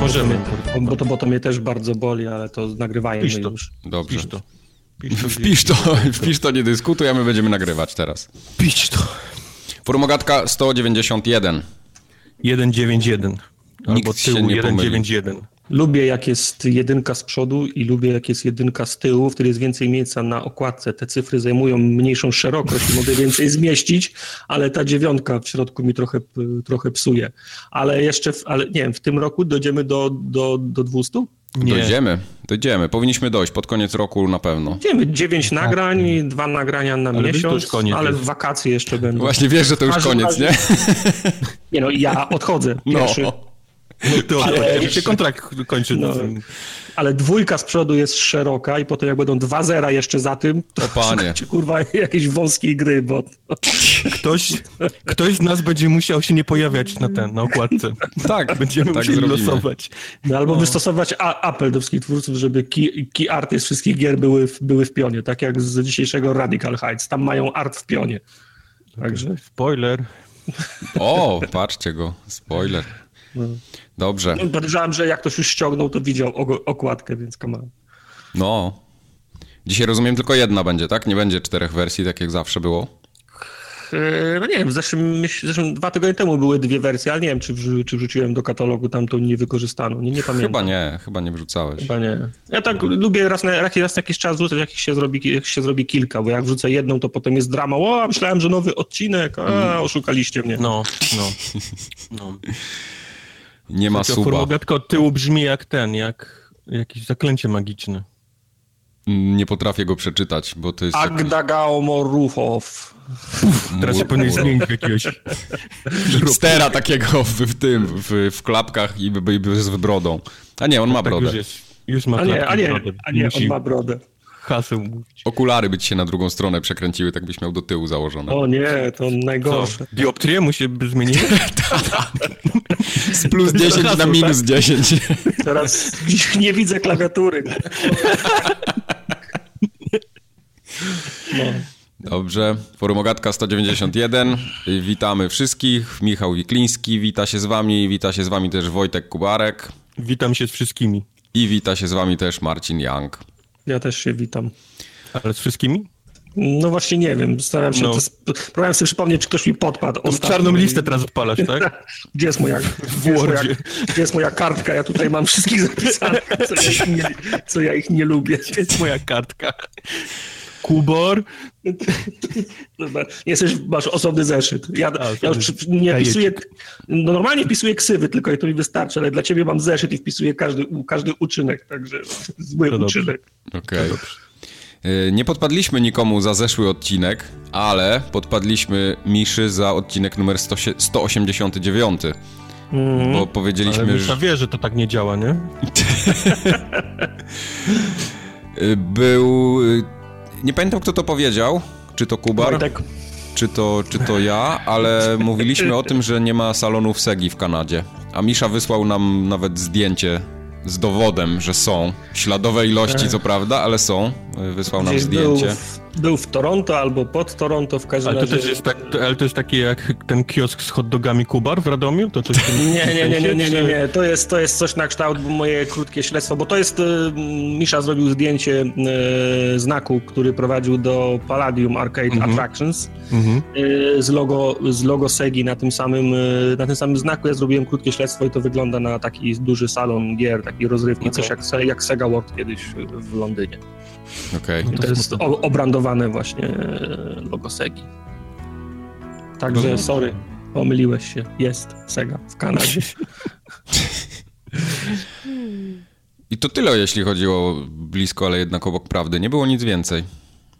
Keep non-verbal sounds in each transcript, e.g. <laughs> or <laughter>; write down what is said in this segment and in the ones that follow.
Możemy. bo to, mnie, bo, to, bo to mnie też bardzo boli, ale to nagrywajmy Pisz to. już. Dobrze. Pisz to. Wpisz to, wpisz to, <laughs> nie dyskutuj, a my będziemy nagrywać teraz. Pisz to. Formogatka 191. 191. Albo Nikt się tyłu nie 191. Lubię jak jest jedynka z przodu i lubię jak jest jedynka z tyłu, wtedy jest więcej miejsca na okładce. Te cyfry zajmują mniejszą szerokość i mogę więcej zmieścić, ale ta dziewiątka w środku mi trochę, trochę psuje. Ale jeszcze, w, ale nie wiem, w tym roku dojdziemy do, do, do 200? Nie. Dojdziemy, dojdziemy. Powinniśmy dojść pod koniec roku na pewno. Idziemy, dziewięć nagrań, i dwa nagrania na Ale miesiąc, koniec ale w wakacje jeszcze będą. Właśnie wiesz, że to już Aż- koniec, nie? Nie no, ja odchodzę No. pierwszy. No to Ale- ale... się kontrakt kończy. No. Ale dwójka z przodu jest szeroka i potem jak będą dwa zera jeszcze za tym, to O panie. kurwa <laughs> jakiejś wąskiej gry, bo Ktoś, ktoś z nas będzie musiał się nie pojawiać na ten, na okładce. Tak, Będziemy tak musieli zrobimy. losować. no, albo wystosować a, apel do wszystkich twórców, żeby key, key arty z wszystkich gier były w, były w pionie, tak jak z dzisiejszego Radical Heights. Tam mają art w pionie. Także Spoiler. O, patrzcie go, spoiler. Dobrze, podejrzewam, że jak ktoś już ściągnął, to widział okładkę, więc on. no. Dzisiaj rozumiem tylko jedna będzie, tak? Nie będzie czterech wersji, tak jak zawsze było. No nie wiem, w zeszłym, zeszłym dwa tygodnie temu były dwie wersje, ale nie wiem, czy, wrzu- czy wrzuciłem do katalogu tamtą niewykorzystaną. Nie, nie pamiętam. Chyba nie, chyba nie wrzucałeś. Chyba nie. Ja tak lubię raz na, raz na jakiś czas wrzucać, jak się, zrobi, jak się zrobi kilka, bo jak wrzucę jedną, to potem jest drama. O, myślałem, że nowy odcinek, a oszukaliście mnie. No, no. <laughs> no. Nie ma suba. formogatka od tyłu brzmi jak ten, jak jakieś zaklęcie magiczne. Nie potrafię go przeczytać, bo to jest... tak- Agda Gaomoruchow. <laughs> Teraz się powinien zmienić jakiegoś... <laughs> Stera takiego w, w tym, w, w klapkach i, i z brodą. A nie, on ma Tak brodę. już jest. Już ma A nie, klapki a nie, brodę. a nie, Musi on ma brodę. Haseł mówić. Okulary by ci się na drugą stronę przekręciły, tak byś miał do tyłu założone. O nie, to Co? najgorsze. Dioptrie mu się by zmieniły? <laughs> Z plus 10 na minus 10. <laughs> Teraz nie widzę klawiatury. No. Dobrze, Forumogatka 191. Y, Witamy wszystkich. Michał Wikliński wita się z wami. Wita się z wami też Wojtek Kubarek. Witam się z wszystkimi. I wita się z wami też Marcin Young. Ja też się witam. Ale z wszystkimi? No właśnie nie wiem, staram się, No. to, próbowałem sobie przypomnieć, czy ktoś mi podpadł. Tą czarną listę teraz odpalasz, <laughs> tak? Gdzie jest moja, gdzie jest moja, gdzie jest moja kartka? Ja tutaj mam wszystkich zapisanych, co ja ich nie, co ja ich nie lubię. To jest moja kartka. Kubor. Jesteś, masz osobny zeszyt. Ja, A, ja już nie Ejecik. wpisuję, no normalnie wpisuję ksywy, tylko i to mi wystarczy, ale dla ciebie mam zeszyt i wpisuję każdy, każdy uczynek, także zły To uczynek. Okej. Y, Nie podpadliśmy nikomu za zeszły odcinek, ale podpadliśmy Miszy za odcinek numer 100, 189. Mhm. Bo Ale powiedzieliśmy, Misza że wie, że to tak nie działa, nie? <laughs> y, był... Nie pamiętam, kto to powiedział. Czy to Kubar? Wojtek, czy to, czy to ja, ale <laughs> mówiliśmy o tym, że nie ma salonów Segi w Kanadzie. A Misza wysłał nam nawet zdjęcie z dowodem, że są. Śladowe ilości, co prawda, ale są. Wysłał nam gdzieś był, zdjęcie. w, był w Toronto albo pod Toronto, w każdym Ale to razie... też jest tak, ale to jest takie jak ten kiosk z hot dogami Kubar w Radomiu? To coś <laughs> Nie, nie, nie, nie, nie, nie, nie. To jest, to jest coś na kształt moje krótkie śledztwo, bo to jest, y, Misza zrobił zdjęcie y, znaku, który prowadził do Palladium Arcade Attractions Mhm. y, z logo, z logo Segi na tym samym, na tym samym znaku. Ja zrobiłem krótkie śledztwo i to wygląda na taki duży salon gier, taki rozrywki, coś jak, jak Sega World kiedyś w Londynie. Okej. I to jest o, obrandowane właśnie y, logo Segi. Także, Rozumiem. sorry, pomyliłeś się. Jest Sega w Kanadzie. <laughs> I to tyle, jeśli chodzi o blisko, ale jednak obok prawdy. Nie było nic więcej.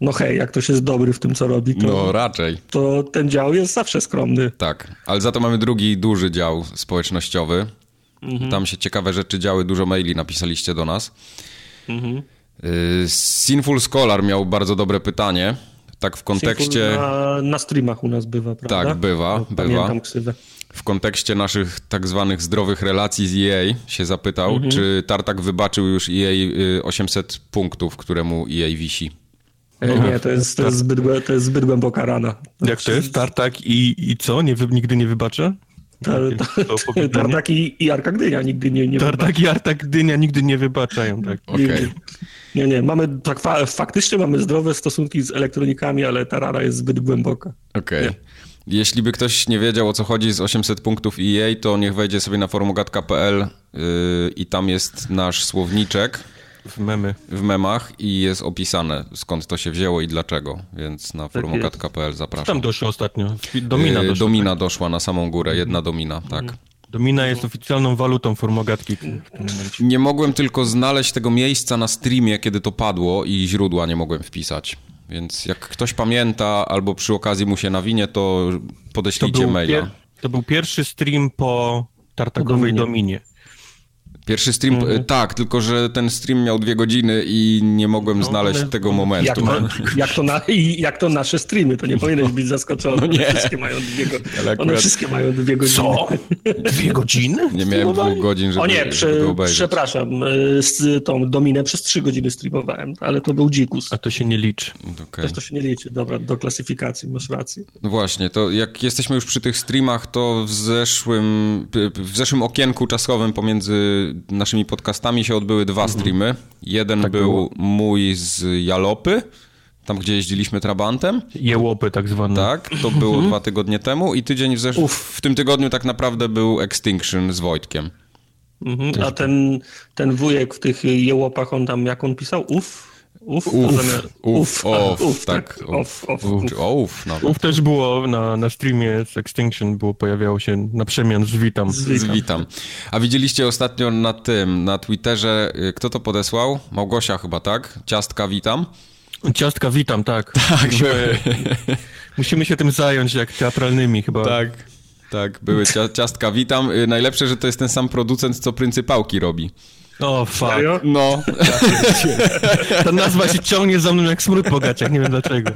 No hej, jak ktoś jest dobry w tym, co robi, to, No raczej. to ten dział jest zawsze skromny. Tak, ale za to mamy drugi duży dział społecznościowy. Tam się ciekawe rzeczy działy, dużo maili napisaliście do nas. Y, Sinful Scholar miał bardzo dobre pytanie. Tak w kontekście... Na, na streamach u nas bywa, prawda? Tak, bywa, No, bywa. Pamiętam ksywę. w kontekście naszych tak zwanych zdrowych relacji z EA się zapytał, czy Tartak wybaczył już EA y, 800 punktów, które mu EA wisi. E, Nie, to jest, to, jest zbyt, to jest zbyt głęboka rana. Jak to jest? Tartak i, i co? Nie, nigdy nie wybaczę? <laughs> Tartak i, i Arka Gdynia nigdy nie, nie Tartak i Arka Gdynia nigdy nie wybaczają, tak. Okay. Nie, nie, mamy, tak fa faktycznie mamy zdrowe stosunki z elektronikami, ale ta rara jest zbyt głęboka. Okej. Okay. Jeśli by ktoś nie wiedział o co chodzi z 800 punktów EA, to niech wejdzie sobie na forumogat.pl yy, i tam jest nasz słowniczek. W memy. W memach i jest opisane skąd to się wzięło i dlaczego, więc na tak forumogat.pl zapraszam. Co tam doszło ostatnio? Domina yy, doszła. Domina tak? doszła na samą górę, jedna domina, tak. Mhm. Domina jest oficjalną walutą formogatki. Nie mogłem tylko znaleźć tego miejsca na streamie, kiedy to padło i źródła nie mogłem wpisać. Więc jak ktoś pamięta albo przy okazji mu się nawinie, to podeślijcie to maila. to był pierwszy stream po tartakowej Dominie. Dominie. Pierwszy stream, mhm. tak, tylko że ten stream miał dwie godziny i nie mogłem no, znaleźć ale... tego momentu. Jak to, jak, to na, jak to nasze streamy, to nie powinieneś być zaskoczony. No nie. One wszystkie mają dwie, go... akurat... One wszystkie mają dwie godziny. Co? Dwie godziny? Nie miałem dwóch godzin, żeby, o nie, prze, przepraszam, e, z tą Dominę przez trzy godziny streamowałem, ale to był dzikus. A to się nie liczy. Okay. Też to się nie liczy, dobra, do klasyfikacji, masz rację. No właśnie, to jak jesteśmy już przy tych streamach, to w zeszłym, w zeszłym okienku czasowym pomiędzy naszymi podcastami się odbyły dwa mhm. streamy. Jeden tak był było. mój z Jalopy, tam gdzie jeździliśmy Trabantem. Jełopy tak zwane. Tak, to było mhm. dwa tygodnie temu i tydzień w, zesz- w tym tygodniu tak naprawdę był Extinction z Wojtkiem. Mhm. A ten, ten wujek w tych jełopach, on tam, jak on pisał? Uf? Uf, uf, uf, uf, uf, tak. Uf, uf, uf, uf, no. uf też było na, na streamie z Extinction, było, pojawiało się na przemian z Witam. Z Witam. A widzieliście ostatnio na tym, na Twitterze, y, kto to podesłał? Małgosia chyba, tak? Ciastka Witam? Ciastka Witam, tak. <laughs> Tak, musimy, musimy się tym zająć, jak teatralnymi chyba. Tak. Tak, były ciastka Witam. Y, najlepsze, że to jest ten sam producent, co pryncypałki robi. O, fuck. No. <laughs> Ta nazwa się ciągnie za mną jak smród bogaciak, nie wiem dlaczego.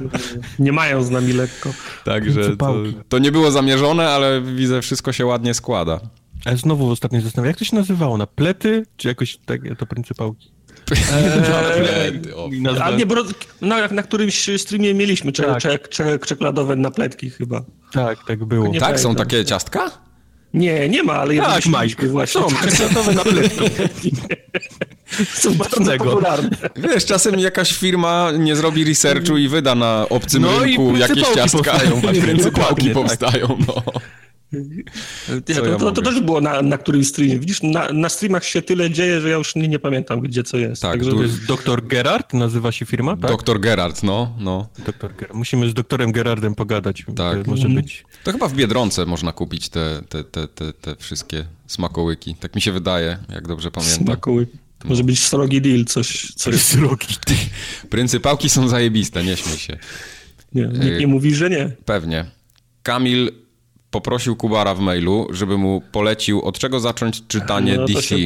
Nie mają z nami lekko. Także to, to nie było zamierzone, ale widzę, wszystko się ładnie składa. Ale znowu ostatnio zastanawiam, jak to się nazywało? Na plety? Czy jakoś tak, to pryncypałki? Eee, <laughs> a nie, bo na, na którymś streamie mieliśmy tak. czek, czek, czekoladowe napletki chyba. Tak, tak było. Tak, są takie ciastka? Nie, nie ma, ale tak, Majku, właśnie. Są, czekoladowe napletki. <laughs> Są bardzo popularne. Wiesz, czasem jakaś firma nie zrobi researchu i wyda na obcym no rynku jakieś ciastka. Powstają, <laughs> pryncypałki powstają, no. Nie, to, to, to, też było na, na którymś streamie. Widzisz, na, na streamach się tyle dzieje, że ja już nie, nie pamiętam, gdzie co jest. Tak, Także... to jest Dr. Gerard, nazywa się firma, tak? Dr. Gerard, no. no. Doktor Gerard. Musimy z doktorem Gerardem pogadać. Tak. Może mhm. być. To chyba w Biedronce można kupić te, te, te, te, te wszystkie smakołyki. Tak mi się wydaje, jak dobrze pamiętam. Smakołyki. No. Może być srogi deal, coś... coś... <laughs> Srogi deal. Pryncypałki są zajebiste, nie śmiej się. Nie, nikt nie mówi, że nie. Pewnie. Kamil poprosił Kubara w mailu, żeby mu polecił, od czego zacząć czytanie no, DC. To się,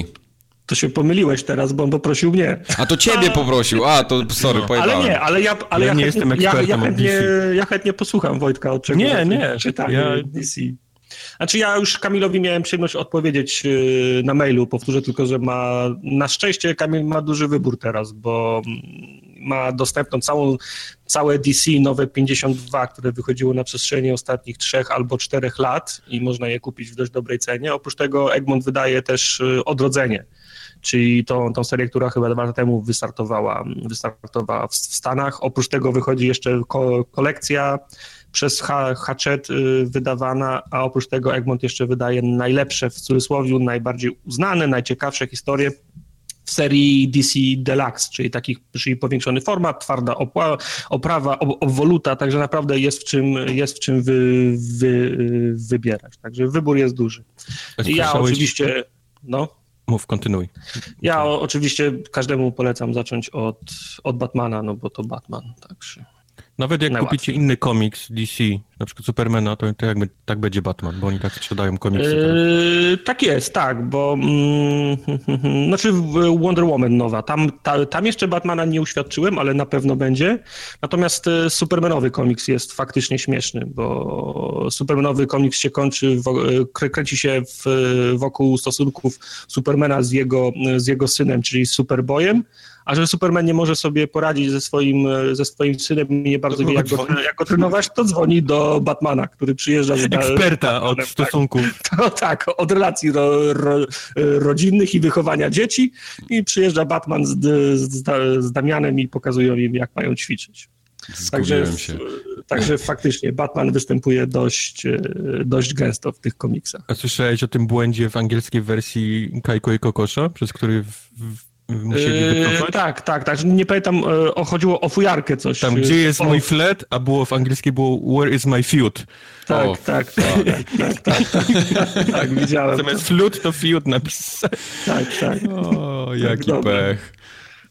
to się, pomyliłeś teraz, bo on poprosił mnie. A to ciebie poprosił. A, to sorry, no. pojechałem. Ale nie, ale ja, ale ja, ja nie chętnie, jestem ekspertem ja, ja, chętnie, ja chętnie posłucham Wojtka, od czego nie, nie, czytanie ja... DC. Znaczy ja już Kamilowi miałem przyjemność odpowiedzieć y, na mailu, powtórzę tylko, że ma, na szczęście Kamil ma duży wybór teraz, bo ma dostępną całą, całe DC nowe 52, które wychodziło na przestrzeni ostatnich trzech albo czterech lat i można je kupić w dość dobrej cenie. Oprócz tego Egmont wydaje też y, Odrodzenie, czyli tą, tą serię, która chyba dwa lata temu wystartowała, wystartowała w, Stanach. Oprócz tego wychodzi jeszcze ko kolekcja przez Hatchet y, wydawana, a oprócz tego Egmont jeszcze wydaje najlepsze, w cudzysłowie, najbardziej uznane, najciekawsze historie w serii DC Deluxe, czyli takich, czyli powiększony format, twarda opła, oprawa, obwoluta, także naprawdę jest w czym, jest w czym wy, wy, wybierać. Także wybór jest duży. I ja oczywiście, no. Mów, kontynuuj. Ja o, oczywiście każdemu polecam zacząć od, od Batmana, no bo to Batman, także... Nawet jak kupicie inny komiks DC, na przykład Supermana, to, to jakby, tak będzie Batman, bo oni tak sprzedają komiksy. Yy, tak jest, tak, bo mm, <laughs> znaczy Wonder Woman nowa, tam, ta, tam jeszcze Batmana nie uświadczyłem, ale na pewno będzie. Natomiast e, Supermanowy komiks jest faktycznie śmieszny, bo Supermanowy komiks się kończy, e, kręci się w, wokół stosunków Supermana z jego, z jego synem, czyli Superboyem, a że Superman nie może sobie poradzić ze swoim, ze swoim synem i nie bardzo wie, jak go, jak go trenować, to dzwoni do Batmana, który przyjeżdża z Eksperta od stosunków. <laughs> To, tak, od relacji ro, ro, rodzinnych i wychowania dzieci i przyjeżdża Batman z, z, z Damianem i pokazują im, jak mają ćwiczyć. Zgubiłem się. Także faktycznie Batman występuje dość, e, dość gęsto w tych komiksach. A słyszałeś o tym błędzie w angielskiej wersji Kajko i Kokosza, przez który w, w musieli Yy, wycofać? tak, tak, tak. Nie pamiętam, e, o, chodziło o fujarkę coś. Tam, gdzie jest o... mój flat, a było w angielskiej było Where is my feud? Tak, o, tak, tak, <laughs> tak, tak, tak, <laughs> tak, widziałem. Zamiast flut to feud napisać. Tak, tak. O, jaki tak, pech.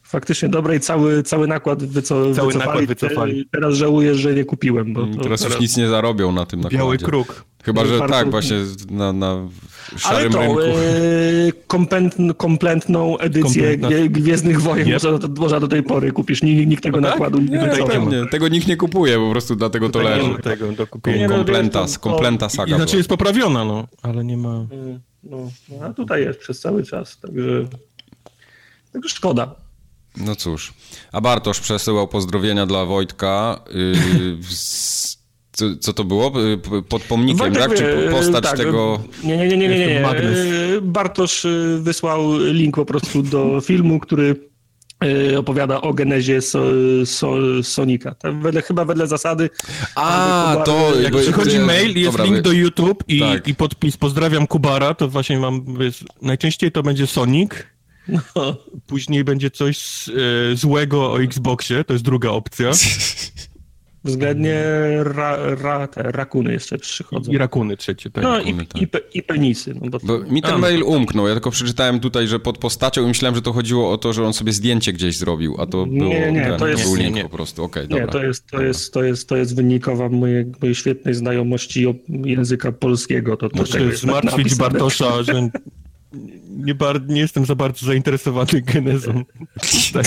Faktycznie dobre i cały, cały nakład wyco cały wycofali. Nakład wycofali. Teraz żałuję, że nie kupiłem. Bo teraz, teraz już nic nie zarobią na tym nakładzie. Biały kruk. Chyba, że tak, właśnie na, na Ale to. E, kompletn, kompletną edycję Kompletna. Gwiezdnych Wojen yep. można, można, do tej pory kupisz. Nikt, nikt tego no tak? nakładu nie, nie pewnie. Tego nikt nie kupuje, po prostu dlatego to leży. Tego do komplenta, komplenta saga. Znaczy jest poprawiona, no, ale nie ma... No, no, a tutaj jest przez cały czas, także, także szkoda. No cóż. A Bartosz przesyłał pozdrowienia dla Wojtka. <laughs> Yy, co, co, to było? Pod pomnikiem, Wojtek, tak? Czy postać tak, tego... Nie, nie, nie, nie, nie, nie. Bartosz wysłał link po prostu do <laughs> filmu, który opowiada o genezie so, so, Sonika. Tak, wedle, chyba wedle zasady. A, to. Jak przychodzi mail, jest Dobra, link do YouTube i, tak. i podpis pozdrawiam Kubara, to właśnie mam. Wiesz, najczęściej to będzie Sonic. No. Później będzie coś e, złego o Xboxie, to jest druga opcja. <laughs> Względnie ra, ra, te rakuny jeszcze przychodzą. I rakuny trzecie. Tak. No rakuny, i, tak. i, pe, i, penisy. No bo, bo mi ten a, mail umknął, ja tylko przeczytałem tutaj, że pod postacią i myślałem, że to chodziło o to, że on sobie zdjęcie gdzieś zrobił, a to było, nie, nie, ten, to jest, był link nie, nie. po prostu. Okay, nie, dobra. to jest, to, jest, to, jest, to jest wynikowa mojej, mojej świetnej znajomości języka polskiego. To, to Muszę zmartwić Bartosza, że <laughs> nie, bar, nie jestem za bardzo zainteresowany genezą. tak.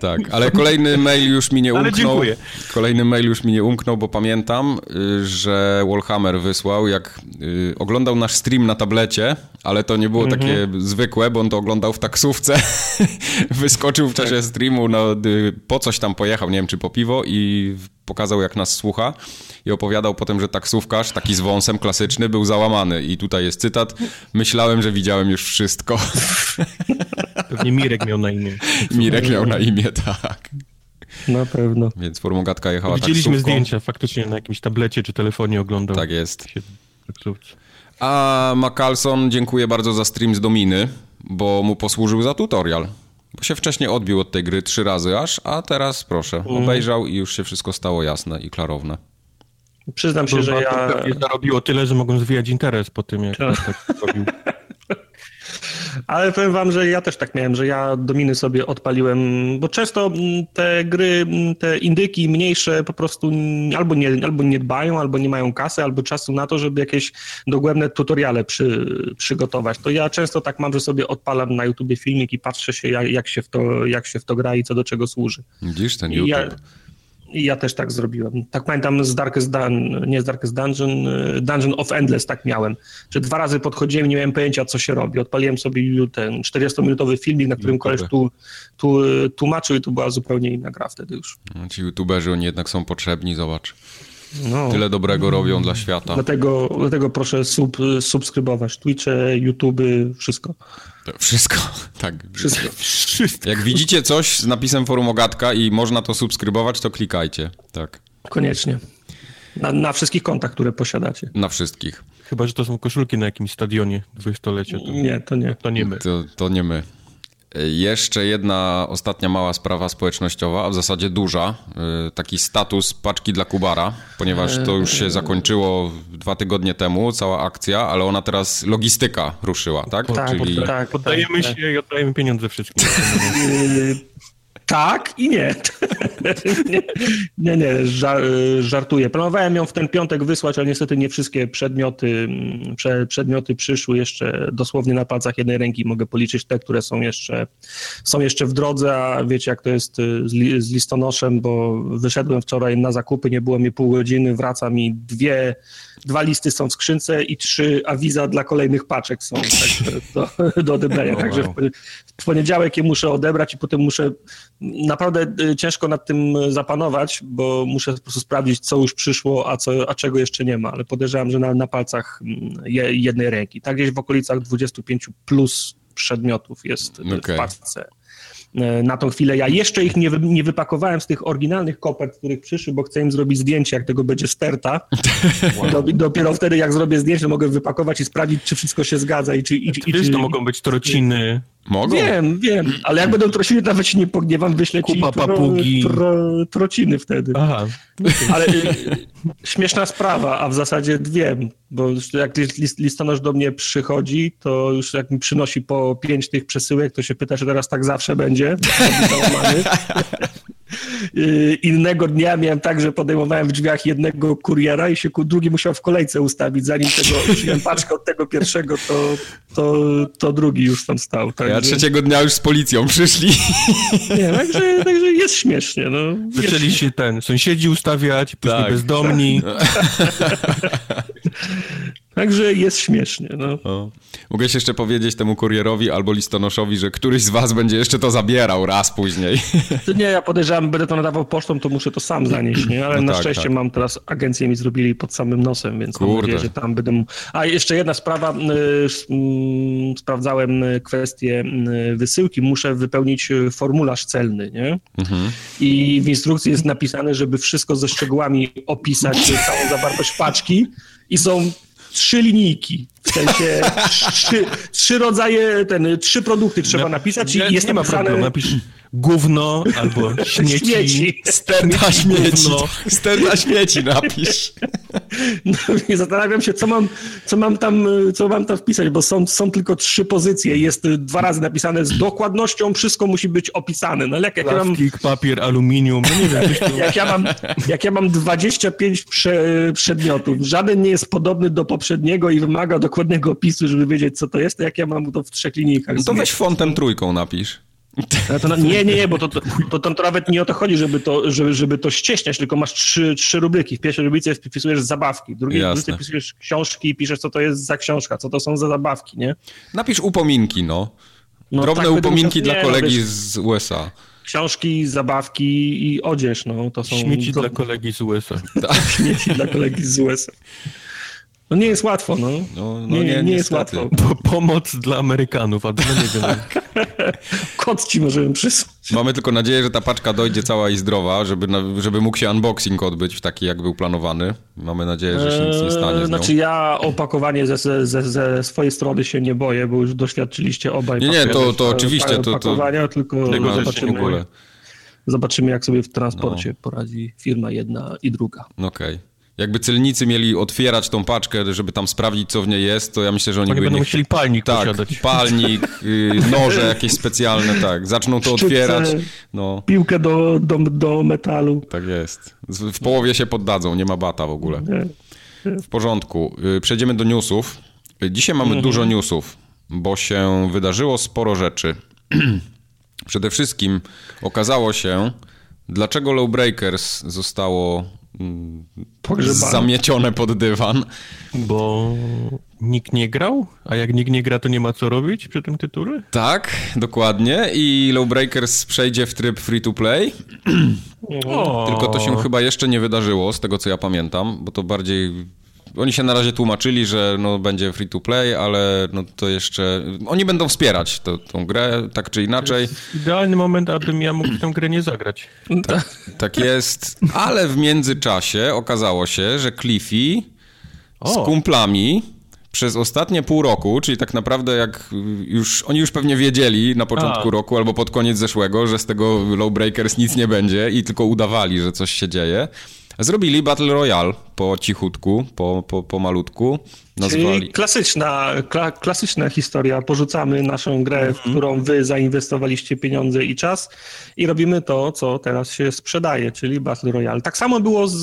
tak, ale kolejny mail już mi nie umknął. Ale dziękuję. Kolejny mail już mi nie umknął, bo pamiętam, y, że Wallhammer wysłał, jak y, oglądał nasz stream na tablecie, ale to nie było mhm. takie zwykłe, bo on to oglądał w taksówce. <laughs> Wyskoczył w czasie tak. streamu, no, po coś tam pojechał, nie wiem czy po piwo i pokazał jak nas słucha i opowiadał potem, że taksówkarz, taki z wąsem klasyczny, był załamany. I tutaj jest cytat. Myślałem, że widziałem już wszystko. Pewnie Mirek miał na imię. Mirek miał na imię, tak. Na pewno. Więc formogatka jechała Widzieliśmy taksówką. zdjęcia faktycznie na jakimś tablecie czy telefonie oglądał. Tak jest. A Macalson dziękuję bardzo za stream z Dominy, bo mu posłużył za tutorial. Bo się wcześniej odbił od tej gry trzy razy aż, a teraz proszę, mhm. obejrzał i już się wszystko stało jasne i klarowne. Przyznam się, że ja... Zarobiło tyle, że mogą zwijać interes po tym, jak tak, tak robił. <laughs> Ale powiem wam, że ja też tak miałem, że ja dominy sobie odpaliłem, bo często te gry, te indyki mniejsze po prostu albo nie, albo nie dbają, albo nie mają kasy, albo czasu na to, żeby jakieś dogłębne tutoriale przy, przygotować. To ja często tak mam, że sobie odpalam na YouTubie filmik i patrzę się, jak, jak, się, w to, jak się w to gra i co do czego służy. Widzisz ten YouTube? Ja, i ja też tak zrobiłem. Tak pamiętam z Darkest Dun, nie z Darkest Dungeon, y, Dungeon of Endless tak miałem, że dwa razy podchodziłem i nie miałem pojęcia, co się robi. Odpaliłem sobie ten 40-minutowy filmik, na którym koleś tu, tu, tłumaczył i to była zupełnie inna gra wtedy już. No, ci youtuberzy, oni jednak są potrzebni, zobacz. No. Tyle dobrego robią dla świata. Dlatego, dlatego proszę sub, subskrybować Twitche, YouTube, wszystko. Wszystko, <laughs> tak. Wszystko. Wszystko. Jak widzicie coś z napisem forum Ogatka i można to subskrybować, to klikajcie. Tak. Koniecznie. Na, na wszystkich kontach, które posiadacie. Na wszystkich. Chyba, że to są koszulki na jakimś stadionie dwudziestolecia. To... Nie, to nie. To nie my. To, to nie my. Jeszcze jedna ostatnia mała sprawa społecznościowa, a w zasadzie duża. Y, taki status paczki dla Kubara, ponieważ to już się zakończyło dwa tygodnie temu, cała akcja, ale ona teraz logistyka ruszyła, tak? Tak, Czyli... tak Poddajemy tak, się i oddajemy pieniądze wszystkim. <laughs> <laughs> Tak i nie. nie, nie, żartuję. Planowałem ją w ten piątek wysłać, ale niestety nie wszystkie przedmioty, prze, przedmioty przyszły jeszcze dosłownie na palcach jednej ręki. Mogę policzyć te, które są jeszcze, są jeszcze w drodze, a wiecie jak to jest y, z, z listonoszem, bo wyszedłem wczoraj na zakupy, nie było mi pół godziny, wraca mi dwie, dwa listy są w skrzynce i trzy awiza dla kolejnych paczek są tak, do, <laughs> do odebrania. Także w, w poniedziałek je muszę odebrać i potem muszę naprawdę y, ciężko nad tym zapanować, bo muszę po prostu sprawdzić, co już przyszło, a, co, a czego jeszcze nie ma, ale podejrzewam, że na, na palcach mm, jednej ręki. Tak gdzieś w okolicach 25 plus przedmiotów jest okay. w paczce. E, na tą chwilę. Ja jeszcze ich nie, nie wypakowałem z tych oryginalnych kopert, których przyszły, bo chcę im zrobić zdjęcie, jak tego będzie sterta. <laughs> Wow. Dopiero wtedy, jak zrobię zdjęcie, mogę wypakować i sprawdzić, czy wszystko się zgadza i czy... I, i, wiesz, czy, to mogą być trociny. Mogą? Wiem, wiem, ale jak będą trociny, nawet się nie pogniewam, wyślę Kupa ci tro, papugi. Tro, trociny wtedy. Aha. Ale y, śmieszna sprawa, a w zasadzie dwie, bo jak list, listonosz do mnie przychodzi, to już jak mi przynosi po pięć tych przesyłek, to się pyta, czy teraz tak zawsze będzie. <laughs> Y, innego dnia miałem tak, że podejmowałem w drzwiach jednego kuriera i się drugi musiał w kolejce ustawić, zanim tego <laughs> przyjąłem paczkę od tego pierwszego, to, to, to drugi już tam stał. Także... Ja trzeciego dnia już z policją przyszli. <laughs> Nie, także, także jest śmiesznie. No. Zaczęli się ten, sąsiedzi ustawiać, później tak, bezdomni. Tak. <laughs> <laughs> Także jest śmiesznie. No. O. Mogę jeszcze powiedzieć temu kurierowi albo listonoszowi, że któryś z was będzie jeszcze to zabierał raz później. <laughs> Nie, ja podejrzewam, będę to nadawał pocztą, to muszę to sam zanieść, nie? Ale no na tak, szczęście tak. mam teraz, agencję mi zrobili pod samym nosem, więc Kurde. mam nadzieję, że tam będę... A jeszcze jedna sprawa, y, sprawdzałem kwestię y, wysyłki, muszę wypełnić y, formularz celny, nie? Mhm. I w instrukcji jest napisane, żeby wszystko ze szczegółami opisać, <laughs> całą zawartość paczki i są trzy linijki. W sensie trzy, trzy rodzaje, ten, trzy produkty trzeba napisać nie, i jest nie napisane... ma problemu, napisz gówno albo <laughs> śmieci. śmieci. Sterta śmieci. Sterta śmieci napisz. <laughs> No i zastanawiam się, co mam, co mam, tam, co mam tam wpisać, bo są, są tylko trzy pozycje. Jest dwa razy napisane z dokładnością, wszystko musi być opisane. No, jak, jak ja mam, papier, aluminium, no nie wiem. <laughs> Jak, ja mam, jak ja mam 25 prze, przedmiotów, żaden nie jest podobny do poprzedniego i wymaga dokładnego opisu, żeby wiedzieć, co to jest, to jak ja mam to w trzech linijkach. No to weź fontem trójką napisz. To, nie, nie, nie, bo to, to, to, to, nawet nie o to chodzi, żeby to, żeby, żeby to ścieśniać, tylko masz trzy, trzy rubryki. W pierwszej rubryce wpisujesz zabawki, w drugiej rubryce wpisujesz książki i piszesz, co to jest za książka, co to są za zabawki, nie? Napisz upominki, no. no Drobne tak, upominki dla nie, no kolegi no, z USA. Książki, zabawki i odzież, no. To są Śmieci dla kolegi z USA. <laughs> Śmieci dla kolegi z USA. No nie jest łatwo, no. no, no nie, nie, nie jest łatwo. pomoc dla Amerykanów, a dla niego. Kot ci możemy przysłać. Mamy tylko nadzieję, że ta paczka dojdzie cała i zdrowa, żeby, żeby mógł się unboxing odbyć taki, jak był planowany. Mamy nadzieję, że się nic nie stanie z nią. Znaczy ja opakowanie ze, ze, ze swojej strony się nie boję, bo już doświadczyliście obaj. Nie, nie, to, to oczywiście. To, to, tylko zobaczymy, zobaczymy, jak sobie w transporcie no. poradzi firma jedna i druga. Okej. Okay jakby celnicy mieli otwierać tą paczkę, żeby tam sprawdzić, co w niej jest, to ja myślę, że oni, oni by będą nie... musieli palnik tak, posiadać. palnik, y, <laughs> noże jakieś specjalne, tak. Zaczną to otwierać. No. Piłkę do, do, do metalu. Tak jest. W połowie się poddadzą, nie ma bata w ogóle. W porządku. Y, przejdziemy do newsów. Dzisiaj mamy mhm. dużo newsów, bo się wydarzyło sporo rzeczy. <clears throat> Przede wszystkim okazało się, dlaczego Lowbreakers zostało Pogrzebane. zamiecione pod dywan. Bo nikt nie grał? A jak nikt nie gra, to nie ma co robić przy tym tytule? Tak, dokładnie. I Lowbreakers przejdzie w tryb free to play. <clears throat> Tylko to się chyba jeszcze nie wydarzyło, z tego co ja pamiętam, bo to bardziej oni się na razie tłumaczyli, że no, będzie free to play, ale no, to jeszcze. Oni będą wspierać to, tą grę, tak czy inaczej. idealny moment, abym ja mógł tę grę nie zagrać. Tak, tak jest, ale w międzyczasie okazało się, że Cliffy z kumplami przez ostatnie pół roku, czyli tak naprawdę jak już, oni już pewnie wiedzieli na początku A. roku albo pod koniec zeszłego, że z tego Lowbreakers nic nie będzie i tylko udawali, że coś się dzieje, zrobili Battle Royale po cichutku, po, po, po malutku. Nazwali... Czyli klasyczna, kla, klasyczna historia. Porzucamy naszą grę, w mhm. którą wy zainwestowaliście pieniądze i czas i robimy to, co teraz się sprzedaje, czyli Battle Royale. Tak samo było z,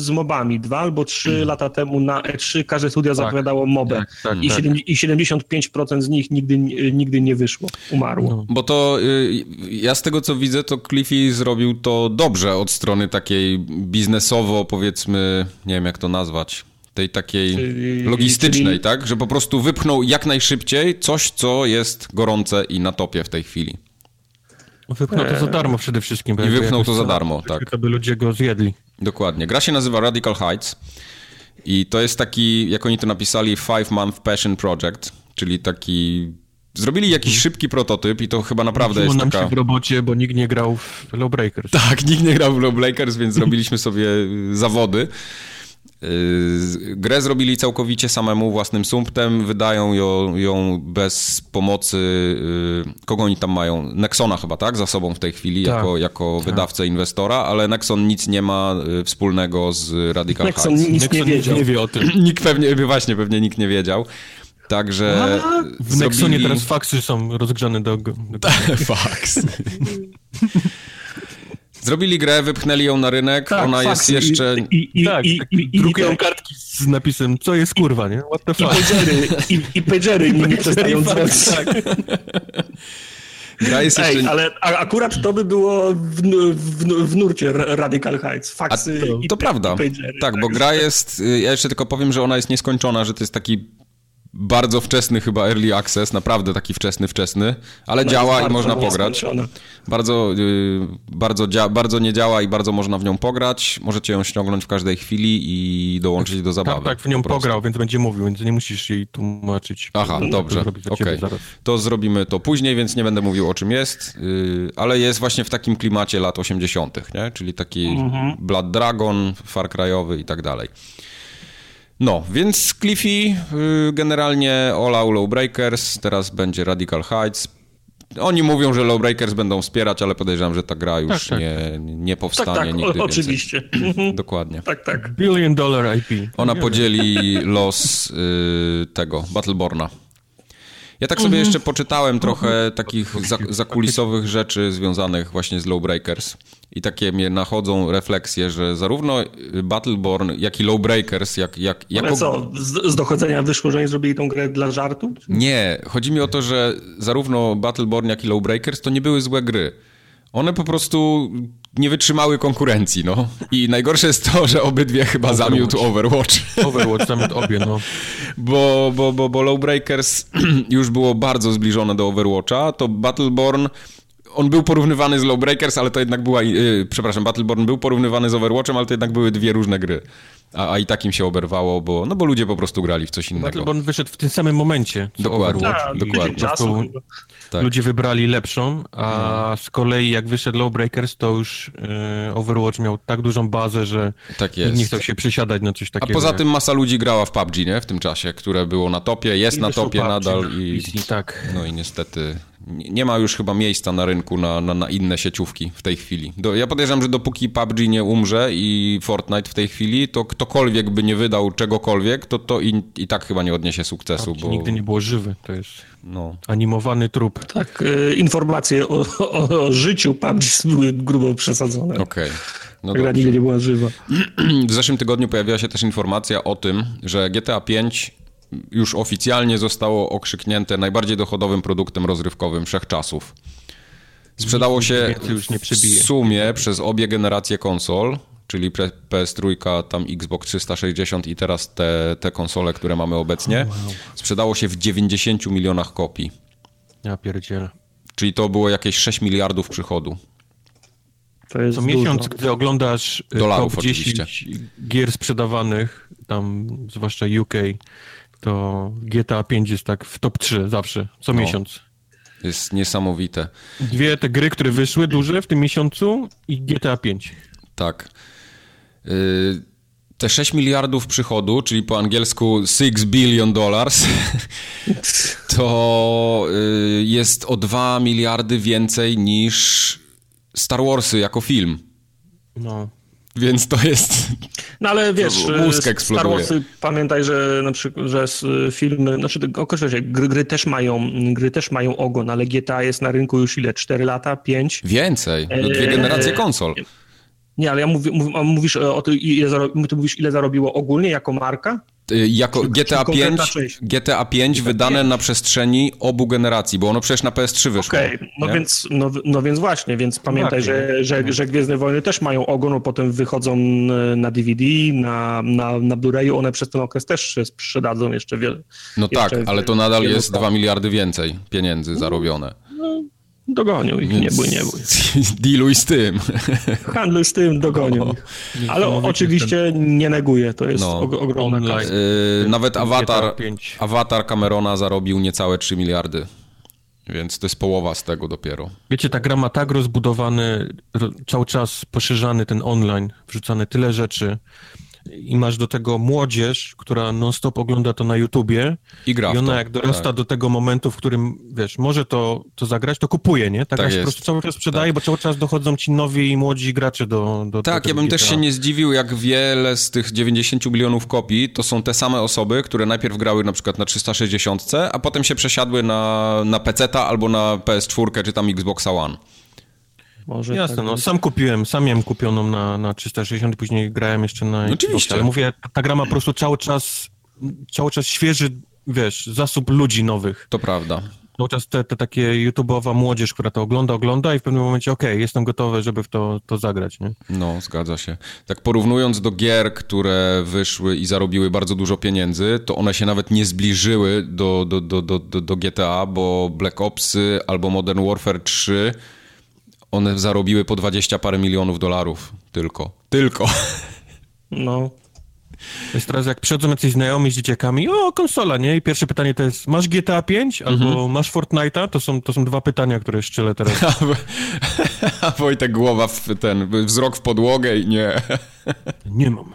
z mobami. Dwa albo trzy mm. lata temu na E3 każde studio tak. zapowiadało mobę tak, tak, i, tak. i 75% z nich nigdy, nigdy nie wyszło, umarło. No. Bo to y, ja z tego, co widzę, to Cliffy zrobił to dobrze od strony takiej biznesowo, powiedzmy, nie wiem jak to nazwać, tej takiej czyli, logistycznej, czyli... tak? Że po prostu wypchnął jak najszybciej coś, co jest gorące i na topie w tej chwili. Wypchnął to za darmo przede wszystkim. I wypchnął to za darmo, tak. To by ludzie go zjedli. Dokładnie. Gra się nazywa Radical Heights i to jest taki, jak oni to napisali, Five Month Passion Project, czyli taki Zrobili jakiś mhm. szybki prototyp i to chyba naprawdę jest nam taka... się w robocie, bo nikt nie grał w Lowbreakers. Tak, nikt nie grał w Lowbreakers, więc zrobiliśmy sobie zawody. Yy, grę zrobili całkowicie samemu, własnym sumptem, wydają ją, ją bez pomocy, yy, kogo oni tam mają? Nexona chyba, tak? Za sobą w tej chwili, tak, jako, jako tak. wydawcę inwestora, ale Nexon nic nie ma yy, wspólnego z Radical Nexon Hearts. nic Nexon nie wiedział. nie wie o tym. <laughs> nikt pewnie, właśnie, pewnie nikt nie wiedział. Także. A, w zrobili... Nexonie teraz faksy są rozgrzane do. do... <laughs> Faks. <laughs> Zrobili grę, wypchnęli ją na rynek, tak, ona jest jeszcze... I, i, tak, i, i, drukują kartki z napisem, co jest kurwa, nie? What the fuck? I pagery, i, i pagery <laughs> nimi przestają dzwonić. Tak. Gra jest Ej, jeszcze... ale akurat to by było w, w, w nurcie Radical Heights. Faksy to, i, to prawda. Pagery, tak, tak, bo gra jest... Ja jeszcze tylko powiem, że ona jest nieskończona, że to jest taki bardzo wczesny chyba early access, naprawdę taki wczesny, wczesny, ale no działa i można pograć. Bardzo, yy, bardzo, dzia- bardzo nie działa i bardzo można w nią pograć. Możecie ją ściągnąć w każdej chwili i dołączyć do zabawy. Tak, tak w nią po pograł, więc będzie mówił, więc nie musisz jej tłumaczyć. Aha, dobrze, okej. Okay. To zrobimy to później, więc nie będę mówił o czym jest, yy, ale jest właśnie w takim klimacie lat 80., nie? czyli taki mhm. Blood Dragon, Far Cry'owy i tak dalej. No, więc Cliffy, y, generalnie All Low Breakers, teraz będzie Radical Heights. Oni mówią, że Lowbreakers będą wspierać, ale podejrzewam, że ta gra już tak, tak. Nie, nie powstanie tak, tak, nigdy o, Oczywiście. Mhm. Dokładnie. Tak, tak. Billion dollar IP. Ona podzieli los y, tego, Battleborna. Ja tak sobie mhm. jeszcze poczytałem trochę takich zakulisowych rzeczy związanych właśnie z Lowbreakers i takie mnie nachodzą refleksje, że zarówno Battleborn, jak i Lowbreakers, jak... jak jako... Ale co, z, z dochodzenia wyszło, że nie zrobili tą grę dla żartu? Nie, chodzi mi o to, że zarówno Battleborn, jak i Lowbreakers to nie były złe gry. One po prostu nie wytrzymały konkurencji, no. I najgorsze jest to, że obydwie chyba Overwatch. zamiótł Overwatch. Overwatch zamiótł obie, no. <laughs> Bo, bo, bo, bo Lowbreakers <clears throat> już było bardzo zbliżone do Overwatcha, to Battleborn on był porównywany z Lowbreakers, ale to jednak była, yy, przepraszam, Battleborn był porównywany z Overwatchem, ale to jednak były dwie różne gry. A, a i takim się oberwało, bo, no bo ludzie po prostu grali w coś innego. Battleborn wyszedł w tym samym momencie. Dokładnie, tak, dokładnie. Czasu, tak. Ludzie wybrali lepszą, a no. z kolei jak wyszedł Lowbreakers, to już yy, Overwatch miał tak dużą bazę, że tak nie chciał się przysiadać na coś takiego. A poza tym masa ludzi grała w PUBG, nie? W tym czasie, które było na topie, jest I na topie PUBG, nadal i, i tak. no i niestety nie ma już chyba miejsca na rynku na, na, na inne sieciówki w tej chwili. Do, ja podejrzewam, że dopóki PUBG nie umrze i Fortnite w tej chwili, to ktokolwiek by nie wydał czegokolwiek, to to i, i tak chyba nie odniesie sukcesu. bo... nigdy nie było żywy, to jest no. animowany trup. Tak, y, informacje o, o, o, życiu PUBG były grubo przesadzone. Okej. Okay. No Gra nigdy nie była żywa. <clears throat> W zeszłym tygodniu pojawiła się też informacja o tym, że GTA 5 już oficjalnie zostało okrzyknięte najbardziej dochodowym produktem rozrywkowym wszechczasów. Sprzedało się w sumie przez obie generacje konsol, czyli PS3, tam Xbox 360 i teraz te, te konsole, które mamy obecnie, sprzedało się w 90 milionach kopii. Ja pierdzielę. Czyli to było jakieś 6 miliardów przychodu. To jest Co miesiąc, gdy oglądasz y, Dolarów, top 10 oczywiście. gier sprzedawanych, tam zwłaszcza UK, to GTA 5 jest tak w top 3 zawsze, co no, miesiąc. Jest niesamowite. Dwie te gry, które wyszły duże w tym miesiącu i GTA 5. Tak. Y te 6 miliardów przychodu, czyli po angielsku 6 billion dollars, <laughs> to y jest o 2 miliardy więcej niż Star Warsy jako film. No. Więc to jest No ale wiesz, mózg eksploduje. Star Warsy, pamiętaj, że na przykład, że filmy, znaczy określę gry, gry, też mają, gry też mają ogon, ale GTA jest na rynku już ile? 4 lata? 5? Więcej, no dwie generacje konsol. Nie, ale ja mówię, mówisz o tym, ile, ty mówisz, ile zarobiło ogólnie jako marka? Y, jako GTA 5, GTA 5 wydane na przestrzeni obu generacji, bo ono przecież na PS3 wyszło. Okej, okay. no, więc, no, no więc właśnie, więc pamiętaj, że, że, że Gwiezdne Wojny też mają ogon, potem wychodzą na DVD, na, na, na Blu-rayu, one przez ten okres też się sprzedadzą jeszcze wiele. No jeszcze tak, ale to nadal jest 2 miliardy więcej pieniędzy zarobione. No, Dogonią ich, nie bój, nie bój. <laughs> Dealuj z tym. Handluj z tym, dogonią no. Ale oczywiście nie neguję, to jest no. ogromna kasa. Yy, nawet Avatar, Avatar Camerona zarobił niecałe 3 miliardy. Więc to jest połowa z tego dopiero. Wiecie, ta gra ma tak rozbudowany, cały czas poszerzany ten online, wrzucane tyle rzeczy, i masz do tego młodzież, która non-stop ogląda to na YouTubie i gra I ona jak dorasta tak. do tego momentu, w którym, wiesz, może to, to zagrać, to kupuje, nie? Tak, tak po prostu cały czas sprzedaje, tak. bo cały czas dochodzą ci nowi i młodzi gracze do, do Tak, ja bym GTA. też się nie zdziwił, jak wiele z tych 90 milionów kopii to są te same osoby, które najpierw grały na przykład na 360, a potem się przesiadły na, na PC-ta albo na PS4 czy tam Xboxa One. Może Jasne, tak no sam kupiłem, sam miałem kupioną na, na 360, później grałem jeszcze na... No oczywiście. Ale mówię, ta gra ma po prostu cały czas, cały czas świeży, wiesz, zasób ludzi nowych. To prawda. Cały czas te, te takie YouTube'owa młodzież, która to ogląda, ogląda i w pewnym momencie, okej, okay, jestem gotowy, żeby w to, to zagrać, nie? No, zgadza się. Tak porównując do gier, które wyszły i zarobiły bardzo dużo pieniędzy, to one się nawet nie zbliżyły do, do, do, do, do GTA, bo Black Opsy albo Modern Warfare 3 one zarobiły po 20 parę milionów dolarów tylko. Tylko. <laughs> No. Jest teraz jak przychodzą jacyś znajomi z dzieciakami, o, konsola, nie? I pierwsze pytanie to jest, masz GTA 5 albo mhm. masz Fortnite'a? To są, to są dwa pytania, które szczelę teraz. <laughs> A Wojtek głowa w ten, wzrok w podłogę i nie. Nie mam.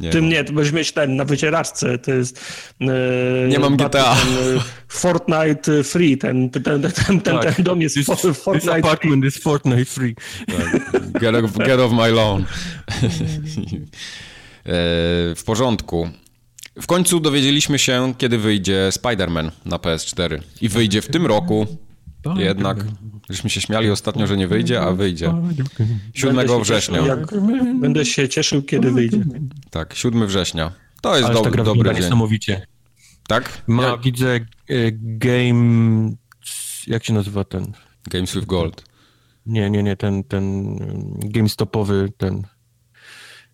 Nie tym mam. nie, to będziesz mieć ten na wycieraczce, to jest... E, nie mam GTA. Ten, e, Fortnite Free, ten, ten, ten, ten, tak. ten dom jest this, Fortnite this apartment free. is Fortnite Free. Tak. Get, off, get off my lawn. <laughs> E, w porządku. W końcu dowiedzieliśmy się, kiedy wyjdzie Spider-Man na PS4. I wyjdzie w tym roku. Jednak, żeśmy się śmiali ostatnio, że nie wyjdzie, a wyjdzie. 7 września. Będę się cieszył, kiedy wyjdzie. Tak, 7 września. To jest do, dobry dzień. Niesamowicie. Tak? Ma, ja... widzę e, game... Jak się nazywa ten? Games with Gold. Nie, nie, nie, ten, ten GameStopowy, ten...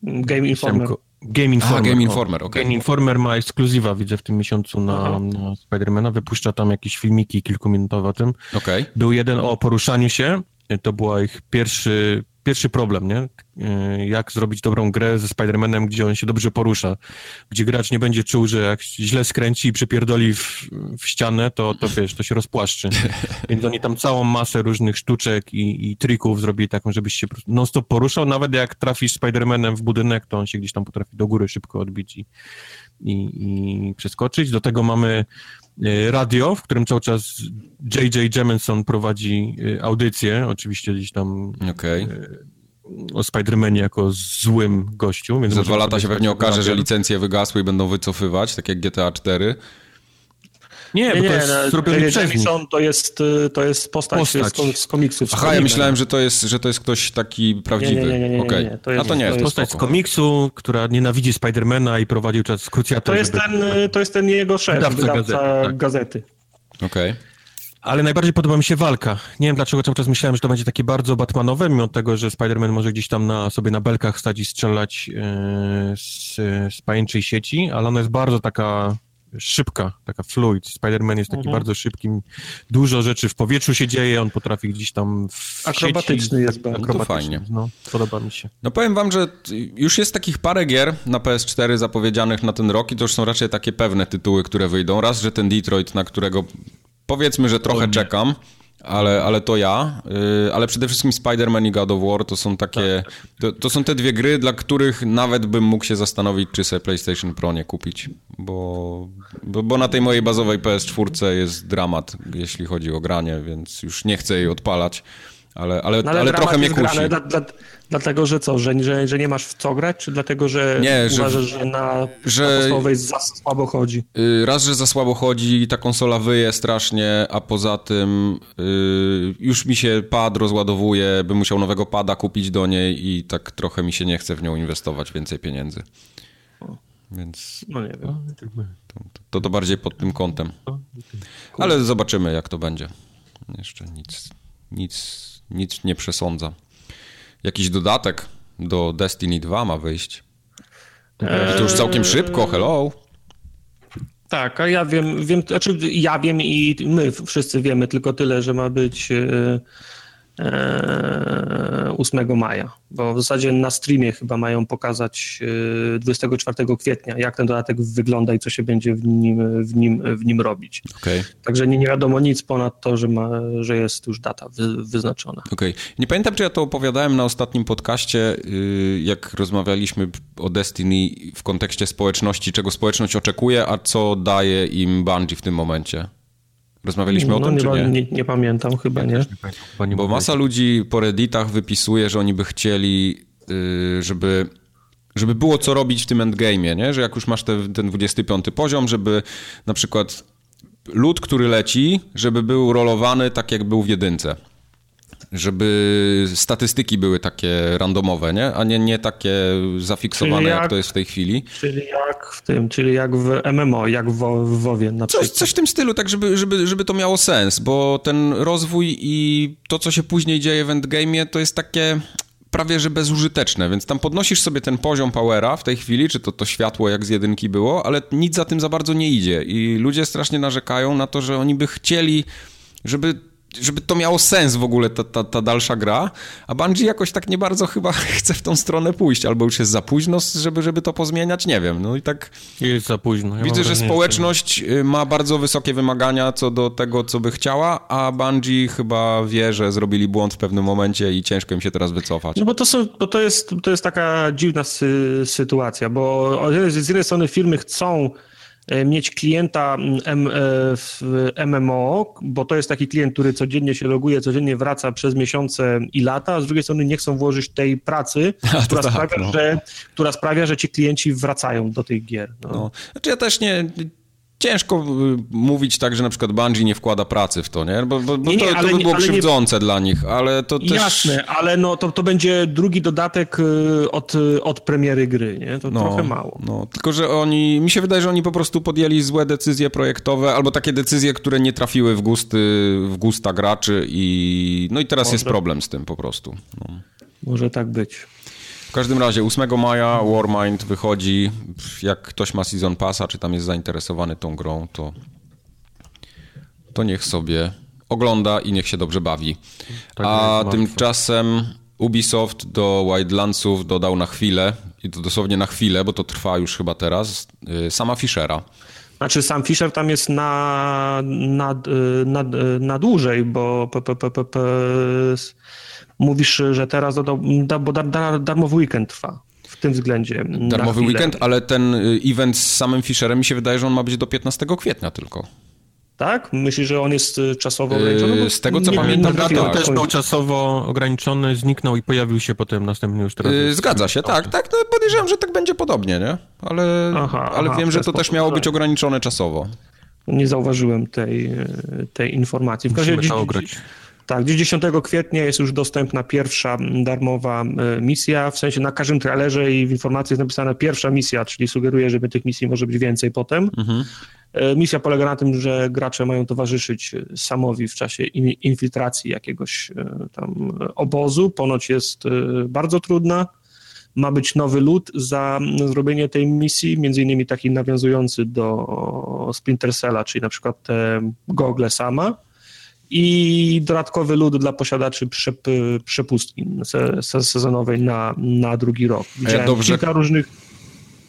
Game Informer. Game Informer. A, Game Informer, okay. Game Informer ma ekskluzywa, widzę, w tym miesiącu na, na Spidermana. Wypuszcza tam jakieś filmiki kilkuminutowe o tym. Okay. Był jeden o poruszaniu się. To był ich pierwszy, pierwszy problem, nie? E, jak zrobić dobrą grę ze Spider-Manem, gdzie on się dobrze porusza, gdzie gracz nie będzie czuł, że jak źle skręci i przypierdoli w, w ścianę, to, to wiesz, to się rozpłaszczy. <laughs> Więc oni tam całą masę różnych sztuczek i, i trików zrobili taką, żebyś się non-stop poruszał, nawet jak trafisz Spider-Manem w budynek, to on się gdzieś tam potrafi do góry szybko odbić i, i, i przeskoczyć. Do tego mamy radio, w którym cały czas J.J. Jemenson prowadzi e, audycję, oczywiście gdzieś tam okay o Spider-Manie jako złym gościu. Za dwa lata się pewnie okaże, że licencje wygasły i będą wycofywać, tak jak GTA 4. Nie, nie, bo to jest no, zrobiony przez to jest, to jest postać, postać. Z, z komiksów. Aha, ja myślałem, że to jest, że to jest ktoś taki prawdziwy. Nie, nie, nie, nie, nie, okay. to jest, A to nie, to jest postać spoko. z komiksu, która nienawidzi Spidermana i prowadził czas krucjatę. To jest, żeby... ten, to jest ten jego szef, wydawca, wydawca gazety. Tak. gazety. Okej. Okay. Ale najbardziej podoba mi się walka. Nie wiem dlaczego cały czas myślałem, że to będzie takie bardzo Batmanowe, mimo tego, że Spider-Man może gdzieś tam na, sobie na belkach stać i strzelać yy, z, z pajęczej sieci, ale ona jest bardzo taka szybka, taka fluid. Spider-Man jest taki mhm. bardzo szybkim, dużo rzeczy w powietrzu się dzieje, on potrafi gdzieś tam w Akrobatyczny sieci, jest bardzo. To fajnie. No, podoba mi się. No powiem wam, że już jest takich parę gier na PS4 zapowiedzianych na ten rok i to już są raczej takie pewne tytuły, które wyjdą. Raz, że ten Detroit, na którego Powiedzmy, że trochę czekam, ale, ale to ja. Yy, ale przede wszystkim Spider-Man i God of War to są takie. Tak, tak. To, to, są te dwie gry, dla których nawet bym mógł się zastanowić, czy sobie PlayStation Pro nie kupić. Bo, bo, bo na tej mojej bazowej PS4 jest dramat, jeśli chodzi o granie, więc już nie chcę jej odpalać. Ale, ale, no, ale, ale trochę mnie kusi. Dla, dla, dlatego, że co, że, że, że nie masz w co grać, czy dlatego, że nie, uważasz, że, że na że, podstawowej za słabo chodzi? Y, raz, że za słabo chodzi, ta konsola wyje strasznie, a poza tym yy, już mi się pad rozładowuje, bym musiał nowego pada kupić do niej i tak trochę mi się nie chce w nią inwestować więcej pieniędzy. Więc... No nie wiem. To, to, to bardziej pod tym kątem. Ale zobaczymy, jak to będzie. Jeszcze nic, nic, nic nie przesądza. Jakiś dodatek do Destiny 2 ma wyjść. Eee... To już całkiem szybko, hello. Tak, a ja wiem, wiem, znaczy ja wiem i my wszyscy wiemy tylko tyle, że ma być e, 8 e, maja, bo w zasadzie na streamie chyba mają pokazać 24 e, kwietnia, jak ten dodatek wygląda i co się będzie w nim, w nim, w nim robić. Okay. Także nie, nie wiadomo nic ponad to, że, ma, że jest już data wy, wyznaczona. Okay. Nie pamiętam, czy ja to opowiadałem na ostatnim podcaście, y, jak rozmawialiśmy o Destiny w kontekście społeczności, czego społeczność oczekuje, a co daje im Bungie w tym momencie. Rozmawialiśmy no, o tym, nie, czy nie? nie? Nie, pamiętam, chyba ja nie. nie pamiętam, Bo masa ludzi po redditach wypisuje, że oni by chcieli, y, żeby żeby było co robić w tym endgame'ie, nie? Że jak już masz te, ten 25 poziom, żeby na przykład lód, który leci, żeby był rolowany tak, jak był w jedynce żeby statystyki były takie randomowe, nie? a nie, nie takie zafiksowane, jak, jak, to jest w tej chwili. Czyli jak w tym, czyli jak w MMO, jak w, w WoWie na coś, przykład. Coś w tym stylu, tak żeby, żeby, żeby to miało sens, bo ten rozwój i to, co się później dzieje w endgame'ie, to jest takie prawie że bezużyteczne, więc tam podnosisz sobie ten poziom powera w tej chwili, czy to to światło jak z jedynki było, ale nic za tym za bardzo nie idzie i ludzie strasznie narzekają na to, że oni by chcieli, żeby żeby to miało sens w ogóle, ta, ta, ta dalsza gra, a Bungie jakoś tak nie bardzo chyba <laughs> chce w tą stronę pójść, albo już jest za późno, żeby, żeby to pozmieniać, nie wiem, no i tak... Jest za późno. Ja widzę, że społeczność y, ma bardzo wysokie wymagania co do tego, co by chciała, a Bungie chyba wie, że zrobili błąd w pewnym momencie i ciężko im się teraz wycofać. No bo to, są, bo to, jest, to jest taka dziwna sy sytuacja, bo z jednej strony firmy chcą mieć klienta M, e, w MMO, bo to jest taki klient, który codziennie się loguje, codziennie wraca przez miesiące i lata, a z drugiej strony nie chcą włożyć tej pracy, <laughs> która, tak, sprawia, no. że, która sprawia, że ci klienci wracają do tych gier. No. No. Znaczy ja też nie, ciężko y, mówić tak, że na przykład Bungie nie wkłada pracy w to, nie? Bo, bo, bo nie, nie, to, to by było krzywdzące nie... dla nich, ale to też... Jasne, ale no, to, to będzie drugi dodatek y, od, od premiery gry, nie? To no, trochę mało. No, tylko, że oni... Mi się wydaje, że oni po prostu podjęli złe decyzje projektowe, albo takie decyzje, które nie trafiły w gusty, w gusta graczy i... No i teraz Może. jest problem z tym po prostu. No. Może tak być. W każdym razie 8 maja Warmind wychodzi. Jak ktoś ma Season Passa, czy tam jest zainteresowany tą grą, to, to niech sobie ogląda i niech się dobrze bawi. Tak A tymczasem Ubisoft do Wildlandsów dodał na chwilę, i to dosłownie na chwilę, bo to trwa już chyba teraz, y, sama Fischera. Znaczy sam Fischer tam jest na, na, y, na, y, na dłużej, bo p, p, p, mówisz, że teraz bo dar, dar, darmowy weekend trwa w tym względzie. Darmowy weekend, ale ten y, event z samym Fisherem mi się wydaje, że on ma być do 15 kwietnia tylko. Tak? Myślisz, że on jest y, czasowo ograniczony? Yy, z tego co nie, pamiętam, nie, tak. też był czasowo ograniczony, zniknął i pojawił się potem następny już teraz. Yy, zgadza się, tak, tak. No podejrzewam, że tak będzie podobnie, nie? Ale, aha, ale aha, wiem, że to też miało być ograniczone czasowo. Nie zauważyłem tej, tej informacji. W Musimy ograć. Tak, 10 kwietnia jest już dostępna pierwsza darmowa e, misja, w sensie na każdym trailerze i w informacji jest napisana pierwsza misja, czyli sugeruje, że tych misji może być więcej potem. Mhm. E, misja polega na tym, że gracze mają towarzyszyć Samowi w czasie infiltracji jakiegoś e, tam obozu. Ponoć jest bardzo trudna. Ma być nowy lód za zrobienie tej misji, między innymi taki nawiązujący do Splinter Cella, czyli na przykład te gogle sama i dodatkowy lód dla posiadaczy przep, przepustki sezonowej na, na drugi rok. Widziałem Dobrze. kilka różnych...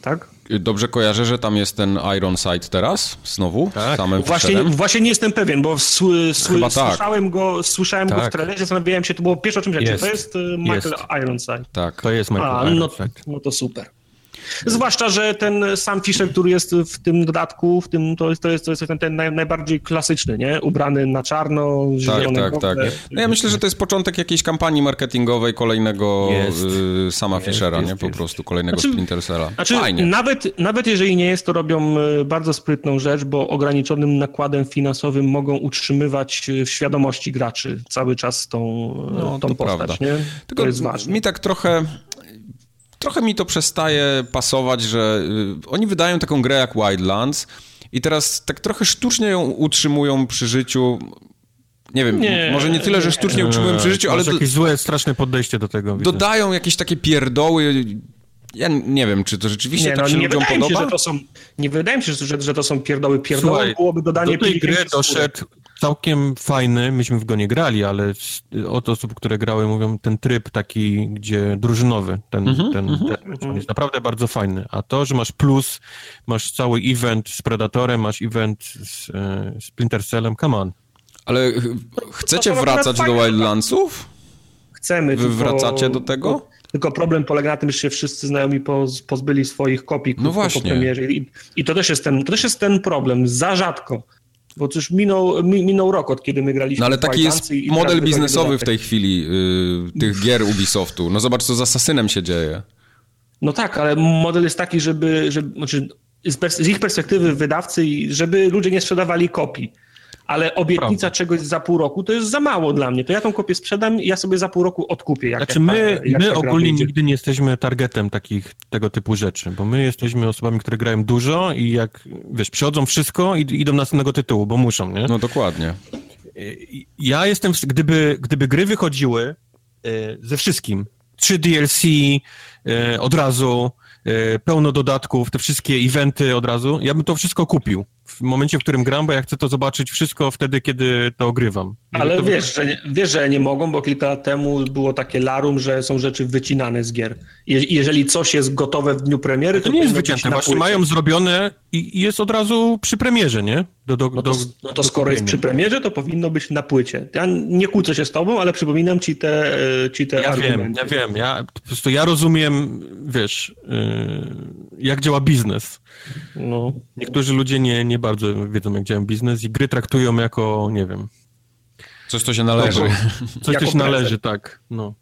Tak? Dobrze kojarzę, że tam jest ten Iron Sight teraz, znowu, tak. samym właśnie, właśnie nie jestem pewien, bo sły, sły, tak. słyszałem, go, słyszałem tak. go w trailerze, zastanawiałem się, to było pierwsze o czym rzeczy, to jest y, Michael jest. Ironside. Tak, to jest Michael A, no, no to super. Zwłaszcza, że ten sam Fisher, który jest w tym dodatku, w tym, to jest, to jest, to jest ten, ten naj, najbardziej klasyczny, nie? Ubrany na czarno, Tak, tak, tak. No ja myślę, że to jest początek jakiejś kampanii marketingowej kolejnego y, sama jest, Fishera, jest, nie? Po prostu kolejnego znaczy, Splinter Cella. Znaczy, Fajnie. Nawet, nawet jeżeli nie jest, to robią y, bardzo sprytną rzecz, bo ograniczonym nakładem finansowym mogą utrzymywać w świadomości graczy cały czas tą, no, tą postać, prawda. nie? Tylko to jest ważne. Mi tak trochę trochę mi to przestaje pasować, że y, oni wydają taką grę jak Wildlands i teraz tak trochę sztucznie ją utrzymują przy życiu. Nie wiem, nie, może nie tyle, że sztucznie nie. utrzymują przy życiu, ale... To jakieś złe, straszne podejście do tego. Dodają jakieś takie pierdoły, ja nie wiem, czy to rzeczywiście nie, tak no, się nie ludziom podoba. Się, że to są, nie wydaje mi się, że, że to są pierdoły. Pierdoły Słuchaj, byłoby dodanie do tej gry doszedł całkiem fajny, myśmy w go nie grali, ale od osób, które grały, mówią ten tryb taki, gdzie drużynowy, ten, mm -hmm, ten, mm -hmm. ten jest naprawdę bardzo fajny. A to, że masz plus, masz cały event z Predatorem, masz event z e, Splinter Cellem, come on. Ale chcecie wracać do Wildlandsów? Chcemy. Wy wracacie do tego? Tylko problem polega na tym, że się wszyscy znajomi pozbyli swoich kopii no właśnie. po premierze. I, I, to, też jest ten, to też jest ten problem. Za rzadko. Bo już minął, minął rok, od kiedy my graliśmy. No ale taki jest model biznesowy w tej chwili yy, tych gier Ubisoftu. No zobacz, co z Assassinem się dzieje. No tak, ale model jest taki, żeby, żeby znaczy z ich perspektywy wydawcy, żeby ludzie nie sprzedawali kopii ale obietnica Prawda. czegoś za pół roku to jest za mało dla mnie. To ja tą kopię sprzedam i ja sobie za pół roku odkupię. Jak znaczy my, jak my ogólnie nigdy nie jesteśmy targetem takich tego typu rzeczy, bo my jesteśmy osobami, które grają dużo i jak, wiesz, przychodzą wszystko i idą na następnego tytułu, bo muszą, nie? No dokładnie. Ja jestem, gdyby, gdyby gry wychodziły e, ze wszystkim, trzy DLC e, od razu, e, pełno dodatków, te wszystkie eventy od razu, ja bym to wszystko kupił w momencie, w którym gram, bo ja chcę to zobaczyć wszystko wtedy, kiedy to ogrywam. Ale wiesz, że nie, wiesz, że nie mogą, bo kilka lat temu było takie larum, że są rzeczy wycinane z gier. Je, jeżeli coś jest gotowe w dniu premiery, to, to nie jest wycięte, właśnie mają zrobione i, i, jest od razu przy premierze, nie? Do, do, no, to, no to skoro jest przy premierze, to powinno być na płycie. Ja nie kłócę się z tobą, ale przypominam ci te, e, ci te ja argumenty. Wiem, ja wiem, ja po prostu ja rozumiem, wiesz, yy, jak działa biznes. No. Niektórzy ludzie nie, nie bardzo wiedzą, jak działa biznes i gry traktują jako, nie wiem... Coś, co się należy. Coś, co się należy, tak. No.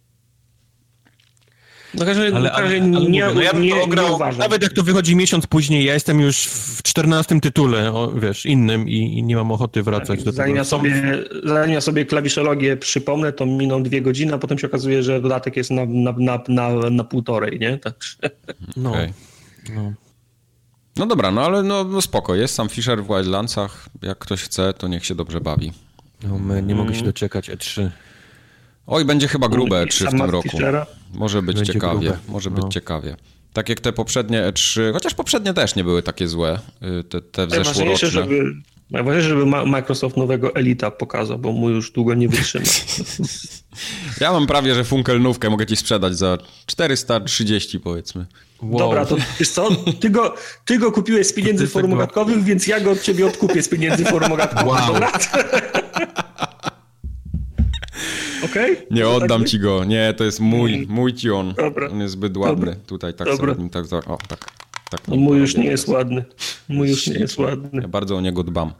No, ale, ale, ale nie, mówię, no ja nie, ograł, nie nawet jak to wychodzi miesiąc później, ja jestem już w czternastym tytule, o, wiesz, innym i, i, nie mam ochoty wracać tak, do zanim tego. Ja sobie, zanim ja sobie klawiszologię przypomnę, to miną dwie godziny, a potem się okazuje, że dodatek jest na, na, na, na, na półtorej, nie? Tak. No. Okay. no. No dobra, no ale no, no spoko, jest sam Fisher w Wildlandsach, jak ktoś chce, to niech się dobrze bawi. No, my nie mogę się mm. doczekać E3. Oj, będzie chyba grube E3 w tym roku. Może być będzie ciekawie, grube. może no. być ciekawie. Tak jak te poprzednie E3, chociaż poprzednie też nie były takie złe, y, te, te zeszłoroczne. Żeby, najważniejsze, żeby Microsoft nowego Elita pokazał, bo mu już długo nie wytrzyma. <laughs> ja mam prawie, że funkelnówkę mogę ci sprzedać za 430 powiedzmy. Wow. Dobra, to wiesz co, ty go, ty go kupiłeś z pieniędzy formogatkowych, więc ja go od ciebie odkupię z pieniędzy formogatkowych. Wow. Dobra? <laughs> Okej? Okay? Nie oddam tak ci go. Nie, to jest mój, mój ci on. Dobra. On jest zbyt ładny. Dobra. Tutaj tak Dobra. sobie nim tak, o, tak, tak. No, mój już nie jest ładny. Mój już nie jest ładny. Ja bardzo o niego dbam.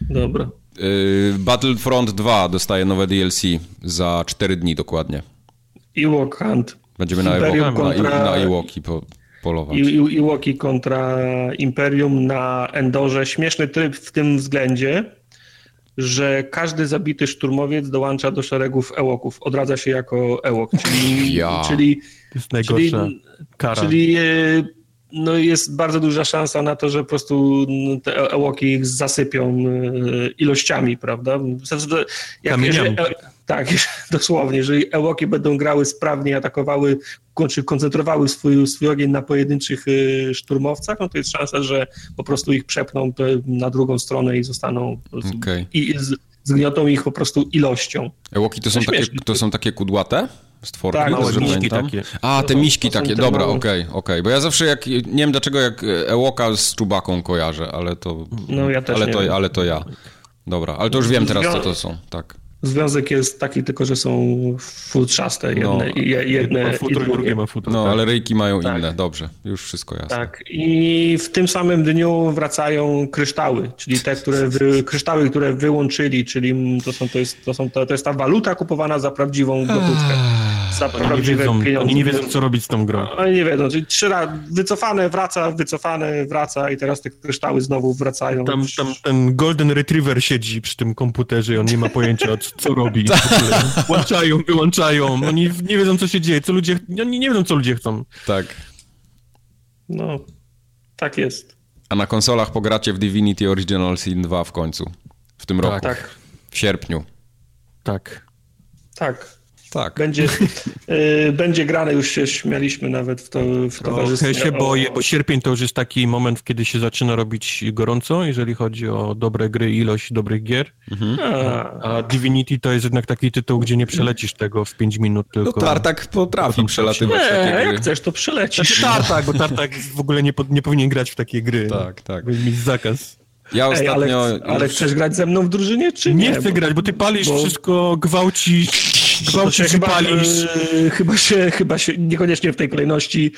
Dobra. Y, Battlefront 2 dostaje nowe DLC za 4 dni dokładnie. Ewok Hunt. Będziemy na, Ewok, kontra... na, Ewoki po, polować. I, Ewoki kontra Imperium na Endorze. Śmieszny tryb w tym względzie, że każdy zabity szturmowiec dołącza do szeregów Ewoków. Odradza się jako Ewok, czyli... Ja. czyli to jest najgorsza czyli, kara. Czyli e, no jest bardzo duża szansa na to, że po prostu te Ewoki ich zasypią e, ilościami, prawda? Jak, jeżeli, tak, <laughs> dosłownie. Jeżeli Ewoki będą grały sprawnie, atakowały, czy koncentrowały swój, swój ogień na pojedynczych y, szturmowcach, no to jest szansa, że po prostu ich przepną na drugą stronę i zostaną okay. i zgniotą ich po prostu ilością. Ewoki to są, takie, to są takie kudłate? Stworki, tak, małe miśki takie. A, te miśki takie, dobra, okej, okej. Okay, Bo ja zawsze jak, nie wiem dlaczego jak Ewoka z Czubaką kojarzę, ale to... No ja też ale to, ale to ja. Dobra, ale to już wiem teraz, co to są, tak. Związek jest taki tylko, że są futrzaste jedne, no, jedne ma futro i drugie ma futro. No, tak. ale ryjki mają tak. inne, dobrze, już wszystko jasne. Tak, i w tym samym dniu wracają kryształy, czyli te, które wy, kryształy, które wyłączyli, czyli to, są, to, jest, to, są, to, to jest ta waluta kupowana za prawdziwą gotówkę. Za oni prawdziwe wiedzą, pieniądze. Oni nie wiedzą, co robić z tą grą. Oni nie wiedzą, czyli trzy razy wycofane, wraca, wycofane, wraca i teraz te kryształy znowu wracają. Tam, tam ten Golden Retriever siedzi przy tym komputerze i on nie ma pojęcia, co robi. <laughs> Tak. Włączają, wyłączają. Oni nie wiedzą, co się dzieje, co ludzie... Oni nie wiedzą, co ludzie chcą. Tak. No, tak jest. A na konsolach pogracie w Divinity Original Sin 2 w końcu. W tym tak. roku. Tak. W sierpniu. Tak. Tak. Tak. Będzie, y, będzie grane, już się śmialiśmy nawet w, to, w towarzystwie. Ja się boję, bo sierpień to już jest taki moment, kiedy się zaczyna robić gorąco, jeżeli chodzi o dobre gry, ilość dobrych gier. Mhm. A, a, Divinity to jest jednak taki tytuł, gdzie nie przelecisz tego w 5 minut tylko. No Tartak potrafi przelatywać nie, takie gry. jak chcesz, to przelecisz. Znaczy Tartak, bo Tartak w ogóle nie, nie powinien grać w takie gry. Tak, tak. Będzie mieć zakaz. Ja ostatnio... Ej, ale, ale, chcesz grać ze mną w drużynie, czy nie? Nie chcę bo, grać, bo ty palisz bo... wszystko, gwałcisz, gwałcisz chyba, palisz. E, chyba, się, chyba się, niekoniecznie w tej kolejności,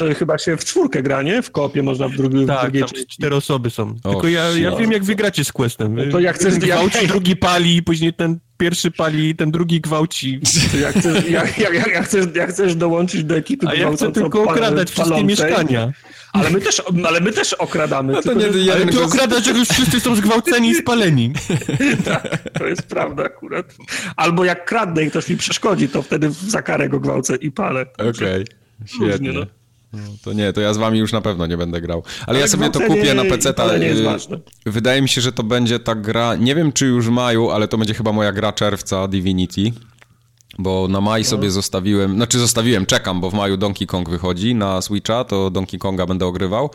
e, chyba się w czwórkę gra, nie? W kopie można w, drugi, tak, w drugiej cztery osoby są. O, Tylko ja, ja wiem, jak wygracie z Questem. No to jak chcesz... Gwałci, jak... drugi pali, później ten pierwszy pali, ten drugi gwałci. Jak chcesz, jak, jak, jak, chcesz, jak chcesz dołączyć do ekipy A ja chcę tylko okradać wszystkie mieszkania. Ale my też, ale my też okradamy. No to nie, że... Ale ty okradasz, jak już wszyscy są zgwałceni i spaleni. <laughs> tak, to jest prawda akurat. Albo jak kradnę i ktoś mi przeszkodzi, to wtedy za karę go gwałcę i palę. Okej, okay. świetnie. No. No, to nie, to ja z wami już na pewno nie będę grał. Ale, ale ja sobie to kupię na PC. Ale nie jest ważne. Wydaje mi się, że to będzie ta gra. Nie wiem, czy już maju, ale to będzie chyba moja gra czerwca Divinity. Bo na maj sobie no. zostawiłem, znaczy zostawiłem, czekam, bo w maju Donkey Kong wychodzi na Switcha, to Donkey Konga będę ogrywał,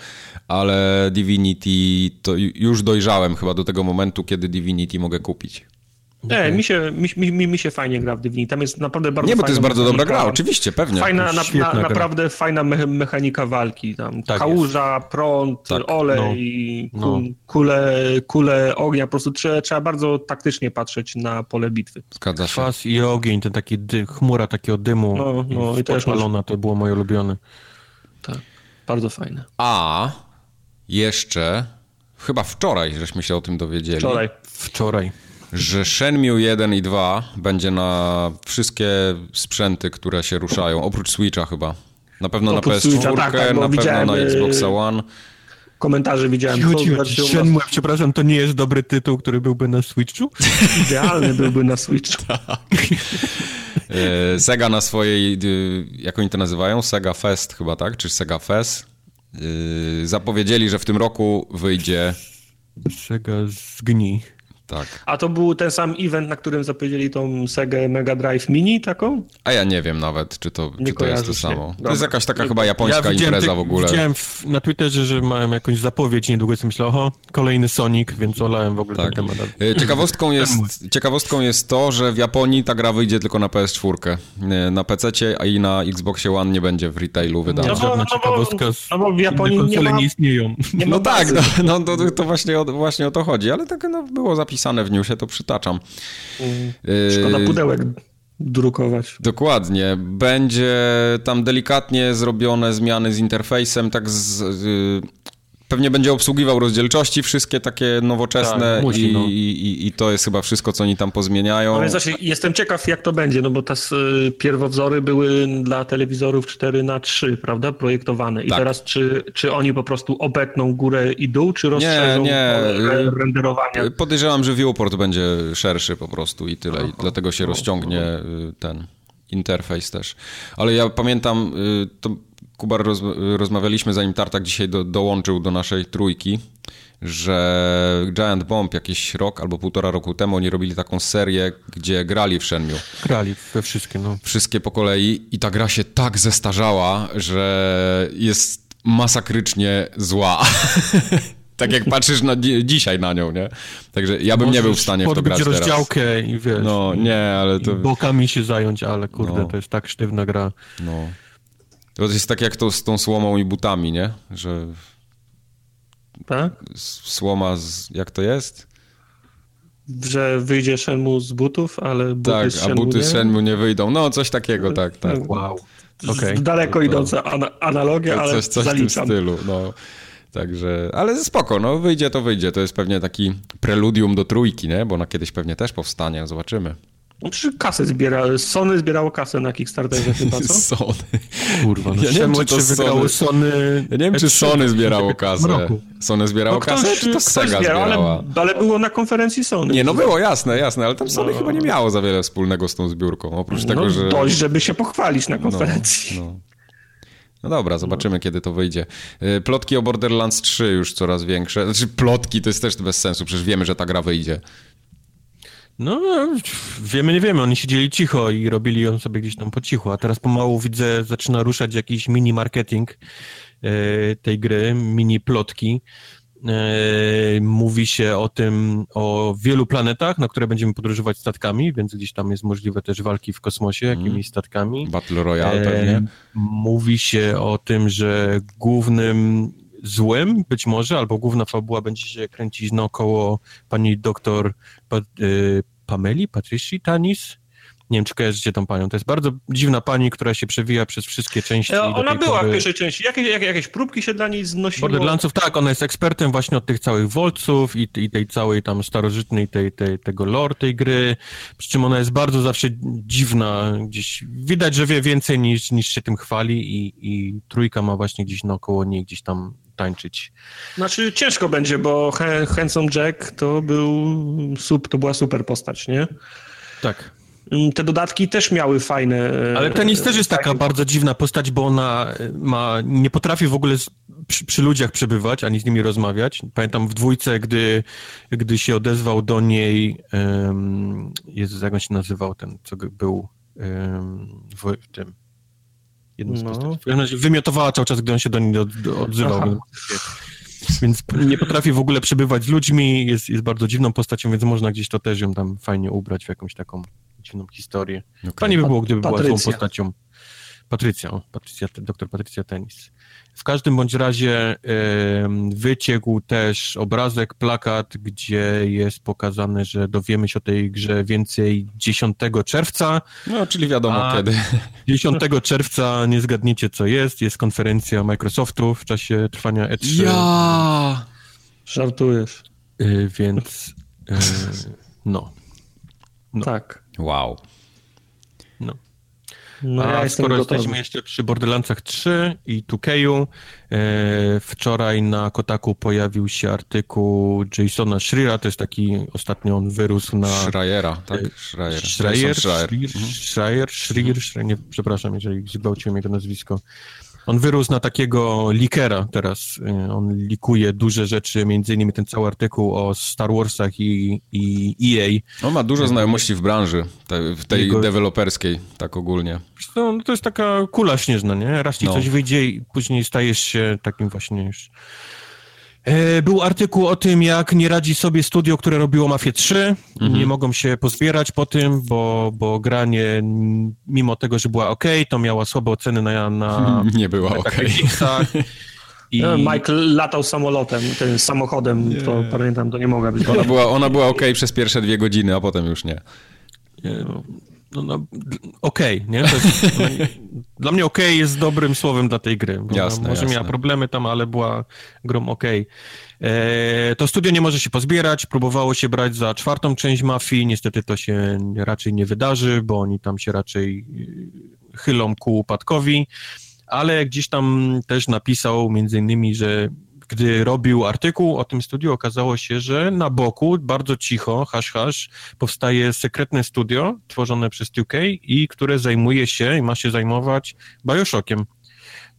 ale Divinity to już dojrzałem chyba do tego momentu, kiedy Divinity mogę kupić. Nie, mi się, mi, mi, mi się fajnie gra w Divinity. Tam jest naprawdę bardzo Nie, bo to jest bardzo dobra gra, oczywiście, pewnie. Fajna, na, na, naprawdę fajna me mechanika walki. Tam tak kałuża, jest. prąd, tak, olej, no, no. Kule, kule ognia. Po prostu trzeba, trzeba bardzo taktycznie patrzeć na pole bitwy. Zgadza się. Kwas i ogień, ten taki dy, chmura takiego dymu no, no, i, i też palona, to było moje ulubione. Tak, bardzo fajne. A jeszcze, chyba wczoraj żeśmy się o tym dowiedzieli. Wczoraj. Wczoraj że Shenmue 1 i 2 będzie na wszystkie sprzęty, które się ruszają, oprócz Switcha chyba. Na pewno oprócz na PS4, Switcha, tak, tak, na pewno na Xbox One. Komentarze widziałem. Shenmue, przepraszam, to nie jest dobry tytuł, który byłby na Switchu? <laughs> Idealny byłby na Switchu. <laughs> Tak. E, Sega na swojej, jak oni to nazywają? Sega Fest chyba, tak? Czy Sega Fest? E, zapowiedzieli, że w tym roku wyjdzie... Sega zgnij. Tak. A to był ten sam event, na którym zapowiedzieli tą Sega Mega Drive Mini taką? A ja nie wiem nawet, czy to, czy to jest to samo. To jest jakaś taka chyba japońska ja impreza w ogóle. Widziałem w, na Twitterze, że mają jakąś zapowiedź niedługo sobie myślę, oho, kolejny Sonic, więc olałem w ogóle tak. ten temat. E, ciekawostką jest, ciekawostką jest to, że w Japonii ta gra wyjdzie tylko na PS4. Na PC a i na Xboxie One nie będzie w retailu wydana. No, bo, no, ciekawostka, no bo w Japonii nie, ma, nie istnieją. Nie no tak, no, no to, to, właśnie, o, właśnie o to chodzi, ale tak no, było zapisane napisane w newsie, to przytaczam. Mm. Szkoda y, pudełek drukować. Dokładnie. Będzie tam delikatnie zrobione zmiany z interfejsem, tak z, pewnie będzie obsługiwał rozdzielczości wszystkie takie nowoczesne tak, musi, i, no. i, i, to jest chyba wszystko, co oni tam pozmieniają. No właśnie jestem ciekaw, jak to będzie, no bo te pierwowzory były dla telewizorów 4 na 3 prawda, projektowane i tak. teraz czy, czy oni po prostu obetną górę i dół, czy rozszerzą nie, nie. renderowanie? Podejrzewam, że viewport będzie szerszy po prostu i tyle, i dlatego się rozciągnie y, ten interfejs też. Ale ja pamiętam, y, to Kubar, roz, rozmawialiśmy zanim Tartak dzisiaj do, dołączył do naszej trójki, że Giant Bomb jakiś rok albo półtora roku temu oni robili taką serię, gdzie grali w Shenmue. Grali we wszystkie, no. Wszystkie po kolei i ta gra się tak zestarzała, że jest masakrycznie zła. <laughs> tak jak patrzysz na dzisiaj na nią, nie? Także ja bym Możesz nie był w stanie w to grać teraz. rozdziałkę i wiesz. No, nie, ale to... Bokami się zająć, ale kurde, no. to jest tak sztywna gra. No. To jest tak jak to z tą słomą i butami, nie? Że... Tak? Słoma, z... jak to jest? że wyjdzie Shenmue z butów, ale buty tak, z Shenmue a buty nie? Shenmue nie wyjdą. No, coś takiego, tak, tak. Wow. Okay. Daleko idące ana analogie, ale coś, coś zaliczam. w tym stylu, no. Także, ale spoko, no wyjdzie to wyjdzie. To jest pewnie taki preludium do trójki, nie? Bo ona kiedyś pewnie też powstanie, zobaczymy. No przecież kasę zbiera, Sony zbierało kasę na Kickstarterze chyba, co? <laughs> Sony. Kurwa, no ja nie wiem, czy to wygrało Sony... Ja nie wiem, czy Sony zbierało kasę. Sony zbierało no ktoś, kasę, czy to Sega zbierał, zbierała? Ale, ale, było na konferencji Sony. Nie, no było, jasne, jasne, ale tam Sony no. chyba nie miało za wiele wspólnego z tą zbiórką, oprócz no, tego, że... dość, żeby się pochwalić na konferencji. No, no dobra, zobaczymy, kiedy to wyjdzie. Y, plotki o Borderlands 3 już coraz większe. Znaczy, plotki to jest też bez sensu, przecież wiemy, że ta gra wyjdzie. No, wiemy, nie wiemy. Oni siedzieli cicho i robili ją sobie gdzieś tam po cichu, a teraz pomału widzę, zaczyna ruszać jakiś mini marketing e, tej gry, mini plotki. E, mówi się o tym, o wielu planetach, na które będziemy podróżować statkami, więc gdzieś tam jest możliwe też walki w kosmosie jakimiś mm. statkami. Battle Royale pewnie. Mówi się o tym, że głównym złym być może, albo główna fabuła będzie się kręcić naokoło pani doktor pa, y, Pameli, Patrici Tanis, nie wiem, czy kojarzycie tą panią. To jest bardzo dziwna pani, która się przewija przez wszystkie części. E, ona była pory... w pierwszej części. Jakieś, jakieś, jakieś próbki się dla niej znosiło? Borderlandsów, tak. Ona jest ekspertem właśnie od tych całych wolców i, i tej całej tam starożytnej, tej, tej, tego lore tej gry. Przy czym ona jest bardzo zawsze dziwna. Gdzieś widać, że wie więcej niż, niż się tym chwali i, i trójka ma właśnie gdzieś naokoło niej gdzieś tam tańczyć. Znaczy ciężko będzie, bo Handsome Jack to był, to była super postać, nie? Tak. Mm, te dodatki też miały fajne. E, Ale tenis też jest taka bardzo dziwna postać, bo ona e, ma, nie potrafi w ogóle przy, przy, ludziach przebywać, ani z nimi rozmawiać. Pamiętam w dwójce, gdy, gdy się odezwał do niej, um, Jezus, jak on się nazywał, ten, co był um, w tym jedną z no. postaci. W każdym razie wymiotowała cały czas, gdy on się do niej od, odzywał. Więc nie potrafi w ogóle przebywać z ludźmi, jest, jest bardzo dziwną postacią, więc można gdzieś to też ją tam fajnie ubrać w jakąś taką dziwną historię. Okay. Fajnie by było, gdyby Patrycja. była złą postacią. Patrycja, o, Patrycja, doktor Patrycja Tenis. W każdym bądź razie wyciekł też obrazek, plakat, gdzie jest pokazane, że dowiemy się o tej grze więcej 10 czerwca. No, czyli wiadomo kiedy. <laughs> 10 czerwca, nie zgadniecie co jest, jest konferencja Microsoftu w czasie trwania E3. Ja! Żartujesz. Y, więc y, no. no. Tak. Wow. No. No, A ja skoro gotowy. jesteśmy jeszcze przy Borderlandsach 3 i 2K, e, wczoraj na Kotaku pojawił się artykuł Jasona Schriera, to jest taki, ostatnio on wyrósł na... Schreiera, tak? E, Schreier. Schreier, Schreier, Schreier, Schreier, Schreier, nie, przepraszam, jeżeli zgwałciłem jego nazwisko. On wyrósł na takiego likera teraz. Y, on likuje duże rzeczy, między innymi ten cały artykuł o Star Warsach i, i EA. On ma dużo znajomości w branży, te, w tej Jego... deweloperskiej, tak ogólnie. No, no, to jest taka kula śnieżna, nie? Raz ci no. coś wyjdzie i później stajesz się takim właśnie już E, był artykuł o tym, jak nie radzi sobie studio, które robiło Mafię 3. Mhm. Nie mogą się pozbierać po tym, bo, bo granie, mimo tego, że była ok, to miała słabe oceny na. na nie była ok. <laughs> I... No, Michael latał samolotem, tym samochodem, nie. to pamiętam, to nie mogła być. Ona była, ona była ok przez pierwsze dwie godziny, a potem już nie. nie no no, no okej, okay, nie? Jest, <laughs> dla mnie okej okay jest dobrym słowem dla tej gry. Jasne, może jasne. miała problemy tam, ale była grą okej. Okay. E, to studio nie może się pozbierać, próbowało się brać za czwartą część Mafii, niestety to się raczej nie wydarzy, bo oni tam się raczej e, chylą ku upadkowi, ale gdzieś tam też napisał między innymi, że gdy robił artykuł o tym studiu, okazało się, że na boku, bardzo cicho, hash hash, powstaje sekretne studio tworzone przez 2K i które zajmuje się i ma się zajmować Bioshockiem.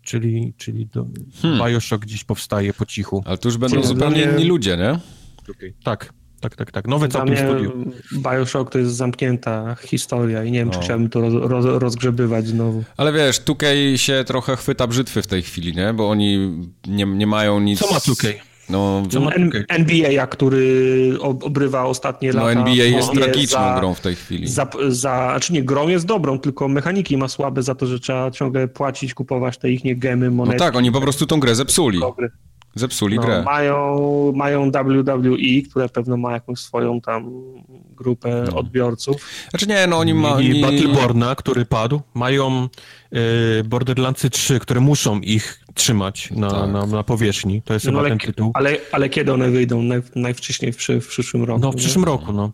Czyli, czyli do, hmm. Bioshock gdzieś powstaje po cichu. Ale to już będą zupełnie inni ludzie, nie? Tak. Tak, tak, tak. Nowe całkiem studio. Bioshock to jest zamknięta historia i nie wiem, czy chciałbym to roz, roz, rozgrzebywać znowu. Ale wiesz, 2K się trochę chwyta brzytwy w tej chwili, nie? Bo oni nie, nie mają nic... Co ma 2K? No, NBA, który obrywa ostatnie no, lata. No NBA jest tragiczną za, grą w tej chwili. Za, za, znaczy nie, grą jest dobrą, tylko mechaniki ma słabe za to, że trzeba ciągle płacić, kupować te ich nie gemy, monety. No tak, oni po prostu tą grę zepsuli. Zepsuli no, grę. Mają, mają WWE, które pewno ma jakąś swoją tam grupę no. odbiorców. Znaczy nie, no oni mają... I Battleborna, który padł. Mają y, Borderlandsy 3, które muszą ich trzymać na, tak. na, na, powierzchni. To jest no, chyba ale, ten tytuł. Ale, ale kiedy one wyjdą? Naj, najwcześniej w, w, przyszłym roku. No w przyszłym nie? roku, no.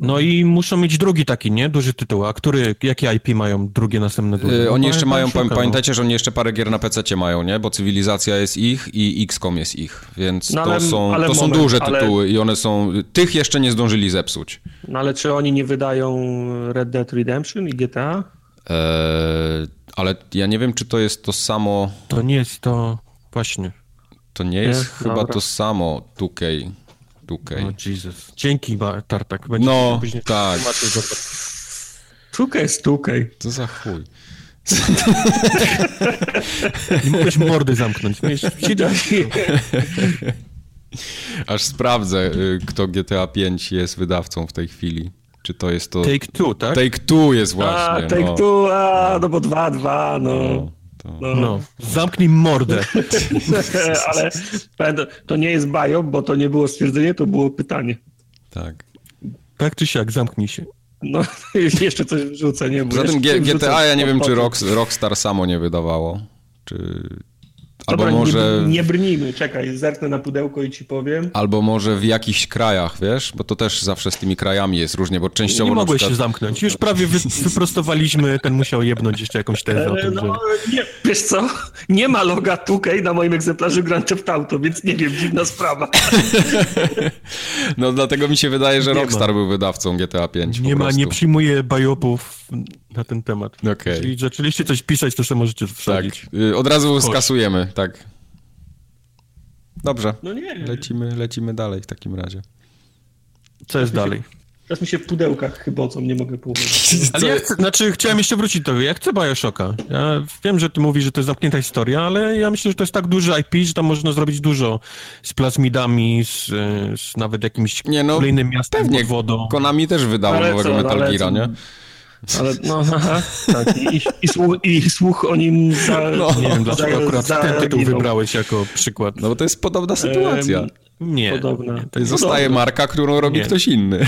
No i muszą mieć drugi taki, nie? Duży tytuł. A który, jakie IP mają drugie następne duże? Yy, oni no, jeszcze mają, szuka, pamiętajcie, że oni jeszcze parę gier na PC mają, nie? Bo Cywilizacja jest ich i XCOM jest ich, więc no, ale, to, są, to są duże tytuły ale... i one są, tych jeszcze nie zdążyli zepsuć. No ale czy oni nie wydają Red Dead Redemption i GTA? Eee, ale ja nie wiem, czy to jest to samo... To nie jest to, właśnie. To nie jest nie? chyba Dobra. to samo 2K. 2K. Oh, Jesus. Dzięki, Tartak. Będzie no, tak. 2K jest 2K. Co za chuj. Nie mogłeś mordy zamknąć. Aż sprawdzę, y, kto GTA 5 jest wydawcą w tej chwili. Czy to jest to... Take Two, tak? Take Two jest właśnie. A, Take no. Two, a, no bo 2-2, no. no. To... No. no. zamknij mordę. <laughs> Ale to nie jest bajo, bo to nie było stwierdzenie, to było pytanie. Tak. Tak czy siak, zamknij się. No, <laughs> jeszcze coś wrzucę, nie? Poza tym GTA, ja nie wiem, czy Rockstar samo nie wydawało, czy Albo Dobra, może... Nie, nie brnijmy, czekaj, zerknę na pudełko i ci powiem. Albo może w jakichś krajach, wiesz? Bo to też zawsze z tymi krajami jest różnie, bo częściowo Nie mogłeś przykład... się zamknąć. Już prawie wy, <laughs> wyprostowaliśmy, ten musiał jebnąć jeszcze jakąś tezę o tym, no, że... nie, wiesz co? Nie ma loga 2K na moim egzemplarzu Grand Theft Auto, więc nie wiem, dziwna sprawa. <laughs> no dlatego mi się wydaje, że nie Rockstar ma. był wydawcą GTA 5 Nie ma, nie przyjmuje bajopów na ten temat. Okay. Jeżeli zaczęliście coś pisać, to sobie możecie wsadzić. Tak, od razu skasujemy, tak. Dobrze. No nie. Lecimy, lecimy dalej w takim razie. Co jest dalej? Teraz mi się w pudełkach chyba co nie mogę położyć. <laughs> Ale ja chcę, znaczy chciałem jeszcze wrócić do tego. Ja chcę Bioshocka. Ja wiem, że ty mówisz, że to jest zamknięta historia, ale ja myślę, że to jest tak duży IP, że tam można zrobić dużo z plazmidami, z, z nawet jakimś nie, no, kolejnym miastem pewnie. wodą. Konami też wydało ale nowego co, Metal Geara, nie? Ale <laughs> no, aha, tak. I, i, słuch, I słuch o nim za, no, Nie wiem, dlaczego za, akurat za, ten tytuł wybrałeś jako przykład. No bo to jest podobna sytuacja. Ehm, nie. Podobna. To jest zostaje marka, którą robi nie. ktoś inny.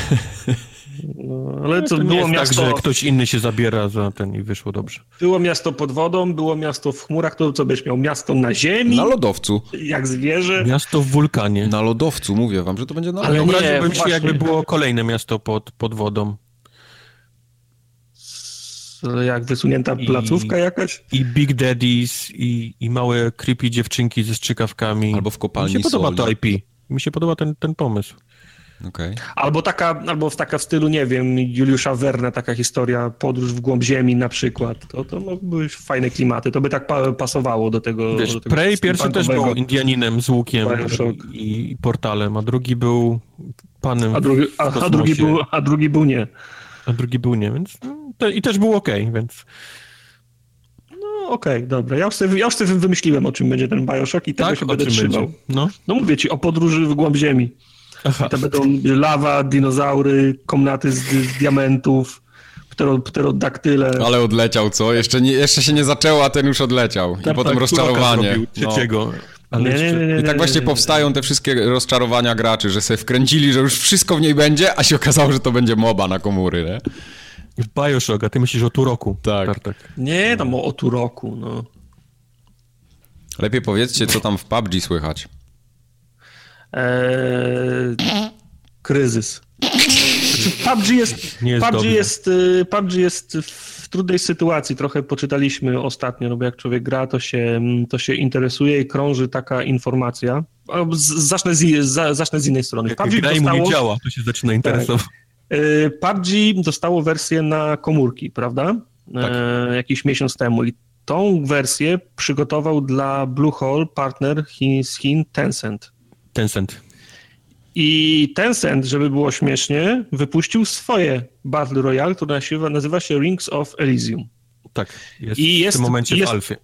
No, ale co, to było tak, miasto... tak, że ktoś inny się zabiera za ten i wyszło dobrze. Było miasto pod wodą, było miasto w chmurach, to co byś miał? Miasto na ziemi? Na lodowcu. Jak zwierzę? Miasto w wulkanie. Na lodowcu, mówię wam, że to będzie na lodowcu. Ale wyobraziłbym się, jakby było kolejne miasto pod, pod wodą jak wysunięta placówka I, jakaś. I Big Daddies, i, i małe creepy dziewczynki ze strzykawkami. Albo w kopalni Mi się podoba to IP. Mi się podoba ten, ten pomysł. Okay. Albo taka, albo w taka w stylu, nie wiem, Juliusza Verne, taka historia, podróż w głąb ziemi na przykład. To, to no, były fajne klimaty, to by tak pa pasowało do tego. Wiesz, do tego Prey pierwszy też był Indianinem z łukiem i, i, portalem, a drugi był panem a drugi, a, a, drugi był, a drugi był nie. A drugi był nie, więc no, te, i też był ok, więc... No okej, okay, dobra. Ja już, sobie, ja już sobie wymyśliłem, o czym będzie ten Bioshock i tego tak, się będę trzymał. No. no mówię ci, o podróży w głąb ziemi. Aha. To będą lawa, dinozaury, komnaty z, z diamentów, pterodaktyle. Ale odleciał, co? Jeszcze, nie, jeszcze się nie zaczęło, a ten już odleciał. I tak, potem tak, rozczarowanie. Trzeciego. No. Ale nie, nie, nie, I tak właśnie powstają te wszystkie rozczarowania graczy, że sobie wkręcili, że już wszystko w niej będzie, a się okazało, że to będzie moba na komury, nie? Bioshock, a ty myślisz o Turoku. Tak. Tartak. Nie, tam o, o Turoku, no. Lepiej powiedzcie, co tam w PUBG słychać. Eee, kryzys. PUBG jest, nie jest, PUBG jest, y, PUBG jest w trudnej sytuacji. Trochę poczytaliśmy ostatnio, no bo jak człowiek gra, to się, to się interesuje i krąży taka informacja. Zacznę z, zacznę z innej strony. Jak PUBG gra dostało... mu nie działa, to się zaczyna interesować. Tak. Y, PUBG dostało wersję na komórki, prawda? Tak. E, jakiś miesiąc temu i tą wersję przygotował dla Bluehole partner z Chin Tencent. Tencent. I Tencent, żeby było śmiesznie, wypuścił swoje Battle Royale, które nazywa się Rings of Elysium. Tak, jest I jest, w tym momencie jest, w alfie.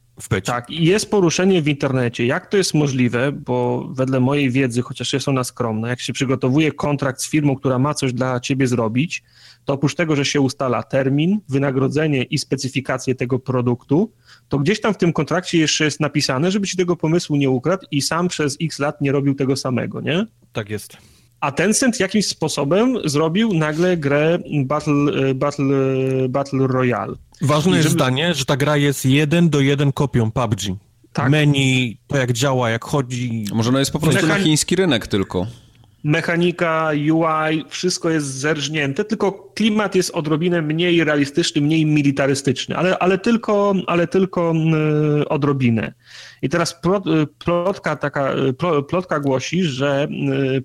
Tak, i jest poruszenie w internecie. Jak to jest możliwe? Bo wedle mojej wiedzy, chociaż jest ona skromna, jak się przygotowuje kontrakt z firmą, która ma coś dla ciebie zrobić, to oprócz tego, że się ustala termin, wynagrodzenie i specyfikację tego produktu, to gdzieś tam w tym kontrakcie jeszcze jest napisane, żeby ci tego pomysłu nie ukradł i sam przez x lat nie robił tego samego, nie? Tak jest. A Tencent jakimś sposobem zrobił nagle grę Battle, e, Battle, e, Battle Royale. Ważne jest zdanie, że ta gra jest jeden do jeden kopią PUBG. Tak. Menu, to jak działa, jak chodzi. Może ona jest po prostu na chiński rynek tylko mechanika, UI, wszystko jest zerżnięte, tylko klimat jest odrobinę mniej realistyczny, mniej militarystyczny, ale, ale tylko, ale tylko yy, odrobinę. I teraz y, plotka, taka, y, plotka głosi, że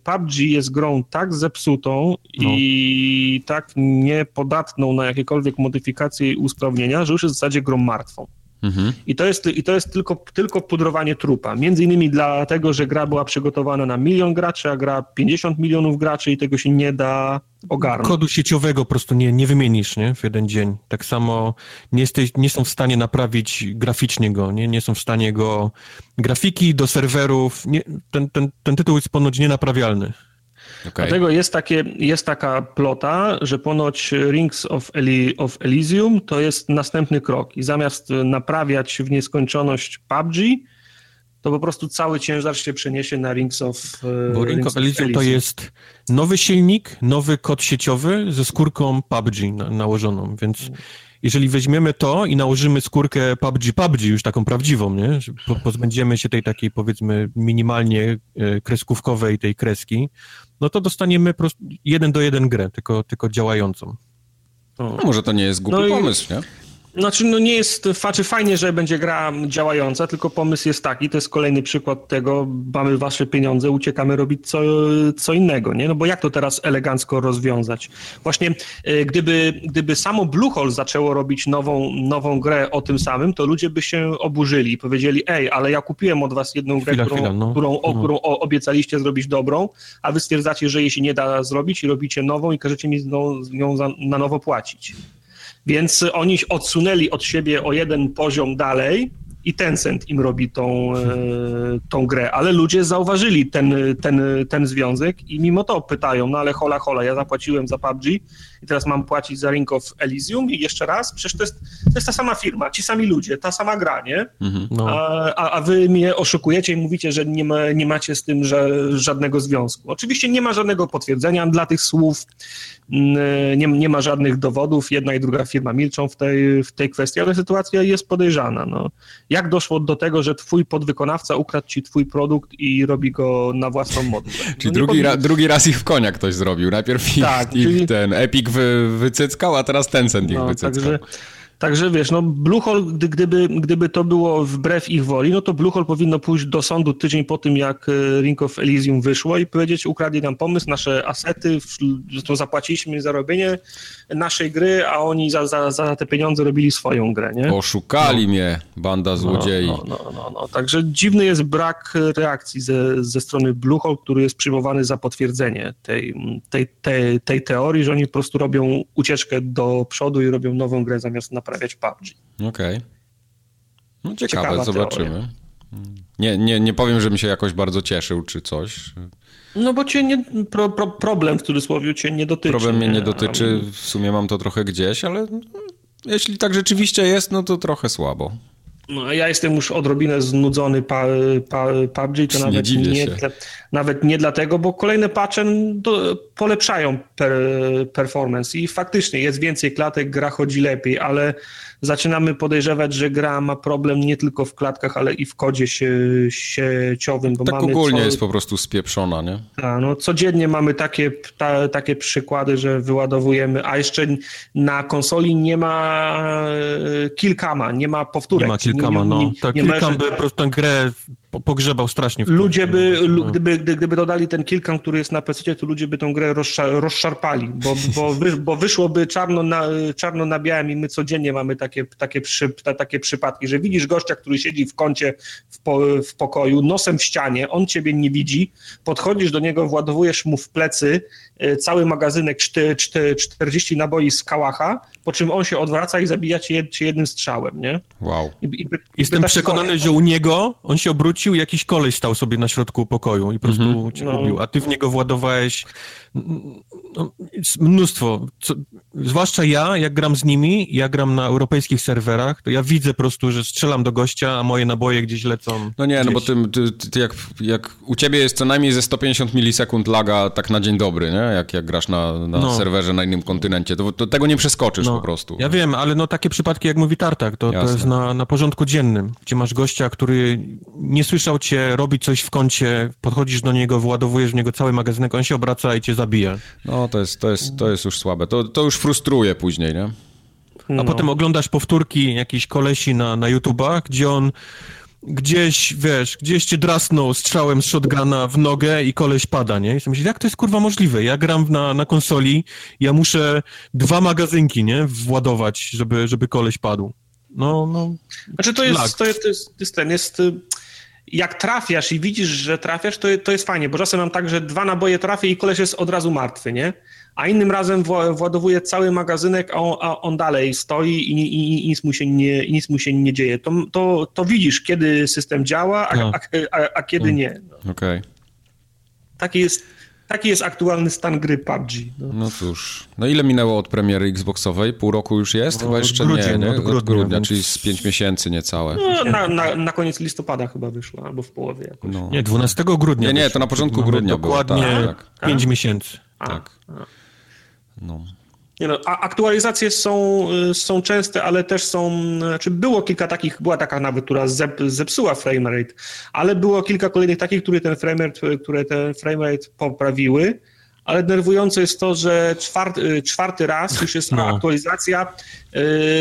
PUBG jest grą tak zepsutą no. i tak niepodatną na jakiekolwiek modyfikacje i usprawnienia, że już jest w zasadzie grą martwą. Mhm. I to jest, i to jest tylko, tylko pudrowanie trupa. Między innymi dlatego, że gra była przygotowana na milion graczy, a gra 50 milionów graczy i tego się nie da ogarnąć. Kodu sieciowego po prostu nie, nie wymienisz nie? w jeden dzień. Tak samo nie, jesteś, nie są w stanie naprawić graficznie go, nie, nie są w stanie go... Grafiki do serwerów, nie, ten, ten, ten tytuł jest ponoć nienaprawialny. Okay. Dlatego jest, takie, jest taka plota, że ponoć Rings of, Eli, of Elysium to jest następny krok. I zamiast naprawiać w nieskończoność PUBG, to po prostu cały ciężar się przeniesie na Rings of e, Bo Rings of Elysium, to jest nowy silnik, nowy kod sieciowy ze skórką PUBG na, nałożoną, więc jeżeli weźmiemy to i nałożymy skórkę PUBG PUBG, już taką prawdziwą, nie? pozbędziemy się tej takiej powiedzmy minimalnie e, kreskówkowej tej kreski, no to dostaniemy prost, jeden do jeden grę, tylko, tylko działającą. No, może to nie jest głupi no pomysł, i... nie? Znaczy, no nie jest, znaczy fajnie, że będzie gra działająca, tylko pomysł jest taki, to jest kolejny przykład tego, mamy wasze pieniądze, uciekamy robić co, co innego, nie? No bo jak to teraz elegancko rozwiązać? Właśnie e, gdyby, gdyby samo Bluehole zaczęło robić nową, nową grę o tym samym, to ludzie by się oburzyli i powiedzieli, ej, ale ja kupiłem od was jedną grę, chwila, którą, chwila, no. którą, o, no. którą obiecaliście zrobić dobrą, a wy stwierdzacie, że jej się nie da zrobić i robicie nową i każecie mi ją na nowo płacić. Więc oni odsunęli od siebie o jeden poziom dalej i Tencent im robi tą, e, tą grę, ale ludzie zauważyli ten, ten, ten związek i mimo to pytają, no ale hola hola, ja zapłaciłem za PUBG i teraz mam płacić za Ring of Elysium i jeszcze raz, przecież to jest, to jest ta sama firma, ci sami ludzie, ta sama gra, nie? Mhm, no. a, a wy mnie oszukujecie i mówicie, że nie, ma, nie macie z tym że, żadnego związku. Oczywiście nie ma żadnego potwierdzenia dla tych słów, mm, nie, nie ma żadnych dowodów, jedna i druga firma milczą w tej, w tej kwestii, ale sytuacja jest podejrzana. No. Jak doszło do tego, że twój podwykonawca ukradł ci twój produkt i robi go na własną modłę? No czyli drugi, ra, drugi raz ich w konia ktoś zrobił. Najpierw tak, ich, czyli... ten Epic wy, wycyckał, a teraz Tencent ich no, wycyckał. Także, Także wiesz, no Bluehole, gdy, gdyby, gdyby to było wbrew ich woli, no to Bluehole powinno pójść do sądu tydzień po tym, jak e, Ring of Elysium wyszło i powiedzieć, ukradli nam pomysł, nasze asety, to zapłaciliśmy za robienie naszej gry, a oni za, za, za te pieniądze robili swoją grę, nie? Oszukali no. mnie, banda no, złodziei. No, no, no, no, no, Także dziwny jest brak reakcji ze, ze strony Bluehole, który jest przyjmowany za potwierdzenie tej, tej, tej, tej teorii, że oni po prostu robią ucieczkę do przodu i robią nową grę zamiast na naprawiać PUBG. Okej. Okay. No ciekawe, Ciekawa zobaczymy. Teoria. Nie, nie, nie powiem, że mi się jakoś bardzo cieszył czy coś. No bo cię nie, pro, pro, problem w cudzysłowie cię nie dotyczy. Problem mnie nie, nie dotyczy, w sumie mam to trochę gdzieś, ale jeśli tak rzeczywiście jest, no to trochę słabo. No, ja jestem już odrobinę znudzony pa, pa, PUBG, to nawet nie, nie nawet nie dlatego, bo kolejne patche do, polepszają per, performance i faktycznie jest więcej klatek, gra chodzi lepiej, ale zaczynamy podejrzewać, że gra ma problem nie tylko w klatkach, ale i w kodzie sie, sieciowym. Bo tak mamy ogólnie co... jest po prostu spieprzona, nie? A, no, codziennie mamy takie, ta, takie przykłady, że wyładowujemy, a jeszcze na konsoli nie ma e, kilkama, nie ma powtórek. Nie ma kilkama, no. Nie, nie, tak, kilkam by po prostu tę grę pogrzebał strasznie. Ludzie by, no. gdyby, gdyby dodali ten kilkan, który jest na PC, to ludzie by tą grę rozszarpali, bo, bo, wy, bo wyszłoby czarno na, czarno na białym i my codziennie mamy takie, takie, przy, takie przypadki, że widzisz gościa, który siedzi w kącie w, po, w pokoju, nosem w ścianie, on ciebie nie widzi, podchodzisz do niego, władowujesz mu w plecy e, cały magazynek 40 naboi z kałacha, po czym on się odwraca i zabija cię, cię jednym strzałem, nie? Wow. I, i, Jestem przekonany, że u niego on się obrócił, jakiś koleś stał sobie na środku pokoju i po prostu mm -hmm. cię no. a ty w niego władowałeś no, mnóstwo. Co, zwłaszcza ja, jak gram z nimi, ja gram na europejskich serwerach, to ja widzę po prostu, że strzelam do gościa, a moje naboje gdzieś lecą. No nie, gdzieś. no bo ty, ty, ty, jak, jak u ciebie jest co najmniej ze 150 milisekund laga tak na dzień dobry, nie? Jak, jak grasz na, na no. serwerze na innym kontynencie, to, to tego nie przeskoczysz no. po prostu. Ja wiem, ale no takie przypadki jak mówi Tartak, to, to jest na, na porządku dziennym, gdzie masz gościa, który nie słyszał cię, robi coś w kącie, podchodzisz do niego, władowujesz w niego cały magazynek, on się obraca i cię zabija. No to jest, to jest, to jest już słabe. To, to już frustruje później, nie? A no. potem oglądasz powtórki jakichś kolesi na, na YouTubach, gdzie on gdzieś, wiesz, gdzieś cię drasnął strzałem z shotguna w nogę i koleś pada, nie? I sobie myślisz, jak to jest kurwa możliwe? Ja gram na, na konsoli, ja muszę dwa magazynki, nie? Władować, żeby, żeby koleś padł. No, no. Znaczy to jest, to jest, to jest, to jest ten, jest jak trafiasz i widzisz, że trafiasz, to, to jest fajnie, bo czasem mam tak, że dwa naboje trafię i koleś jest od razu martwy, nie? A innym razem władowuje cały magazynek, a on, a on dalej stoi i, i, i, nic mu się nie, nic mu się nie dzieje. To, to, to widzisz, kiedy system działa, a, no. a, a, a kiedy no. nie. No. Okej. Okay. Taki jest Taki jest aktualny stan gry PUBG. No. no cóż, no ile minęło od premiery Xboxowej? Pół roku już jest? No, chyba jeszcze grudnia, nie, nie? Od grudnia, od grudnia więc... czyli z pięć miesięcy niecałe. No, na, na, na, koniec listopada chyba wyszło, albo w połowie jakoś. No. Nie, 12 grudnia. Nie, nie, to na początku grudnia było. Dokładnie tak, tak. 5 miesięcy. A, tak. A. No. Nie no, aktualizacje są, y, są częste, ale też są, znaczy było kilka takich, była taka nawet, która zep, zepsuła framerate, ale było kilka kolejnych takich, które ten framerate, które ten framerate poprawiły, ale denerwujące jest to, że czwarty, czwarty raz już jest no. aktualizacja,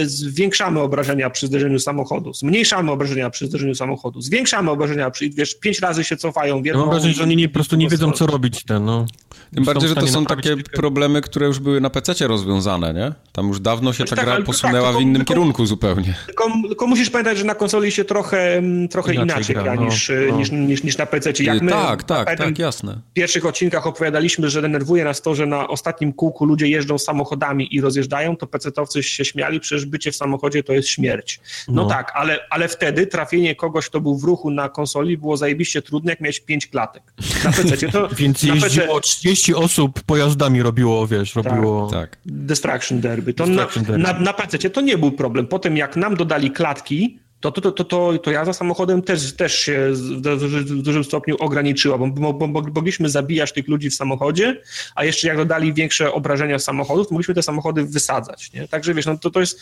zwiększamy obrażenia przy zderzeniu samochodu, zmniejszamy obrażenia przy zderzeniu samochodu, zwiększamy obrażenia, przy, wiesz, pięć razy się cofają. Jedną, Mam wrażenie, że oni nie, po prostu nie wiedzą, co robić. Ten, no. Tym bardziej, że to są takie problemy, które już były na PC rozwiązane, nie? Tam już dawno się ta tak, gra posunęła tak, w innym tylko, kierunku zupełnie. Tylko, tylko, musisz pamiętać, że na konsoli się trochę, mm, trochę inaczej, inaczej gra, no, niż, no. Niż, niż, niż, na PC. Jak my, tak, tak, tak, jasne. W pierwszych odcinkach opowiadaliśmy, że denerwuje nas to, że na ostatnim kółku ludzie jeżdżą samochodami i rozjeżdżają, to PC-towcy się śmiali, przecież bycie w samochodzie to jest śmierć. No, no, tak, ale, ale wtedy trafienie kogoś, kto był w ruchu na konsoli było zajebiście trudne, jak miałeś pięć klatek. Na PC to... <laughs> Więc jeździło PC... 30 osób pojazdami robiło, wiesz, tak, robiło... Tak, tak. Destruction Derby. To Destruction na, derby. na, na PC to nie był problem. Potem jak nam dodali klatki, to, to, to, to, to jazda samochodem też, też się w dużym stopniu ograniczyła, bo, bo, mogliśmy zabijać tych ludzi w samochodzie, a jeszcze jak dodali większe obrażenia samochodów, to mogliśmy te samochody wysadzać. Nie? Także wiesz, no to, to jest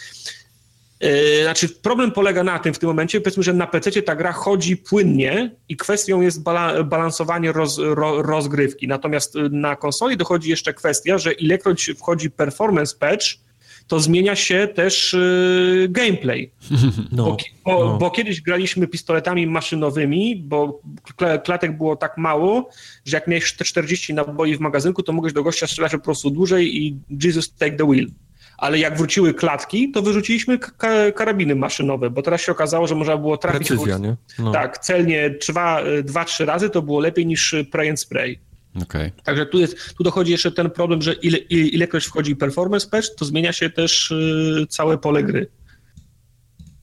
Yy, znaczy, problem polega na tym w tym momencie, powiedzmy, że na PC ta gra chodzi płynnie i kwestią jest bala, balansowanie roz, ro, rozgrywki. Natomiast na konsoli dochodzi jeszcze kwestia, że ilekroć wchodzi performance patch, to zmienia się też y, gameplay. <laughs> No, bo, bo, no. bo, kiedyś graliśmy pistoletami maszynowymi, bo klatek było tak mało, że jak miałeś 40 naboi w magazynku, to mogłeś do gościa strzelać po prostu dłużej i Jesus take the wheel ale jak wróciły klatki, to wyrzuciliśmy karabiny maszynowe, bo teraz się okazało, że można było trafić... Precyzja, nie? No. Tak, celnie dwa, dwa, trzy razy to było lepiej niż pray and spray. Okay. Także tu, jest, tu dochodzi jeszcze ten problem, że ile, ile, ilekroć wchodzi performance patch, to zmienia się też y, całe pole gry.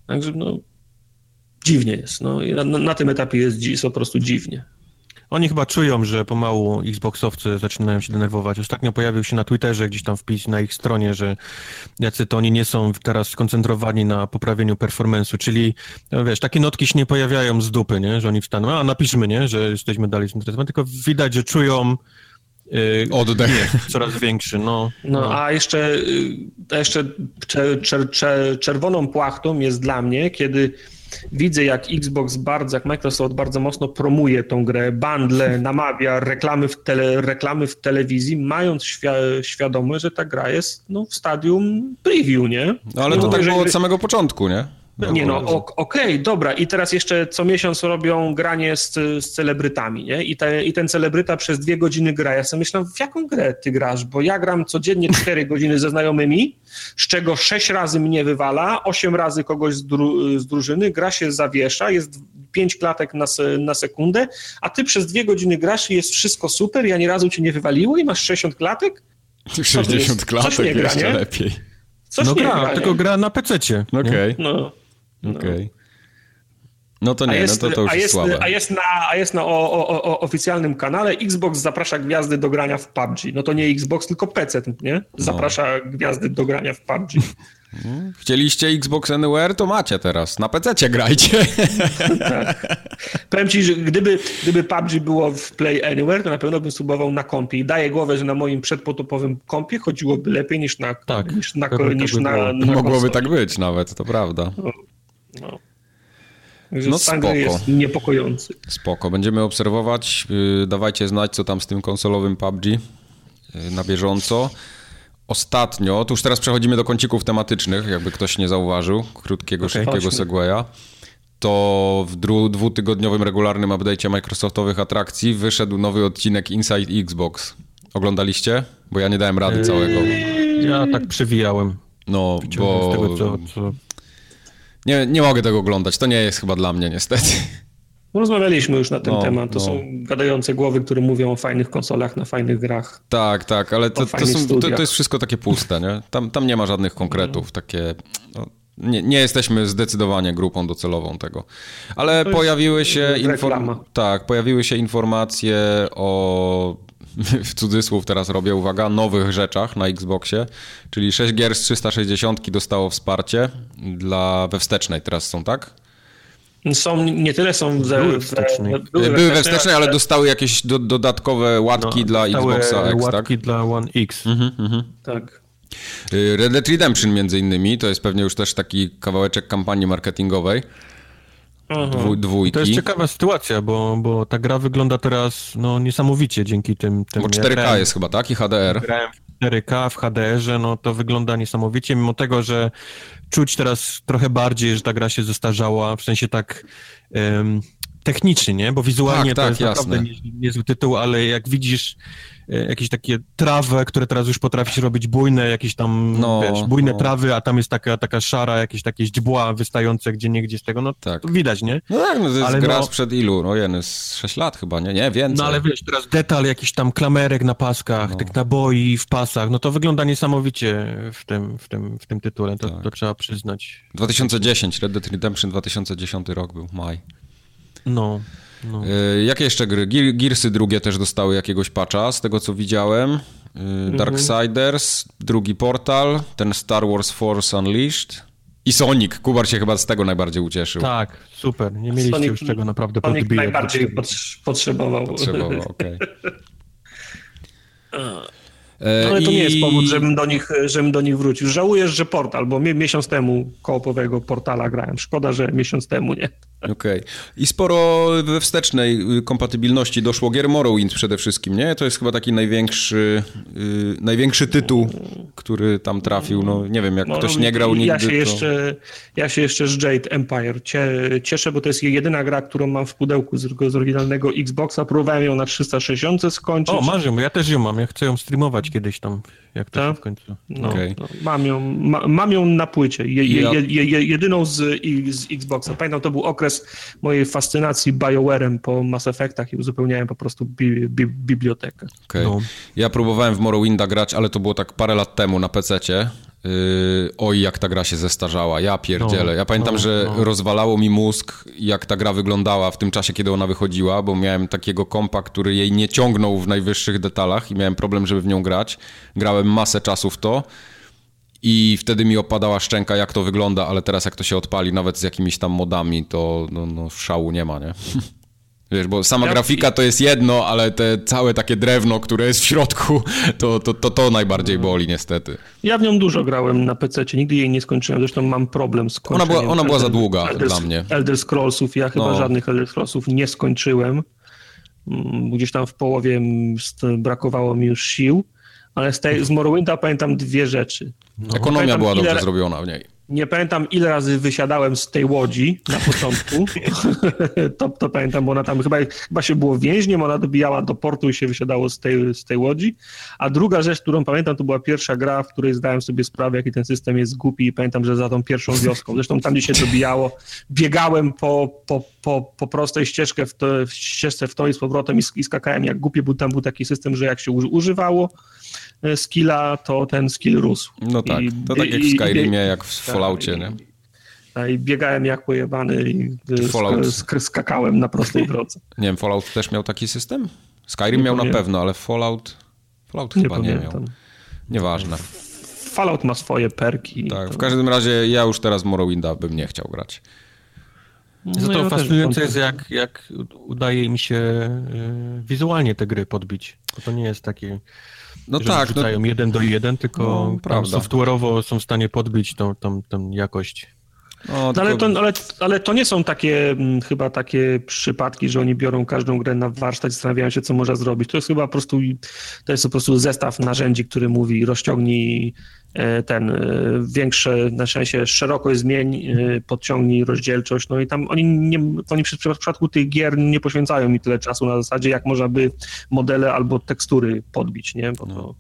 Także no, dziwnie jest. No, na, na tym etapie jest, jest po prostu dziwnie. Oni chyba czują, że pomału Xboxowcy zaczynają się denerwować. Ostatnio pojawił się na Twitterze gdzieś tam wpis na ich stronie, że jacy to oni nie są teraz skoncentrowani na poprawieniu performance'u, czyli no wiesz, takie notki się nie pojawiają z dupy, nie? że oni wstaną, a napiszmy, nie? że jesteśmy dalej zainteresowani, tylko widać, że czują Oddech. Nie, coraz większy, no. No, no. a jeszcze, y, jeszcze czer, czer, czer, czerwoną płachtą jest dla mnie, kiedy widzę jak Xbox bardzo, jak Microsoft bardzo mocno promuje tą grę, bundle, <laughs> namawia, reklamy w, tele, reklamy w telewizji, mając świ świadomość, że ta gra jest no, w stadium preview, nie? No ale to tak było od samego początku, nie? Nie no, okej, okay, dobra. I teraz jeszcze co miesiąc robią granie z, z celebrytami, nie? I, te, I ten celebryta przez dwie godziny gra. Ja sobie myślę, w jaką grę ty grasz? Bo ja gram codziennie cztery <laughs> godziny ze znajomymi, z czego sześć razy mnie wywala, osiem razy kogoś z, dru, z drużyny, gra się zawiesza, jest pięć klatek na, na sekundę, a ty przez dwie godziny grasz i jest wszystko super, ja ani razu cię nie wywaliło i masz 60 klatek? 60 klatek, jeszcze lepiej. Coś no gra, gra tylko gra na PC-cie. Okej. Okay. No. No. Okay. No to nie, jest, no to, to już a jest, słabe. A jest na, a jest na o, o, o, oficjalnym kanale Xbox zaprasza gwiazdy do grania w PUBG. No to nie Xbox, tylko PC, nie? No. Zaprasza no. gwiazdy do grania w PUBG. <laughs> Chcieliście Xbox Anywhere, to macie teraz. Na PC grajcie. tak. <laughs> Powiem ci, że gdyby, gdyby PUBG było w Play Anywhere, to na pewno bym subował na kompie. I daję głowę, że na moim przedpotopowym kompie chodziłoby lepiej niż na tak, niż na, niż na, na, na Mogłoby tak być nawet, to prawda. No. No. Także no spoko. jest niepokojący. Spoko, będziemy obserwować. Y, dawajcie znać, co tam z tym konsolowym PUBG y, na bieżąco. Ostatnio, to już teraz przechodzimy do kącików tematycznych, jakby ktoś nie zauważył, krótkiego, okay, szybkiego segwaya. To w dwutygodniowym regularnym update'cie Microsoftowych atrakcji wyszedł nowy odcinek Inside Xbox. Oglądaliście? Bo ja nie dałem rady całego. Ja tak przewijałem. No, bo... Z tego, co, co nie, nie mogę tego oglądać, to nie jest chyba dla mnie niestety. Rozmawialiśmy już na ten no, temat. To no. są gadające głowy, które mówią o fajnych konsolach, na fajnych grach. Tak, tak, ale to, to, są, to, to jest wszystko takie puste, nie? Tam, tam nie ma żadnych konkretów, no. takie... No, nie, nie, jesteśmy zdecydowanie grupą docelową tego. Ale pojawiły się, inform... tak, pojawiły się informacje o w cudzysłów teraz robię, uwaga, nowych rzeczach na Xboxie, czyli 6 gier z 360 dostało wsparcie dla we wstecznej teraz są, tak? Są, nie tyle są ze, były wstecznej. Były, były we wstecznej, ale dostały jakieś do, dodatkowe łatki no, dla Xboxa X, tak? łatki dla One X. Mhm, mhm. Tak. Y, Red Dead Redemption między innymi, to jest pewnie już też taki kawałeczek kampanii marketingowej. Dwu, dwójki. To jest ciekawa sytuacja, bo, bo ta gra wygląda teraz no, niesamowicie dzięki tym... tym bo 4K grałem, jest chyba, tak? I HDR. Grałem w 4K, w HDR-ze, no to wygląda niesamowicie, mimo tego, że czuć teraz trochę bardziej, że ta gra się zestarzała, w sensie tak... Um, technicznie, nie? Bo wizualnie tak, to tak, jest jasne. naprawdę niezły tytuł, ale jak widzisz jakieś takie trawy, które teraz już potrafisz robić bujne, jakieś tam, no, wiesz, bujne no. trawy, a tam jest taka, taka szara, jakieś takie źdźbła wystające gdzie niegdzie z tego, no tak. widać, nie? No tak, no to jest ale gra no, sprzed ilu? No jeden, z 6 lat chyba, nie? Nie, więcej. No ale wiesz, teraz detal jakiś tam klamerek na paskach, no. tych naboi w pasach, no to wygląda niesamowicie w tym, w tym, w tym tytule, to, tak. to trzeba przyznać. 2010, Red Dead Redemption 2010 rok był, maj. No, no. E, jakie jeszcze gry? Gearsy drugie też dostały jakiegoś patcha, z tego co widziałem. E, mhm. Darksiders, drugi portal, ten Star Wars Force Unleashed i Sonic. Kubar się chyba z tego najbardziej ucieszył. Tak, super. Nie mieliście Sonic, już tego naprawdę Sonic podbijać. najbardziej potrzebował. Potrzebował, okej. <laughs> Okay. E, no, ale to I... nie jest powód, żebym do, nich, żebym do nich wrócił. Żałujesz, że portal, bo miesiąc temu kołopowego portala grałem. Szkoda, że miesiąc temu nie. Okej. Okay. I sporo we wstecznej y, kompatybilności doszło gier Morrowind przede wszystkim, nie? To jest chyba taki największy, yy, największy tytuł, który tam trafił. No nie wiem, jak Morrowind, ktoś nie grał nigdy, ja się, to... jeszcze, ja się jeszcze z Jade Empire cieszę, bo to jest jedyna gra, którą mam w pudełku z, z oryginalnego Xboxa. Próbowałem ją na 360 skończyć. O, masz ją, ja też ją mam. Ja chcę ją streamować kiedyś tam, jak to w końcu. No, okay. no, mam, ją, ma, mam ją na płycie. Je, je, je, jedyną z, z Xboxa. Pamiętam, to był okres mojej fascynacji BioWare'em po Mass Effectach i uzupełniałem po prostu bi, bi, bibliotekę. Okay. No. Ja próbowałem w Morrowinda grać, ale to było tak parę lat temu na PC-cie. Yy, oj, jak ta gra się zestarzała, ja pierdzielę. Ja pamiętam, no, że no. rozwalało mi mózg, jak ta gra wyglądała w tym czasie, kiedy ona wychodziła, bo miałem takiego kompa, który jej nie ciągnął w najwyższych detalach i miałem problem, żeby w nią grać. Grałem masę czasu w to i wtedy mi opadała szczęka, jak to wygląda, ale teraz jak to się odpali, nawet z jakimiś tam modami, to no, no szału nie ma, nie? <laughs> Wiesz, bo sama grafika to jest jedno, ale te całe takie drewno, które jest w środku, <laughs> to to, to, to najbardziej boli niestety. Ja w nią dużo grałem na PC, nigdy jej nie skończyłem, zresztą mam problem z Ona była, ona była za długa Elder, dla mnie. Elder Scrollsów, ja chyba no. żadnych Elder Scrollsów nie skończyłem. Mm, gdzieś tam w połowie brakowało mi już sił, ale z, tej, z Morrowinda pamiętam dwie rzeczy. No. Ekonomia była dobrze ile... zrobiona w niej. Nie pamiętam, ile razy wysiadałem z tej łodzi na początku. <laughs> to, to pamiętam, bo ona tam chyba, chyba się było więźniem, ona dobijała do portu i się wysiadało z tej, z tej łodzi. A druga rzecz, którą pamiętam, to była pierwsza gra, w której zdałem sobie sprawę, jaki ten system jest głupi i pamiętam, że za tą pierwszą wioską, zresztą tam, gdzie się dobijało, biegałem po, po, po, po prostej ścieżce w, w ścieżce w to i z powrotem i, i skakałem jak głupie, był tam był taki system, że jak się używało, skilla, to ten skill rósł. No tak, I, to tak jak w Skyrimie, jak w tak, Falloutie, nie? I biegałem jak pojebany i Fallout. Sk skakałem na prostej <laughs> drodze. Nie wiem, Fallout też miał taki system? Skyrim nie miał na pewno, ale Fallout, Fallout nie chyba pamiętam. nie miał. Nieważne. Fallout ma swoje perki. Tak, w każdym razie ja już teraz Morrowinda bym nie chciał grać. No, to ja fascynujące jest, jak, jak udaje mi się y, wizualnie te gry podbić. Bo to nie jest takie, no że tak, wrzucają no, jeden do jeden, tylko no, software'owo są w stanie podbić tą, tą, tą jakość. No, no, ale, to, ale, ale to nie są takie mm, chyba takie przypadki, że oni biorą każdą grę na warsztat i zastanawiają się, co można zrobić. To jest chyba po prostu, to jest po prostu zestaw narzędzi, który mówi rozciągnij ten e, większe, na szczęście szerokość zmień, e, podciągnij rozdzielczość, no i tam oni, nie, oni w przypadku tych gier nie poświęcają mi tyle czasu na zasadzie, jak można by modele albo tekstury podbić, nie? Bo to... no.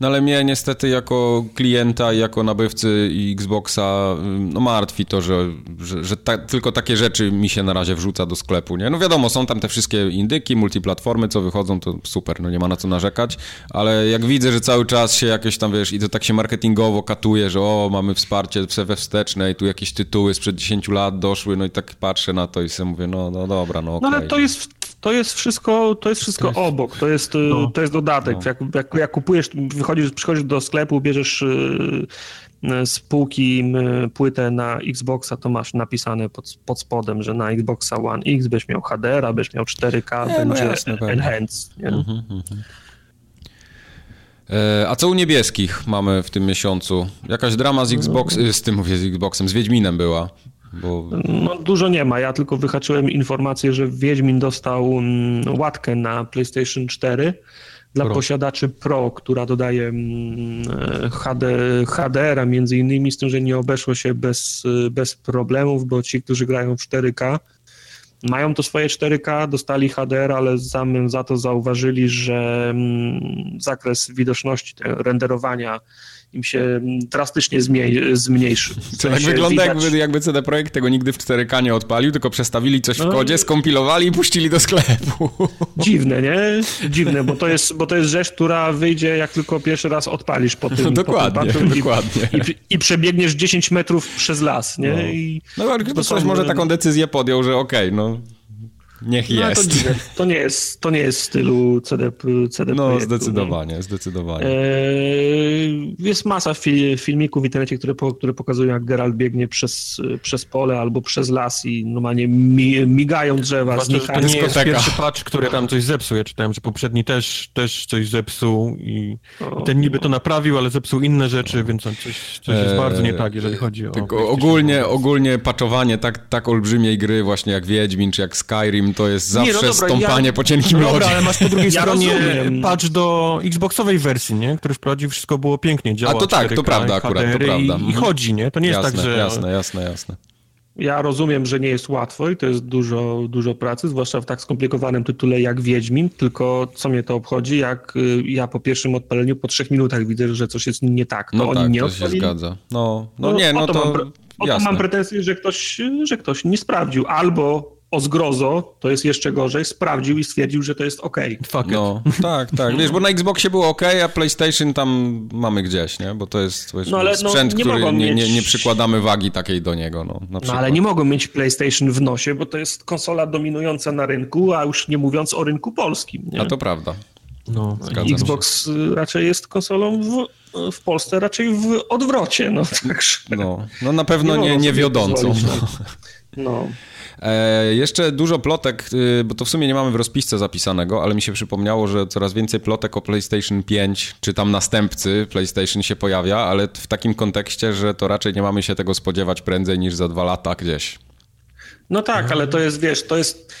no ale mnie niestety jako klienta jako nabywcy Xboxa no martwi to, że, że, że ta, tylko takie rzeczy mi się na razie wrzuca do sklepu, nie? No wiadomo, są tam te wszystkie indyki, multiplatformy, co wychodzą, to super, no nie ma na co narzekać, ale jak widzę, że cały czas się jakieś tam, wiesz, i to tak się marketing marketingowo katuje, że o, mamy wsparcie we wsteczne i tu jakieś tytuły sprzed 10 lat doszły, no i tak patrzę na to i sobie mówię, no, no dobra, no okay. No ale to jest, to jest wszystko, to jest wszystko to jest... obok, to jest, no. to jest dodatek. No. Jak, jak, jak, kupujesz, wychodzisz, przychodzisz do sklepu, bierzesz y, z półki płytę na Xboxa, to masz napisane pod, pod spodem, że na Xboxa One X byś miał HDR, byś miał 4K, nie, no będzie no enhanced. Nie? Mhm, mhm. E, a co u niebieskich mamy w tym miesiącu? Jakaś drama z Xbox, z tym mówię z Xboxem, z Wiedźminem była. Bo... No, dużo nie ma. Ja tylko wyhaczyłem informację, że Wiedźmin dostał mm, łatkę na PlayStation 4 dla Pro. posiadaczy Pro, która dodaje mm, HD, HDR-a między innymi, z tym, że nie obeszło się bez, bez problemów, bo ci, którzy grają w 4K, mają to swoje 4K, dostali HDR, ale za to zauważyli, że mm, zakres widoczności, renderowania im się drastycznie zmniejszy. W tak wygląda, jakby, jakby CD Projekt tego nigdy w 4K nie odpalił, tylko przestawili coś w no. kodzie, skompilowali i puścili do sklepu. Dziwne, nie? Dziwne, bo to jest, bo to jest rzecz, która wyjdzie jak tylko pierwszy raz odpalisz po tym, dokładnie, po tym <laughs> dokładnie. I, i, I, przebiegniesz 10 metrów przez las, nie? No, I no ale ktoś może taką decyzję podjął, że okej, okay, no Niech no, jest. To, to, nie jest. To nie jest w stylu CD, CD No, projektu, zdecydowanie, nie? zdecydowanie. Eee, jest masa fil, filmików w internecie, które, które pokazują, jak Geralt biegnie przez, przez pole albo przez las i normalnie mi, migają drzewa, Zwłaszcza, znikają. To nie jest pierwszy patch, który tam coś zepsuł. Ja czytałem, że poprzedni też, też coś zepsuł i, o, i ten niby to naprawił, ale zepsuł inne rzeczy, więc coś, coś jest eee, bardzo nie tak, jeżeli chodzi o... ogólnie, ogólnie patchowanie tak, tak olbrzymiej gry właśnie jak Wiedźmin czy jak Skyrim to jest zawsze nie, no dobra, stąpanie ja... po cienkim no Dobra, ale masz po drugiej ja stronie rozumiem. patch do Xboxowej wersji, nie? Który wprowadził, wszystko było pięknie, działa A to tak, to prawda akurat, to prawda. I, I, mhm. chodzi, nie? To nie jasne, jest tak, że... Jasne, jasne, jasne. Ja rozumiem, że nie jest łatwo i to jest dużo, dużo pracy, zwłaszcza w tak skomplikowanym tytule jak Wiedźmin, tylko co mnie to obchodzi, jak y, ja po pierwszym odpaleniu po trzech minutach widzę, że coś jest nie tak. To no oni tak, nie to się zgadza. No, no, no nie, no to... to... Mam, mam pretensję, że ktoś, że ktoś nie sprawdził, albo o zgrozo, to jest jeszcze gorzej, sprawdził i stwierdził, że to jest ok. Fuck no, <laughs> tak, tak. Wiesz, bo na Xboxie było ok, a PlayStation tam mamy gdzieś, nie? Bo to jest, jest no, ale, sprzęt, no, który nie, nie, nie, przykładamy wagi takiej do niego, no, no ale nie mogą mieć PlayStation w nosie, bo to jest konsola dominująca na rynku, a już nie mówiąc o rynku polskim. Nie? A to prawda. No, Xbox się. raczej jest konsolą w, w Polsce raczej w odwrocie, no <laughs> także. No, no na pewno nie, nie, nie wiodącą. <laughs> No. no. E, jeszcze dużo plotek, y, bo to w sumie nie mamy w rozpisce zapisanego, ale mi się przypomniało, że coraz więcej plotek o PlayStation 5, czy tam następcy PlayStation się pojawia, ale w takim kontekście, że to raczej nie mamy się tego spodziewać prędzej niż za dwa lata gdzieś. No tak, ale to jest, wiesz, to jest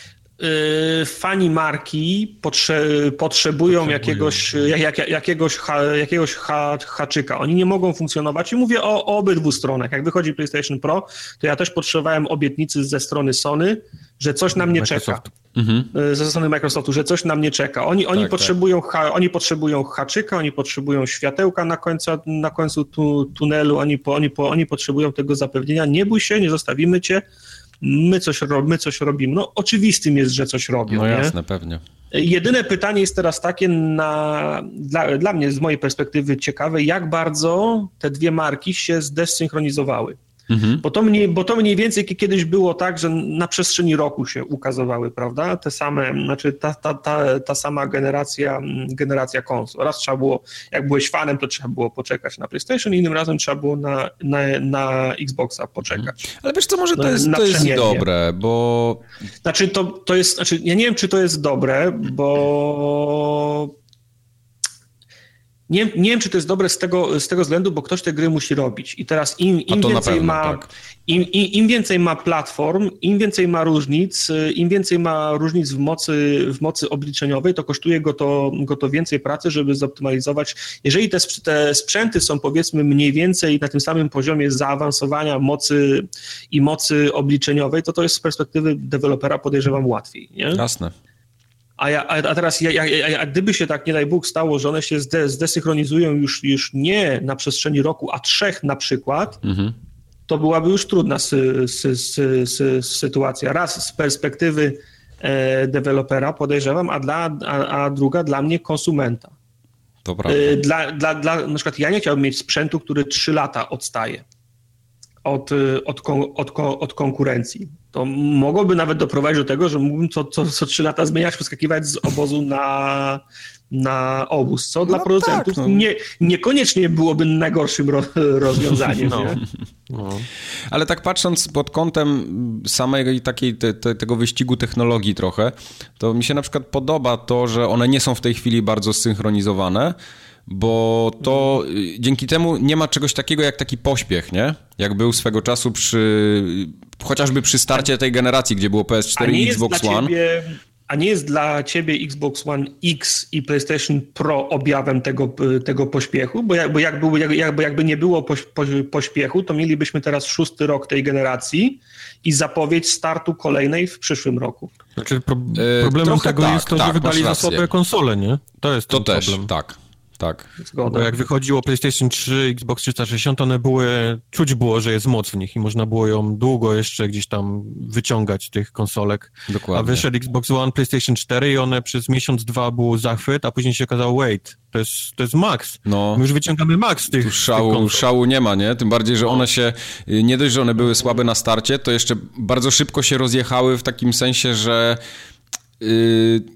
fani marki potrze potrzebują, jakiegoś, jak, jakiegoś, ha, jakiegoś ha, haczyka. Oni nie mogą funkcjonować i mówię o, o obydwu stronach. Jak wychodzi PlayStation Pro, to ja też potrzebowałem obietnicy ze strony Sony, że coś na mnie Microsoft. czeka. Mhm. Y, ze strony Microsoftu, że coś na mnie czeka. Oni, oni, tak, potrzebują, tak. Ha, oni potrzebują haczyka, oni potrzebują światełka na końcu, na końcu tu, tunelu, oni, po, oni, po, oni potrzebują tego zapewnienia. Nie bój się, nie zostawimy cię my coś, my coś robimy. No oczywistym jest, że coś robią. No jasne, nie? pewnie. Jedyne pytanie jest teraz takie na, dla, dla mnie z mojej perspektywy ciekawe, jak bardzo te dwie marki się zdesynchronizowały. Mhm. Bo, to mniej, bo to mniej więcej kiedyś było tak, że na przestrzeni roku się ukazywały, prawda? Te same, znaczy ta, ta, ta, ta sama generacja, generacja konsol. Raz trzeba było, jak byłeś fanem, to trzeba było poczekać na PlayStation, innym razem trzeba było na, na, na Xboxa poczekać. Mhm. Ale wiesz co, może to jest, to jest dobre, bo... Znaczy to, to jest, znaczy ja nie wiem, czy to jest dobre, bo nie, nie wiem, czy to jest dobre z tego, z tego względu, bo ktoś te gry musi robić. I teraz im, im więcej pewno, ma. Tak. Im, im, Im, więcej ma platform, im więcej ma różnic, im więcej ma różnic w mocy, w mocy obliczeniowej, to kosztuje go to, go to więcej pracy, żeby zoptymalizować. Jeżeli te, te sprzęty są powiedzmy mniej więcej na tym samym poziomie zaawansowania mocy i mocy obliczeniowej, to to jest z perspektywy dewelopera podejrzewam łatwiej. Nie? Jasne. A, ja, a teraz, ja, ja, a gdyby się tak, nie daj Bóg, stało, że one się zde, zdesynchronizują już, już nie na przestrzeni roku, a trzech na przykład, mhm. to byłaby już trudna sy, sy, sy, sytuacja. Raz z perspektywy e, dewelopera podejrzewam, a, dla, a, a druga dla mnie konsumenta. E, dla, dla, dla, na przykład ja nie chciałbym mieć sprzętu, który trzy lata odstaje od, od, od, od konkurencji. To mogłoby nawet doprowadzić do tego, że mógłbym co, co, co trzy lata zmieniać, przeskakiwać z obozu na, na obóz, co dla no producentów tak, no. nie, niekoniecznie byłoby najgorszym ro, <laughs> rozwiązaniem. No. No. Ale tak patrząc pod kątem samej takiej te, te, tego wyścigu technologii trochę, to mi się na przykład podoba to, że one nie są w tej chwili bardzo zsynchronizowane, bo to y, dzięki temu nie ma czegoś takiego jak taki pośpiech, nie? Jak był swego czasu przy, chociażby przy starcie tej generacji, gdzie było PS4 i Xbox One. Ciebie, a nie jest dla ciebie Xbox One X i PlayStation Pro objawem tego, tego pośpiechu? Bo, jak, bo jakby, jakby, jakby nie było poś, pośpiechu, to mielibyśmy teraz szósty rok tej generacji i zapowiedź startu kolejnej w przyszłym roku. Znaczy, pro, e, problemem tego tak, jest to, tak, że wydali za słabe konsole, nie? To jest to też, problem. tak. Tak. Zgoda. Bo jak wychodziło PlayStation 3, Xbox 360, one były, czuć było, że jest moc w nich i można było ją długo jeszcze gdzieś tam wyciągać tych konsolek. Dokładnie. A wyszedł Xbox One, PlayStation 4 i one przez miesiąc, dwa było zachwyt, a później się okazało, wait, to jest, to jest max. No. My już wyciągamy max z tych, tu szału, tych szału nie ma, nie? Tym bardziej, że one się, nie dość, że one były słabe na starcie, to jeszcze bardzo szybko się rozjechały w takim sensie, że... Yy,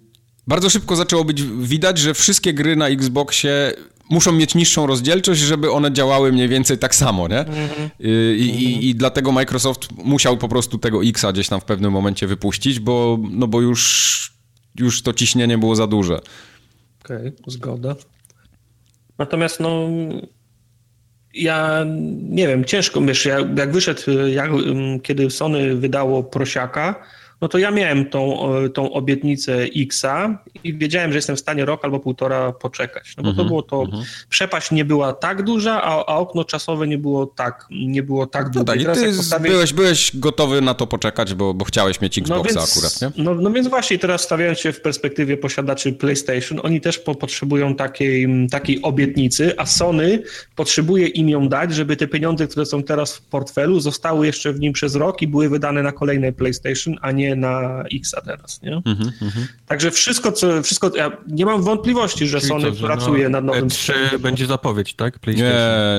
bardzo szybko zaczęło być widać, że wszystkie gry na Xboxie muszą mieć niższą rozdzielczość, żeby one działały mniej więcej tak samo, nie? Mhm. I, i, I, dlatego Microsoft musiał po prostu tego Xa gdzieś tam w pewnym momencie wypuścić, bo, no bo już, już to ciśnienie było za duże. Okej, okay, zgoda. Natomiast no ja nie wiem, ciężko, wiesz, jak wyszedł, jak, kiedy Sony wydało prosiaka, no to ja miałem tą, tą obietnicę Xa i wiedziałem, że jestem w stanie rok albo półtora poczekać. No bo to mhm, było to, mhm. przepaść nie była tak duża, a, a, okno czasowe nie było tak, nie było tak no długie. No tak, i ty byłeś, byłeś gotowy na to poczekać, bo, bo chciałeś mieć Xboxa no więc, akurat, nie? No, no więc właśnie teraz stawiając się w perspektywie posiadaczy PlayStation, oni też po, potrzebują takiej, takiej obietnicy, a Sony potrzebuje im ją dać, żeby te pieniądze, które są teraz w portfelu, zostały jeszcze w nim przez rok i były wydane na kolejne PlayStation, a nie na Xa teraz, nie? Mm -hmm. Także wszystko, co, wszystko, ja nie mam wątpliwości, że Czyli Sony że pracuje no, nad nowym... E3 będzie zapowiedź, tak? Nie,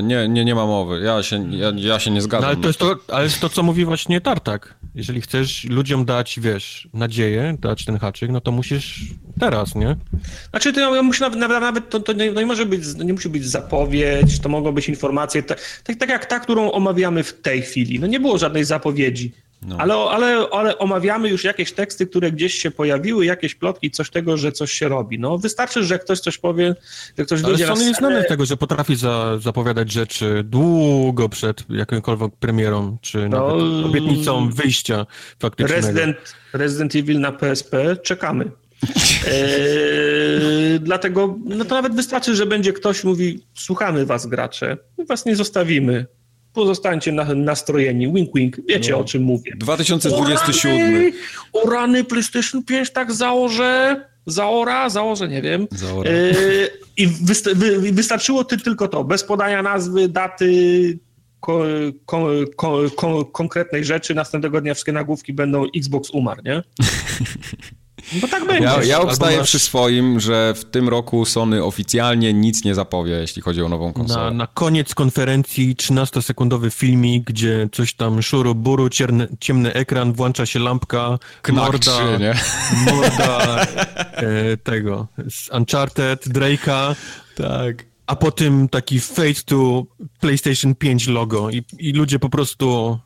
nie, nie, nie ma mowy, ja się, ja, ja się nie zgadzam. No, ale to jest to, ale to, co mówi właśnie Tartak, jeżeli chcesz ludziom dać, wiesz, nadzieję, dać ten haczyk, no to musisz teraz, nie? Znaczy, to ja musi nawet, nawet to, to nie, nie, może być, nie musi być zapowiedź, to mogą być informacje, tak, tak, tak jak ta, którą omawiamy w tej chwili. No nie było żadnej zapowiedzi. No. Ale, ale, ale omawiamy już jakieś teksty, które gdzieś się pojawiły, jakieś plotki, coś tego, że coś się robi. No wystarczy, że ktoś coś powie, że ktoś ale Sony jest znany z tego, że potrafi za, zapowiadać rzeczy długo przed jakąkolwiek premierą, czy no, nawet obietnicą wyjścia faktycznego. Resident, Resident Evil na PSP czekamy. Eee, <laughs> dlatego no to nawet wystarczy, że będzie ktoś mówi, słuchamy was gracze, my was nie zostawimy pozostańcie na, nastrojeni. Wink, wink. Wiecie, no. o czym mówię. 2027. O rany, PlayStation 5 tak założę. Zaora, założę, nie wiem. Zaora. Yy, I wysta wy wystarczyło ty tylko to, bez podania nazwy, daty, ko ko ko konkretnej rzeczy. Następnego dnia wszystkie nagłówki będą Xbox umarł, nie? <laughs> Bo tak będzie. Ja, ja obstaję masz... przy swoim, że w tym roku Sony oficjalnie nic nie zapowie, jeśli chodzi o nową konsolę. Na, na koniec konferencji 13-sekundowy filmik, gdzie coś tam szuru, buru, ciemny, ciemny ekran, włącza się lampka, Knak morda, 3, nie? <laughs> morda e, tego, z Uncharted, Drake'a. Tak. A potem taki face to PlayStation 5 logo i, i ludzie po prostu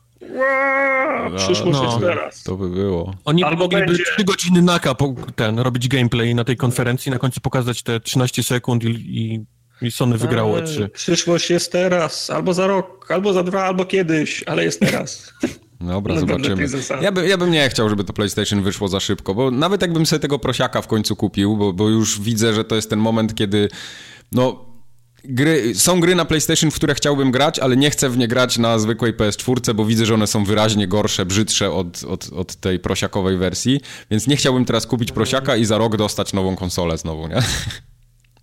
no, przyszłość no, jest teraz. To by było. Oni Albo mogliby będzie... 3 godziny naka ten, robić gameplay na tej konferencji, na końcu pokazać te 13 sekund i, i, i Sony wygrało E3. Przyszłość jest teraz, albo za rok, albo za dwa, albo kiedyś, ale jest teraz. <laughs> Dobra, no zobaczymy. Ja, by, ja bym nie chciał, żeby to PlayStation wyszło za szybko, bo nawet jakbym sobie tego prosiaka w końcu kupił, bo, bo już widzę, że to jest ten moment, kiedy no gry, są gry na PlayStation, w które chciałbym grać, ale nie chcę w nie grać na zwykłej PS4, bo widzę, że one są wyraźnie gorsze, brzydsze od, od, od tej prosiakowej wersji, więc nie chciałbym teraz kupić prosiaka i za rok dostać nową konsolę znowu, nie? <laughs>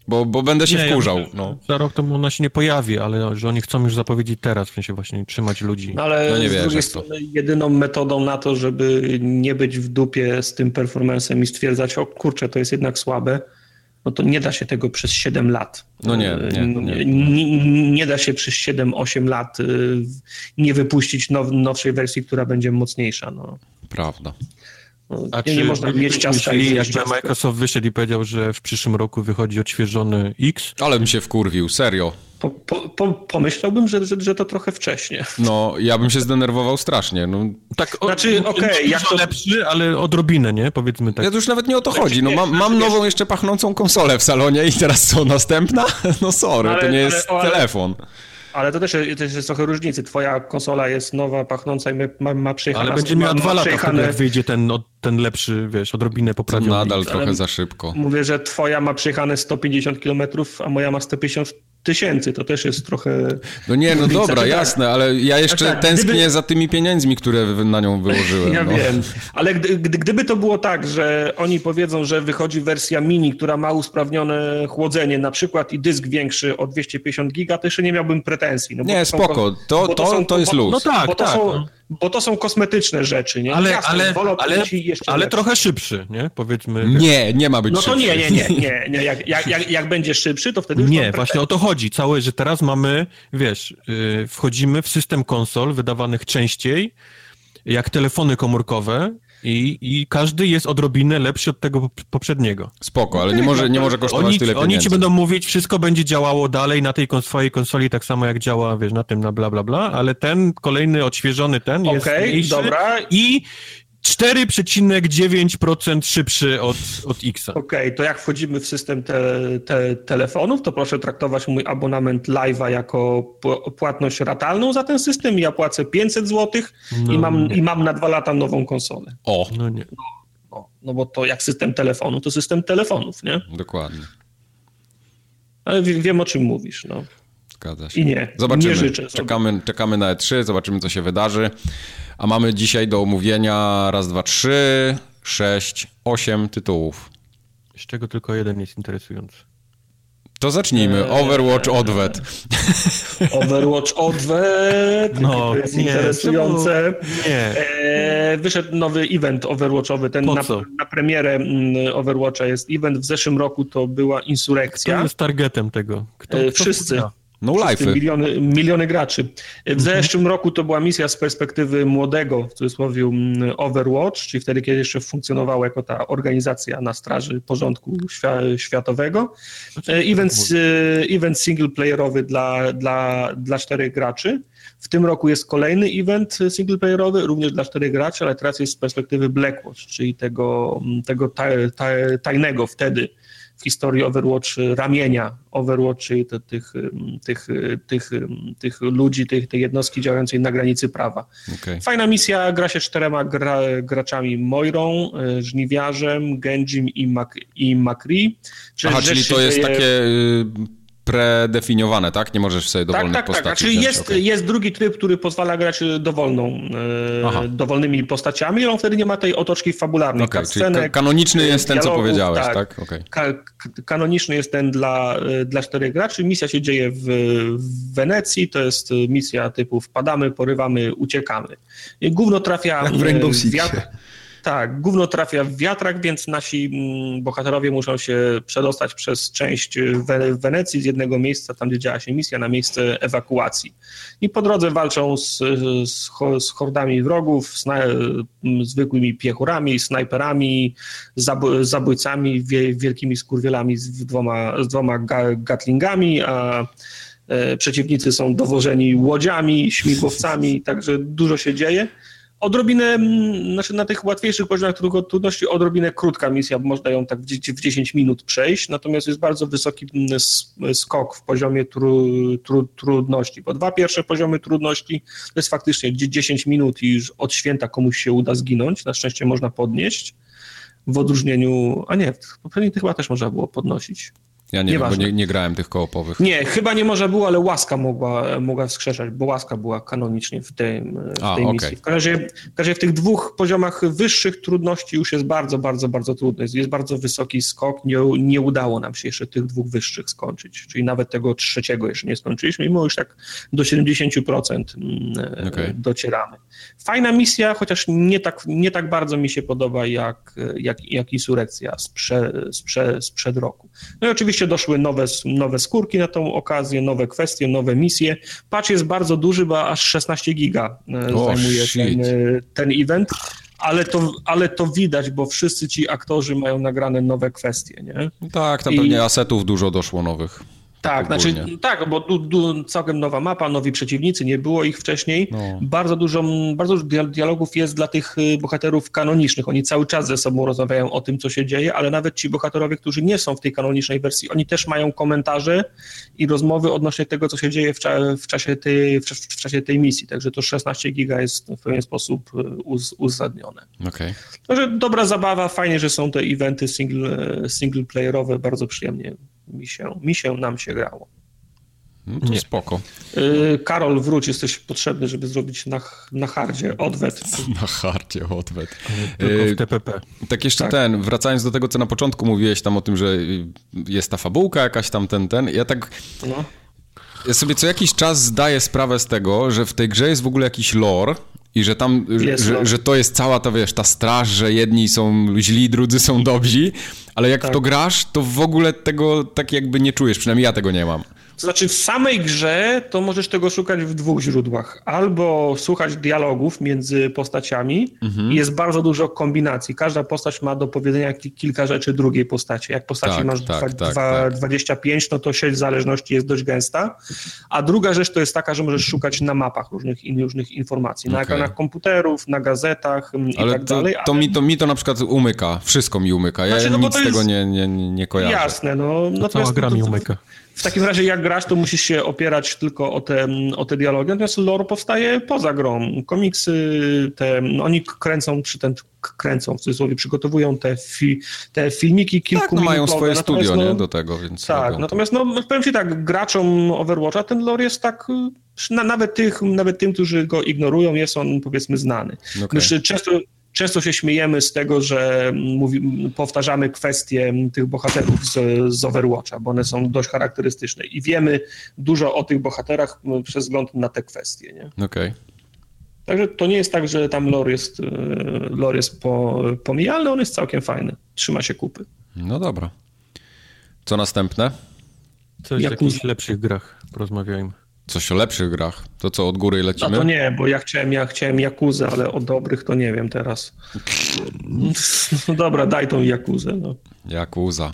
Bo, bo będę się nie, wkurzał. Ja no. Za rok to ona się nie pojawi, ale że oni chcą już zapowiedzieć teraz, w sensie właśnie trzymać ludzi. No ale no nie z drugiej strony jedyną metodą na to, żeby nie być w dupie z tym performancem i stwierdzać, o kurczę, to jest jednak słabe, no to nie da się tego przez 7 lat. No nie, nie, nie. nie, nie da się przez 7-8 lat y, nie wypuścić now, nowszej wersji, która będzie mocniejsza. No. Prawda. A nie, czy nie można mieć ciastka i jakby ciastka. Microsoft wyszedł i powiedział, że w przyszłym roku wychodzi odświeżony X? Ale mi się wkurwił, serio. Po, po, po, pomyślałbym, że, że, że, to trochę wcześnie. No, ja bym się zdenerwował strasznie. No. Tak, o, znaczy, okej, okay, jak to lepszy, ale odrobinę, nie? Powiedzmy tak. Ja to już nawet nie o to chodzi. No, mam, mam nową jeszcze pachnącą konsolę w salonie i teraz co, następna? <laughs> No sorry, ale, to nie jest ale, telefon. Ale to też, też jest trochę różnicy. Twoja konsola jest nowa, pachnąca i ma, ma. Ale będzie miała dwa lata przejechane... wtedy, jak wyjdzie ten, ten lepszy, wiesz, odrobinę poprawiony. To nadal trochę za szybko. Mówię, że twoja ma przejechane 150 km, a moja ma 150 tysięcy, to też jest trochę... No nie, no <laughs> dobra, tak. jasne, ale ja jeszcze tak, tęsknię gdyby... za tymi pieniędzmi, które na nią wyłożyłem. Ja no. wiem, ale gdy, gdyby to było tak, że oni powiedzą, że wychodzi wersja mini, która ma usprawnione chłodzenie na przykład i dysk większy o 250 giga, to jeszcze nie miałbym pretensji. No nie, spoko, to, to, to, są, to jest luz. No tak, bo to tak. Są, no bo to są kosmetyczne rzeczy, nie? Ale, Jasne, ale, ale, ale trochę szybszy, nie? Powiedzmy. Nie, nie ma być No to szybszy. nie, nie, nie, <laughs> nie. nie. Jak, jak, jak, jak będzie szybszy, to wtedy już Nie, właśnie o to chodzi. Całe, że teraz mamy, wiesz, yy, wchodzimy w system konsol wydawanych częściej, jak telefony komórkowe i, I każdy jest odrobinę lepszy od tego poprzedniego. Spoko, ale nie może, nie może kosztować oni, tyle pieniędzy. Oni ci będą mówić, wszystko będzie działało dalej na tej swojej konsoli tak samo jak działa, wiesz, na tym, na bla, bla, bla, ale ten kolejny odświeżony ten jest okay, mniejszy dobra. i 4,9% szybszy od, od X. Okej, okay, to jak wchodzimy w system te, te, telefonów, to proszę traktować mój abonament live'a jako płatność ratalną za ten system. Ja płacę 500 zł no i, mam, i mam na dwa lata nową konsolę. O! No nie. No, no, no bo to jak system telefonu, to system telefonów, nie? Dokładnie. Ale wiem, o czym mówisz, no. Zgadza się. I nie, zobaczymy. nie życzę sobie. Czekamy, czekamy na E3, zobaczymy, co się wydarzy. A mamy dzisiaj do omówienia raz, dwa, trzy, sześć, osiem tytułów. Z czego tylko jeden jest interesujący. To zacznijmy. Eee, Overwatch Odwet. <laughs> Overwatch Odwet. No, to jest nie, interesujące. Nie. Eee, wyszedł nowy event Overwatchowy. Ten na, na, premierę mm, Overwatcha jest event. W zeszłym roku to była insurekcja. Kto jest targetem tego? Kto, kto Wszyscy. No life. Miliony, miliony graczy. W mhm. zeszłym roku to była misja z perspektywy młodego, w cudzysłowie mm, Overwatch, czyli wtedy, kiedy jeszcze funkcjonowała jako ta organizacja na straży porządku światowego. E, event, e, event singleplayerowy dla, dla, dla czterech graczy. W tym roku jest kolejny event singleplayerowy, również dla czterech graczy, ale teraz jest z perspektywy Blackwatch, czyli tego, tego taj, taj, tajnego wtedy w historii Overwatch ramienia Overwatch, czyli te, tych, tych, tych, tych ludzi, tych, tej jednostki działającej na granicy prawa. Okay. Fajna misja, gra się czterema gra, graczami Moirą, Żniwiarzem, Genjim i, Mac, i Macri. Aha, czyli to jest takie y, predefiniowane, tak? Nie możesz sobie tak, dowolnych tak, tak, postaci tak. Czyli jest, okay. jest drugi tryb, który pozwala grać dowolną, e, dowolnymi postaciami, on wtedy nie ma tej otoczki fabularnej. Okay, czyli ka kanoniczny jest ten, dialogów, co powiedziałeś, tak? tak? Okay. Ka kanoniczny jest ten dla, e, dla czterech graczy. Misja się dzieje w, w Wenecji, to jest misja typu wpadamy, porywamy, uciekamy. Gówno trafia <laughs> Jak w Rainbow Six. Tak, gówno trafia w wiatrak, więc nasi mm, bohaterowie muszą się przedostać przez część Wenecji z jednego miejsca, tam gdzie działa się misja, na miejsce ewakuacji. I po drodze walczą z, z, z hordami wrogów, sna, zwykłymi piechurami, snajperami, zabójcami, wielkimi skurwielami z dwoma, z dwoma gatlingami, a e, przeciwnicy są dowożeni łodziami, śmigłowcami, także dużo się dzieje odrobinę, znaczy na tych łatwiejszych poziomach trudności odrobinę krótka misja, bo można ją tak w 10 minut przejść, natomiast jest bardzo wysoki skok w poziomie tru, tru, trudności, bo dwa pierwsze poziomy trudności to jest faktycznie 10 minut i już od święta komuś się uda zginąć, na szczęście można podnieść, w odróżnieniu, a nie, poprzednich chyba też można było podnosić. Ja nie wiem, bo nie, nie, grałem tych koopowych. Nie, chyba nie może było, ale łaska mogła, mogła wskrzeszać, bo łaska była kanonicznie w, tym, w A, tej okay. misji. W każdym, razie, w każdym razie w tych dwóch poziomach wyższych trudności już jest bardzo, bardzo, bardzo trudno. Jest, jest bardzo wysoki skok. Nie, nie udało nam się jeszcze tych dwóch wyższych skończyć, czyli nawet tego trzeciego jeszcze nie skończyliśmy, mimo już tak do 70% mm, okay. docieramy. Fajna misja, chociaż nie tak, nie tak bardzo mi się podoba jak, jak, jak Insurekcja sprze, sprze, sprzed roku. No i oczywiście doszły nowe, nowe skórki na tą okazję, nowe kwestie, nowe misje. Patch jest bardzo duży, bo aż 16 giga oh, zajmuje ten, ten event ale to, ale to widać, bo wszyscy ci aktorzy mają nagrane nowe kwestie, nie? Tak, tam I... pewnie asetów dużo doszło nowych. Tak, znaczy, tak, bo du, du, całkiem nowa mapa, nowi przeciwnicy, nie było ich wcześniej. No. Bardzo, dużo, bardzo dużo dialogów jest dla tych y, bohaterów kanonicznych. Oni cały czas ze sobą rozmawiają o tym, co się dzieje, ale nawet ci bohaterowie, którzy nie są w tej kanonicznej wersji, oni też mają komentarze i rozmowy odnośnie tego, co się dzieje w, cza, w czasie, tej, w, w, czasie tej misji. Także to 16 giga jest w pewien sposób y, uz, uzasadnione. Okay. Także dobra zabawa, fajnie, że są te eventy single, single playerowe, bardzo przyjemnie mi się, mi się nam się grało. No to Nie. spoko. Yy, Karol, wróć, jesteś potrzebny, żeby zrobić na, na hardzie odwet. <laughs> Na hardzie odwet. Tylko w TPP. Y, tak jeszcze tak. ten, wracając do tego, co na początku mówiłeś tam o tym, że jest ta fabułka jakaś tam, ten, ten. Ja tak... No. Ja sobie co jakiś czas zdaję sprawę z tego, że w tej grze jest w ogóle jakiś lore, i że tam, że, że, to jest cała ta, wiesz, ta straż, że jedni są źli, drudzy są dobrzy, ale jak tak. w to grasz, to w ogóle tego tak jakby nie czujesz, przynajmniej ja tego nie mam. To znaczy w samej grze to możesz tego szukać w dwóch źródłach. Albo słuchać dialogów między postaciami mhm. i jest bardzo dużo kombinacji. Każda postać ma do powiedzenia kilka rzeczy drugiej postaci. Jak postaci tak, masz tak, dwa, tak, dwa, 25, tak. no to sieć zależności jest dość gęsta. A druga rzecz to jest taka, że możesz szukać na mapach różnych, różnych informacji. Na okay. ekranach komputerów, na gazetach mm, i ale tak to, dalej. Ale... To, mi, to mi to na przykład umyka. Wszystko mi umyka. Ja znaczy, no nic z tego nie, nie, nie kojarzę. Jasne. No, to cała gra mi umyka. W takim razie jak grasz, to musisz się opierać tylko o te, o te dialogi, natomiast lore powstaje poza grą. Komiksy, te, no oni kręcą przy ten, kręcą, w cudzysłowie, przygotowują te, fi, te filmiki kilku Tak, no mają swoje studio, no, nie, do tego, więc... Tak, natomiast no, powiem ci tak, graczom Overwatcha ten lore jest tak, na, nawet, tych, nawet tym, którzy go ignorują, jest on, powiedzmy, znany. Okay. Często Często się śmiejemy z tego, że mówi, powtarzamy kwestie tych bohaterów z, z Overwatcha, bo one są dość charakterystyczne i wiemy dużo o tych bohaterach przez wzgląd na te kwestie. Nie? Okej. Okay. Także to nie jest tak, że tam lore jest, e, lore jest po, pomijalny, on jest całkiem fajny. Trzyma się kupy. No dobra. Co następne? Coś o jakichś lepszych grach porozmawiajmy. Coś o lepszych grach. To co, od góry lecimy? No to nie, bo ja chciałem, ja chciałem Jakuzę, ale o dobrych to nie wiem teraz. <laughs> No dobra, daj tą Jakuzę. No. Jakuza.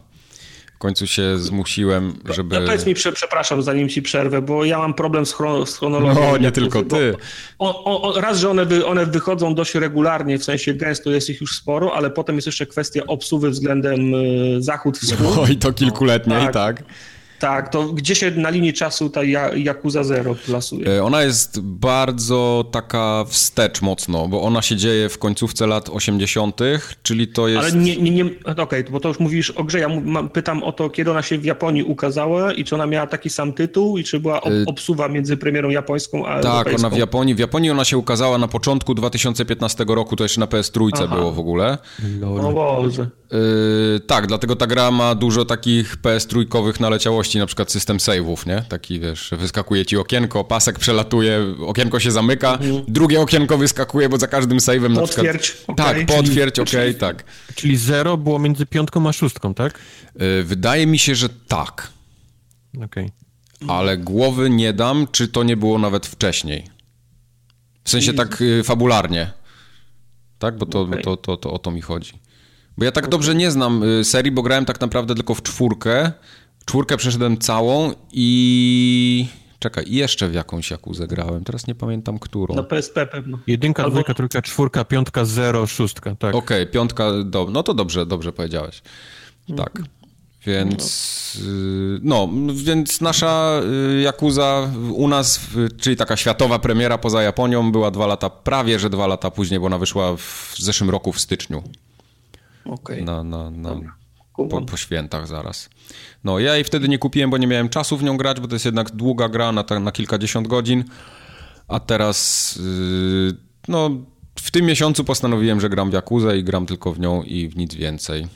W końcu się zmusiłem, żeby... No powiedz mi, przepraszam, zanim ci przerwę, bo ja mam problem z, chron z chronologią. No, nie tylko ty. O, o, raz, że one, wy, one wychodzą dość regularnie, w sensie gęsto jest ich już sporo, ale potem jest jeszcze kwestia obsuwy względem y, zachód-wschód. No i to kilkuletniej, tak. tak. Tak, to gdzie się na linii czasu ta Yakuza Zero plasuje? E, ona jest bardzo taka wstecz mocno, bo ona się dzieje w końcówce lat 80., czyli to jest... Ale nie, nie, nie okej, okay, bo to już mówisz o grze, ja pytam o to, kiedy ona się w Japonii ukazała i czy ona miała taki sam tytuł i czy była ob e, obsuwa między premierą japońską a Tak, europejską? ona w Japonii, w Japonii ona się ukazała na początku 2015 roku, to jeszcze na PS3 Aha. było w ogóle. No Boże. Yy, tak, dlatego ta gra ma dużo takich PS3 naleciałości możliwości, na przykład system save'ów, nie? Taki, wiesz, wyskakuje ci okienko, pasek przelatuje, okienko się zamyka, mhm. drugie okienko wyskakuje, bo za każdym save'em na przykład... Okay. Tak, potwierdź, okej, okay, tak. Czyli zero było między piątką a szóstką, tak? Yy, wydaje mi się, że tak. Okej. Okay. Ale głowy nie dam, czy to nie było nawet wcześniej. W sensie tak y, fabularnie. Tak? Bo to, okay. to, to, to, o to mi chodzi. Bo ja tak okay. dobrze nie znam y, serii, bo grałem tak naprawdę tylko w czwórkę. Czwórkę przeszedłem całą i... Czekaj, i jeszcze w jakąś Jakuzę grałem. Teraz nie pamiętam, którą. Na PSP pewno. Jedynka, Albo... dwójka, trójka, czwórka, piątka, zero, szóstka, tak. Okej, okay, piątka, do... no to dobrze, dobrze powiedziałeś. Tak. Mhm. Więc no, więc nasza Jakuza u nas, czyli taka światowa premiera poza Japonią była dwa lata, prawie że dwa lata później, bo ona wyszła w zeszłym roku w styczniu. Okej. Okay. Na, na, na, po, po, świętach zaraz. No, ja jej wtedy nie kupiłem, bo nie miałem czasu w nią grać, bo to jest jednak długa gra na, na kilkadziesiąt godzin, a teraz no, w tym miesiącu postanowiłem, że gram w Jakuzę i gram tylko w nią i w nic więcej.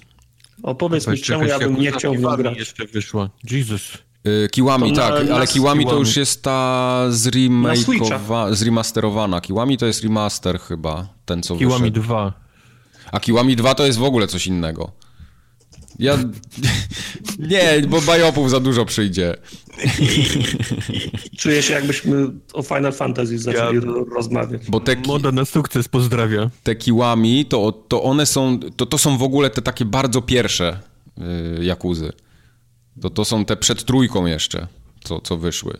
Opowiedz mi, czemu ja bym nie chciał w nią grać. jeszcze wyszła. Jesus. Y, Kiłami, tak, na, ale Kiłami to już jest ta zremakeowa, zremasterowana. Kiłami to jest remaster chyba, ten co Kiłami wyszedł. 2. A Kiłami 2 to jest w ogóle coś innego. Ja... <laughs> nie, bo bajopów za dużo przyjdzie. <laughs> Czuję się jakbyśmy o Final Fantasy zaczęli ja... rozmawiać. Bo te ki... Moda na sukces, pozdrawia. Te Kiłami, to, to one są, to, to są w ogóle te takie bardzo pierwsze yy, Jakuzy. To, to są te przed trójką jeszcze, co, co wyszły.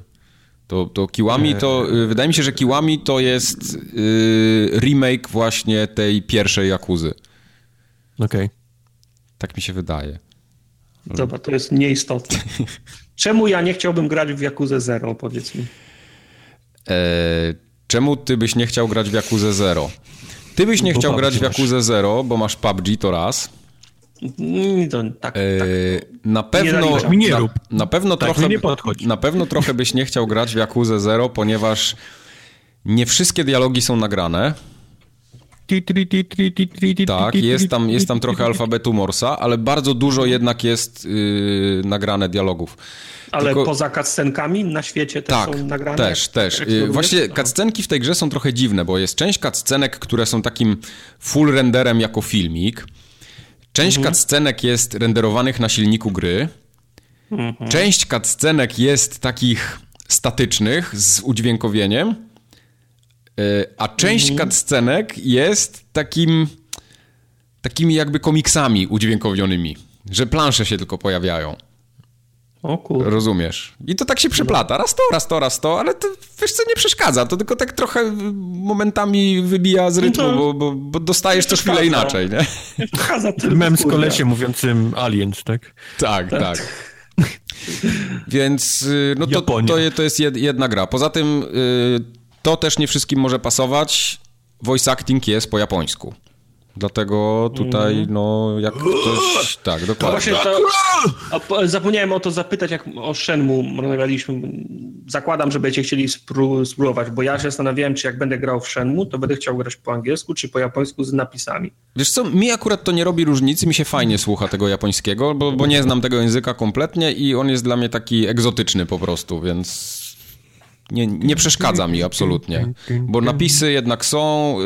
To, to Kiłami to, yy, wydaje mi się, że Kiłami to jest yy, remake właśnie tej pierwszej Jakuzy. Okej. Okay. Tak mi się wydaje. Dobra, to jest nieistotne. <laughs> Czemu ja nie chciałbym grać w Jakuzę Zero, powiedz mi? E, czemu ty byś nie chciał grać w Jakuzę Zero? Ty byś nie bo chciał PUBG grać w Jakuzę Zero, bo masz PUBG, to raz. Mm, to, tak, e, tak. Na pewno, na, na, pewno tak, trochę, na pewno trochę byś nie chciał grać w Jakuzę Zero, ponieważ nie wszystkie dialogi są nagrane. Tak, jest tam, jest tam trochę alfabetu Morsa, ale bardzo dużo jednak jest yy, nagrane dialogów. Ale Tylko... poza cutscenkami na świecie też tak, są nagrane? też, też. Yy, właśnie cutscenki w tej grze są trochę dziwne, bo jest część cutscenek, które są takim full renderem jako filmik. Część mhm. cutscenek jest renderowanych na silniku gry. Mhm. Część cutscenek jest takich statycznych z udźwiękowieniem. E, a część mhm. cutscenek jest takim takimi jakby komiksami udźwiękowionymi, że plansze się tylko pojawiają. O kurde. Rozumiesz. I to tak się przeplata. Raz to, raz to, raz to, ale to wiesz co, nie przeszkadza. To tylko tak trochę momentami wybija z rytmu, no bo, bo, bo, dostajesz to chwilę inaczej, nie? Nie przeszkadza <laughs> Mem z kolesiem mówiącym aliens, tak? Tak, tak. tak. Więc y, no to, to, to jest jedna gra. Poza tym... Yy, to też nie wszystkim może pasować. Voice acting jest po japońsku. Dlatego tutaj, mm. no, jak ktoś... Tak, dokładnie. To, zapomniałem o to zapytać, jak o Shenmue rozmawialiśmy. Zakładam, że będziecie chcieli spróbować, bo ja się zastanawiałem, czy jak będę grał w Shenmue, to będę chciał grać po angielsku, czy po japońsku z napisami. Wiesz co, mi akurat to nie robi różnicy, mi się fajnie słucha tego japońskiego, bo, bo nie znam tego języka kompletnie i on jest dla mnie taki egzotyczny po prostu, więc nie, nie przeszkadza mi absolutnie, bo napisy jednak są,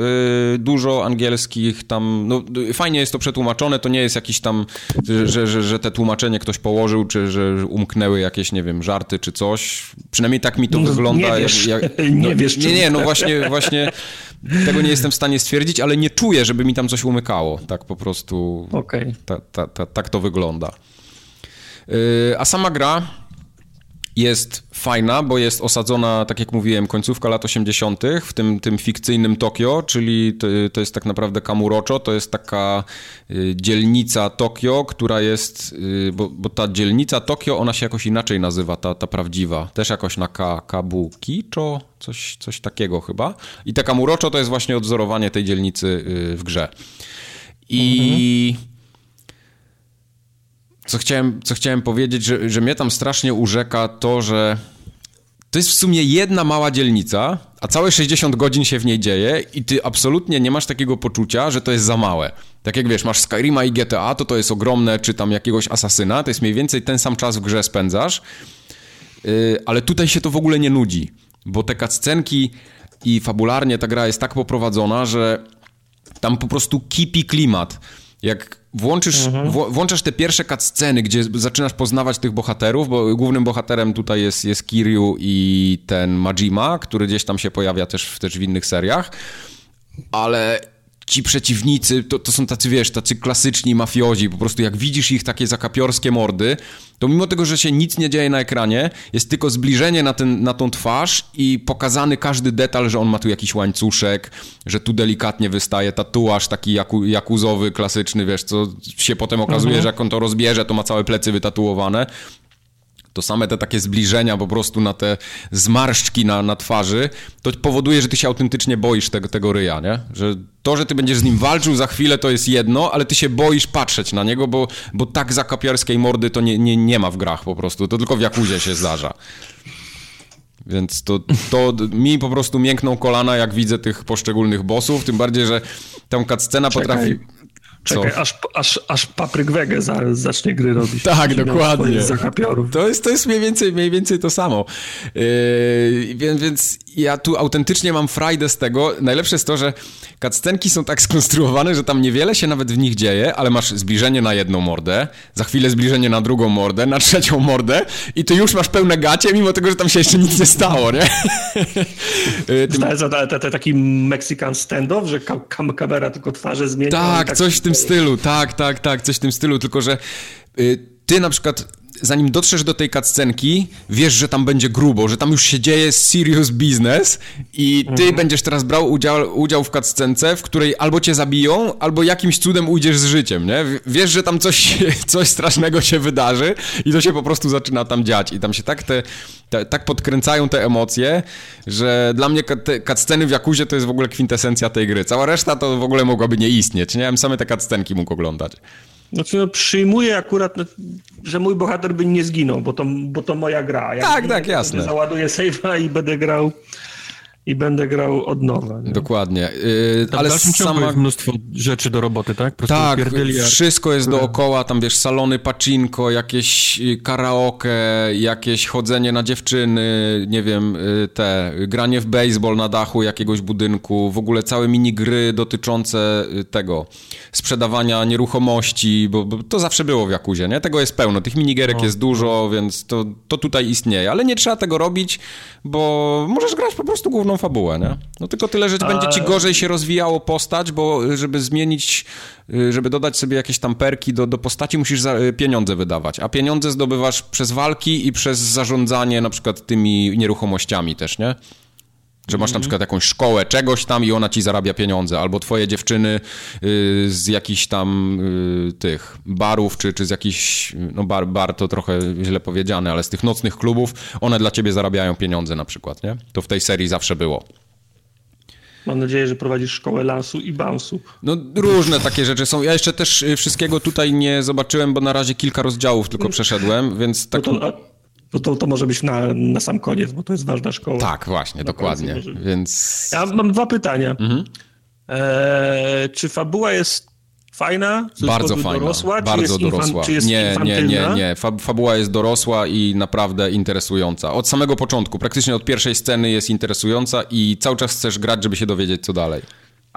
y, dużo angielskich tam, no fajnie jest to przetłumaczone, to nie jest jakiś tam, że, że, że te tłumaczenie ktoś położył, czy że umknęły jakieś, nie wiem, żarty czy coś. Przynajmniej tak mi to no, wygląda. Nie wiesz, jak, jak, <laughs> no, nie, wiesz nie, nie, no właśnie, właśnie tego nie jestem w stanie stwierdzić, ale nie czuję, żeby mi tam coś umykało. Tak po prostu, okay. ta, ta, ta, tak to wygląda. Y, a sama gra jest fajna, bo jest osadzona, tak jak mówiłem, końcówka lat 80., w tym, tym fikcyjnym Tokio, czyli to, to jest tak naprawdę Kamurocho, to jest taka y, dzielnica Tokio, która jest, y, bo, bo, ta dzielnica Tokio, ona się jakoś inaczej nazywa, ta, ta prawdziwa, też jakoś na ka, Kabukicho, coś, coś takiego chyba. I ta Kamurocho to jest właśnie odzorowanie tej dzielnicy y, w grze. I... Mhm co chciałem, co chciałem powiedzieć, że, że mnie tam strasznie urzeka to, że to jest w sumie jedna mała dzielnica, a całe 60 godzin się w niej dzieje i ty absolutnie nie masz takiego poczucia, że to jest za małe. Tak jak wiesz, masz Skyrima i GTA, to to jest ogromne, czy tam jakiegoś asasyna, to jest mniej więcej ten sam czas w grze spędzasz, yy, ale tutaj się to w ogóle nie nudzi, bo te cutscenki i fabularnie ta gra jest tak poprowadzona, że tam po prostu kipi klimat. Jak włączysz, mhm. włączasz te pierwsze cutsceny, gdzie zaczynasz poznawać tych bohaterów, bo głównym bohaterem tutaj jest, jest Kiryu i ten Majima, który gdzieś tam się pojawia też, też w innych seriach, ale ci przeciwnicy to, to są tacy, wiesz, tacy klasyczni mafiozi, po prostu jak widzisz ich takie zakapiorskie mordy, to mimo tego, że się nic nie dzieje na ekranie, jest tylko zbliżenie na, ten, na tą twarz i pokazany każdy detal, że on ma tu jakiś łańcuszek, że tu delikatnie wystaje tatuaż taki jaku, jakuzowy, klasyczny, wiesz, co się potem okazuje, mhm. że jak on to rozbierze, to ma całe plecy wytatuowane to same te takie zbliżenia po prostu na te zmarszczki na, na twarzy, to powoduje, że ty się autentycznie boisz tego, tego ryja, nie? Że to, że ty będziesz z nim walczył za chwilę, to jest jedno, ale ty się boisz patrzeć na niego, bo, bo tak zakapiarskiej mordy to nie, nie, nie ma w grach po prostu, to tylko w Jakuzie się zdarza. Więc to, to mi po prostu miękną kolana, jak widzę tych poszczególnych bossów, tym bardziej, że tam cutscena potrafi... Czekaj, aż, aż, aż Papryk Wege za, zacznie gry robić. Tak, dokładnie. To jest, to jest mniej więcej, mniej więcej to samo. Yy, więc, więc ja tu autentycznie mam frajdę z tego. Najlepsze jest to, że cutscenki są tak skonstruowane, że tam niewiele się nawet w nich dzieje, ale masz zbliżenie na jedną mordę, za chwilę zbliżenie na drugą mordę, na trzecią mordę i ty już masz pełne gacie, mimo tego, że tam się jeszcze nic nie stało, nie? <laughs> Yy, Tym... To jest taki Mexican standoff, że kam kamera tylko twarze zmienia. Tak, tak, coś w tym stylu, tak, tak, tak, coś w tym stylu, tylko że y, ty na przykład zanim dotrzesz do tej cutscenki, wiesz, że tam będzie grubo, że tam już się dzieje serious business i ty mhm. będziesz teraz brał udział, udział w cutscence, w której albo cię zabiją, albo jakimś cudem ujdziesz z życiem, nie? Wiesz, że tam coś, <laughs> coś strasznego się wydarzy i to się po prostu zaczyna tam dziać i tam się tak te, te tak podkręcają te emocje, że dla mnie te cutsceny w Jakuzie to jest w ogóle kwintesencja tej gry. Cała reszta to w ogóle mogłaby nie istnieć, nie? Ja bym same te cutscenki mógł oglądać. Znaczy, no, przyjmuję akurat, no, że mój bohater by nie zginął, bo to, bo to moja gra. Tak, tak, jasne. Załaduję save'a i będę grał i będę grał od nowa. Nie? Dokładnie. Yy, ale sama... jest mnóstwo rzeczy do roboty, tak? tak, wszystko jest dookoła, tam wiesz, salony pacinko, jakieś y, karaoke, jakieś chodzenie na dziewczyny, nie wiem, y, te, granie w baseball na dachu jakiegoś budynku, w ogóle całe minigry dotyczące y, tego, sprzedawania nieruchomości, bo, bo to zawsze było w Jakuzie, nie? Tego jest pełno, tych minigierek o. jest dużo, więc to, to tutaj istnieje, ale nie trzeba tego robić, bo możesz grać po prostu główną fabułę, nie? No tylko tyle, że będzie ci gorzej się rozwijało postać, bo y, żeby zmienić, y, żeby dodać sobie jakieś tam perki do, do postaci, musisz y, pieniądze wydawać, a pieniądze zdobywasz przez walki i przez zarządzanie na przykład tymi nieruchomościami też, nie? Że masz na mhm. przykład jakąś szkołę czegoś tam i ona ci zarabia pieniądze, albo twoje dziewczyny y, z jakichś tam y, tych barów, czy, czy z jakichś, no bar, bar to trochę źle powiedziane, ale z tych nocnych klubów, one dla ciebie zarabiają pieniądze na przykład, nie? To w tej serii zawsze było. Mam nadzieję, że prowadzisz szkołę lansu i bounce'u. No różne takie rzeczy są. Ja jeszcze też y, wszystkiego tutaj nie zobaczyłem, bo na razie kilka rozdziałów tylko przeszedłem, więc tak... No to, no to, to może być na, na sam koniec, bo to jest ważna szkoła. Tak, właśnie, dokładnie. Więc... Ja mam dwa pytania. Mhm. Eee, czy fabuła jest fajna? Bardzo fajna, dorosła, bardzo dorosła. Czy jest nie, nie, nie, nie. Fabuła jest dorosła i naprawdę interesująca. Od samego początku, praktycznie od pierwszej sceny jest interesująca i cały czas chcesz grać, żeby się dowiedzieć, co dalej.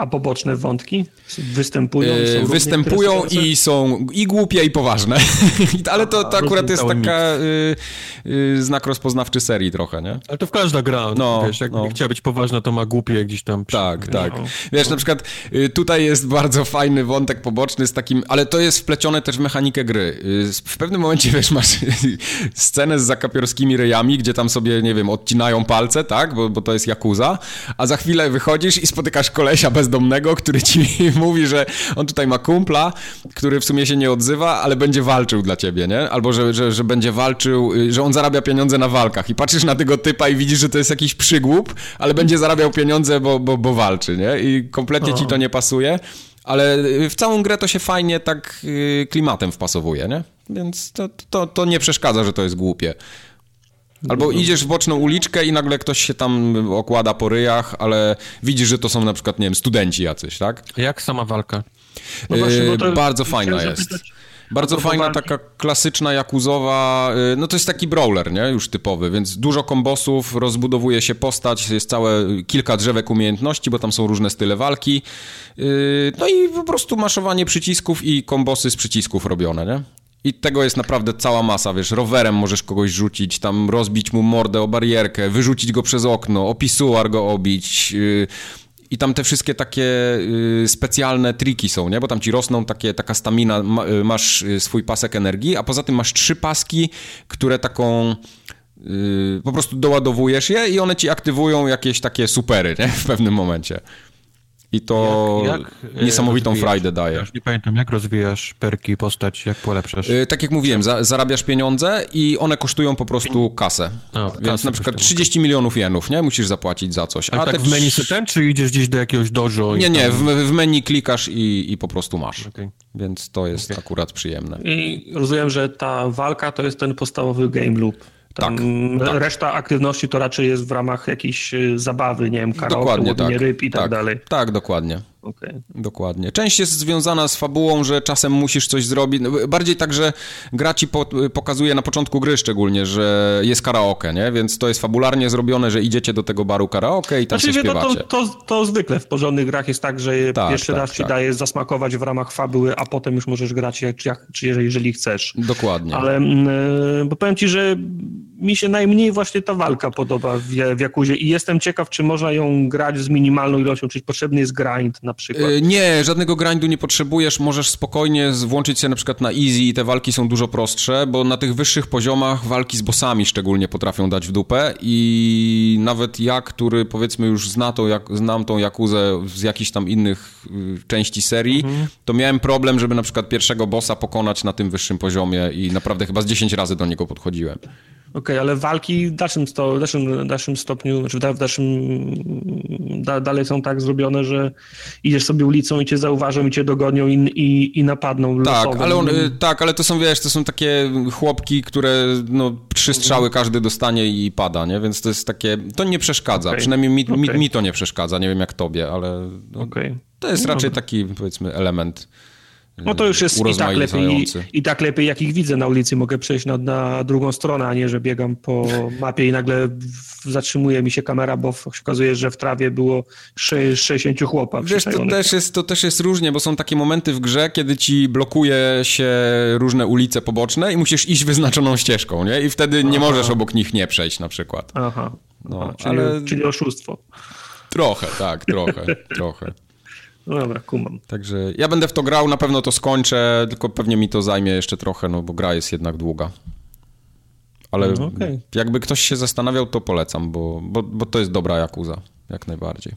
A poboczne wątki występują? Yy, występują i są i głupie, i poważne. <laughs> Ale to, to akurat jest taka yy, yy, znak rozpoznawczy serii trochę, nie? Ale to w każda gra. No, wiesz, jak no. chciała być poważna, to ma głupie gdzieś tam. Tak, przy... tak. No. Wiesz, na przykład y, tutaj jest bardzo fajny wątek poboczny z takim, ale to jest wplecione też w mechanikę gry. Y, w pewnym momencie, <laughs> wiesz, masz <laughs> scenę z zakapiorskimi ryjami, gdzie tam sobie, nie wiem, odcinają palce, tak? Bo, bo to jest Jakuza, a za chwilę wychodzisz i spotykasz kolesia bez bezdomnego, który ci <laughs> mówi, że on tutaj ma kumpla, który w sumie się nie odzywa, ale będzie walczył dla ciebie, nie? Albo że, że, że będzie walczył, y, że on zarabia pieniądze na walkach i patrzysz na tego typa i widzisz, że to jest jakiś przygłup, ale będzie zarabiał pieniądze, bo, bo, bo walczy, nie? I kompletnie ci to nie pasuje ale y, w całą grę to się fajnie tak y, klimatem wpasowuje, nie? Więc to, to, to nie przeszkadza, że to jest głupie. Albo idziesz w boczną uliczkę i nagle ktoś się tam okłada po ryjach, ale widzisz, że to są na przykład, nie wiem, studenci jacyś, tak? Jak sama walka? No właśnie, yy, bardzo fajna jest. Zapytać, bardzo fajna, taka klasyczna, jakuzowa, y, no to jest taki brawler, nie? Już typowy, więc dużo kombosów, rozbudowuje się postać, jest całe kilka drzewek umiejętności, bo tam są różne style walki. Y, no i po prostu maszowanie przycisków i kombosy z przycisków robione, nie? I tego jest naprawdę cała masa, wiesz, rowerem możesz kogoś rzucić, tam rozbić mu mordę o barierkę, wyrzucić go przez okno, opisuar go obić, yy, i tam te wszystkie takie y, specjalne triki są, nie? Bo tam ci rosną takie, taka stamina, ma, y, masz y, swój pasek energii, a poza tym masz trzy paski, które taką po prostu doładowujesz je i one ci aktywują jakieś takie supery, nie? W pewnym momencie. I to jak, jak niesamowitą frajdę daje. Ja już nie pamiętam, jak rozwijasz perki, postać, jak polepszasz? Yy, tak jak mówiłem, za, zarabiasz pieniądze i one kosztują po prostu kasę. A, Więc kasę na przykład 30 okay. milionów jenów, nie? Musisz zapłacić za coś. A, A tak w menu ten, czy idziesz gdzieś do jakiegoś dojo? Nie, nie, w, w, menu klikasz i, i po prostu masz. Okay. Więc to jest okay. akurat przyjemne. I rozumiem, że ta walka to jest ten podstawowy game loop. Tam tak, tak, reszta aktywności to raczej jest w ramach jakiejś y, zabawy, nie wiem, karaoke, tak, ryb i tak, tak dalej. Tak, dokładnie. Okay. Dokładnie. Część jest związana z fabułą, że czasem musisz coś zrobić. No, bardziej tak, że gra ci po, pokazuje na początku gry szczególnie, że jest karaoke, nie? Więc to jest fabularnie zrobione, że idziecie do tego baru karaoke i tam znaczy, się śpiewacie. To, to, to, zwykle w porządnych grach jest tak, że tak, pierwszy tak, raz ci tak. daje zasmakować w ramach fabuły, a potem już możesz grać, jak, jak, czy jeżeli, jeżeli chcesz. Dokładnie. Ale yy, bo powiem ci, że mi się najmniej właśnie ta walka podoba w, w Jakuzie i jestem ciekaw, czy można ją grać z minimalną ilością, czyli potrzebny jest grind na przykład. E, nie, żadnego grindu nie potrzebujesz, możesz spokojnie włączyć się na przykład na easy i te walki są dużo prostsze, bo na tych wyższych poziomach walki z bossami szczególnie potrafią dać w dupę i nawet ja, który powiedzmy już zna tą, jak, znam tą Jakuzę z jakichś tam innych y, części serii, mhm. to miałem problem, żeby na przykład pierwszego bossa pokonać na tym wyższym poziomie i naprawdę chyba z 10 razy do niego podchodziłem. Okej, okay, ale walki w dalszym, sto, w dalszym, dalszym stopniu, znaczy w dalszym, da, dalej są tak zrobione, że idziesz sobie ulicą i cię zauważą i cię dogonią i, i, i napadną tak, ale on, tak, ale to są, wiesz, to są takie chłopki, które no, trzy strzały każdy dostanie i pada, nie? Więc to jest takie, to nie przeszkadza, okay. przynajmniej mi, okay. mi, mi, to nie przeszkadza, nie wiem jak tobie, ale no, to jest no raczej taki, powiedzmy, element no to już jest i tak, lepiej, i, tak lepiej, jak ich widzę na ulicy. Mogę przejść na, na drugą stronę, a nie, że biegam po <laughs> mapie i nagle zatrzymuje mi się kamera, bo się okazuje, że w trawie było 60 chłopa. Wiesz, to też, jest, to też jest różnie, bo są takie momenty w grze, kiedy ci blokuje się różne ulice poboczne i musisz iść wyznaczoną ścieżką, nie? I wtedy nie możesz obok nich nie przejść na przykład. Aha, no, Aha czyli, ale... czyli oszustwo. Trochę, tak, trochę, <laughs> trochę. No dobra, kumam. Także ja będę w to grał, na pewno to skończę, tylko pewnie mi to zajmie jeszcze trochę, no bo gra jest jednak długa. Ale no, okay. jakby ktoś się zastanawiał, to polecam, bo, bo, bo to jest dobra Jakuza, jak najbardziej.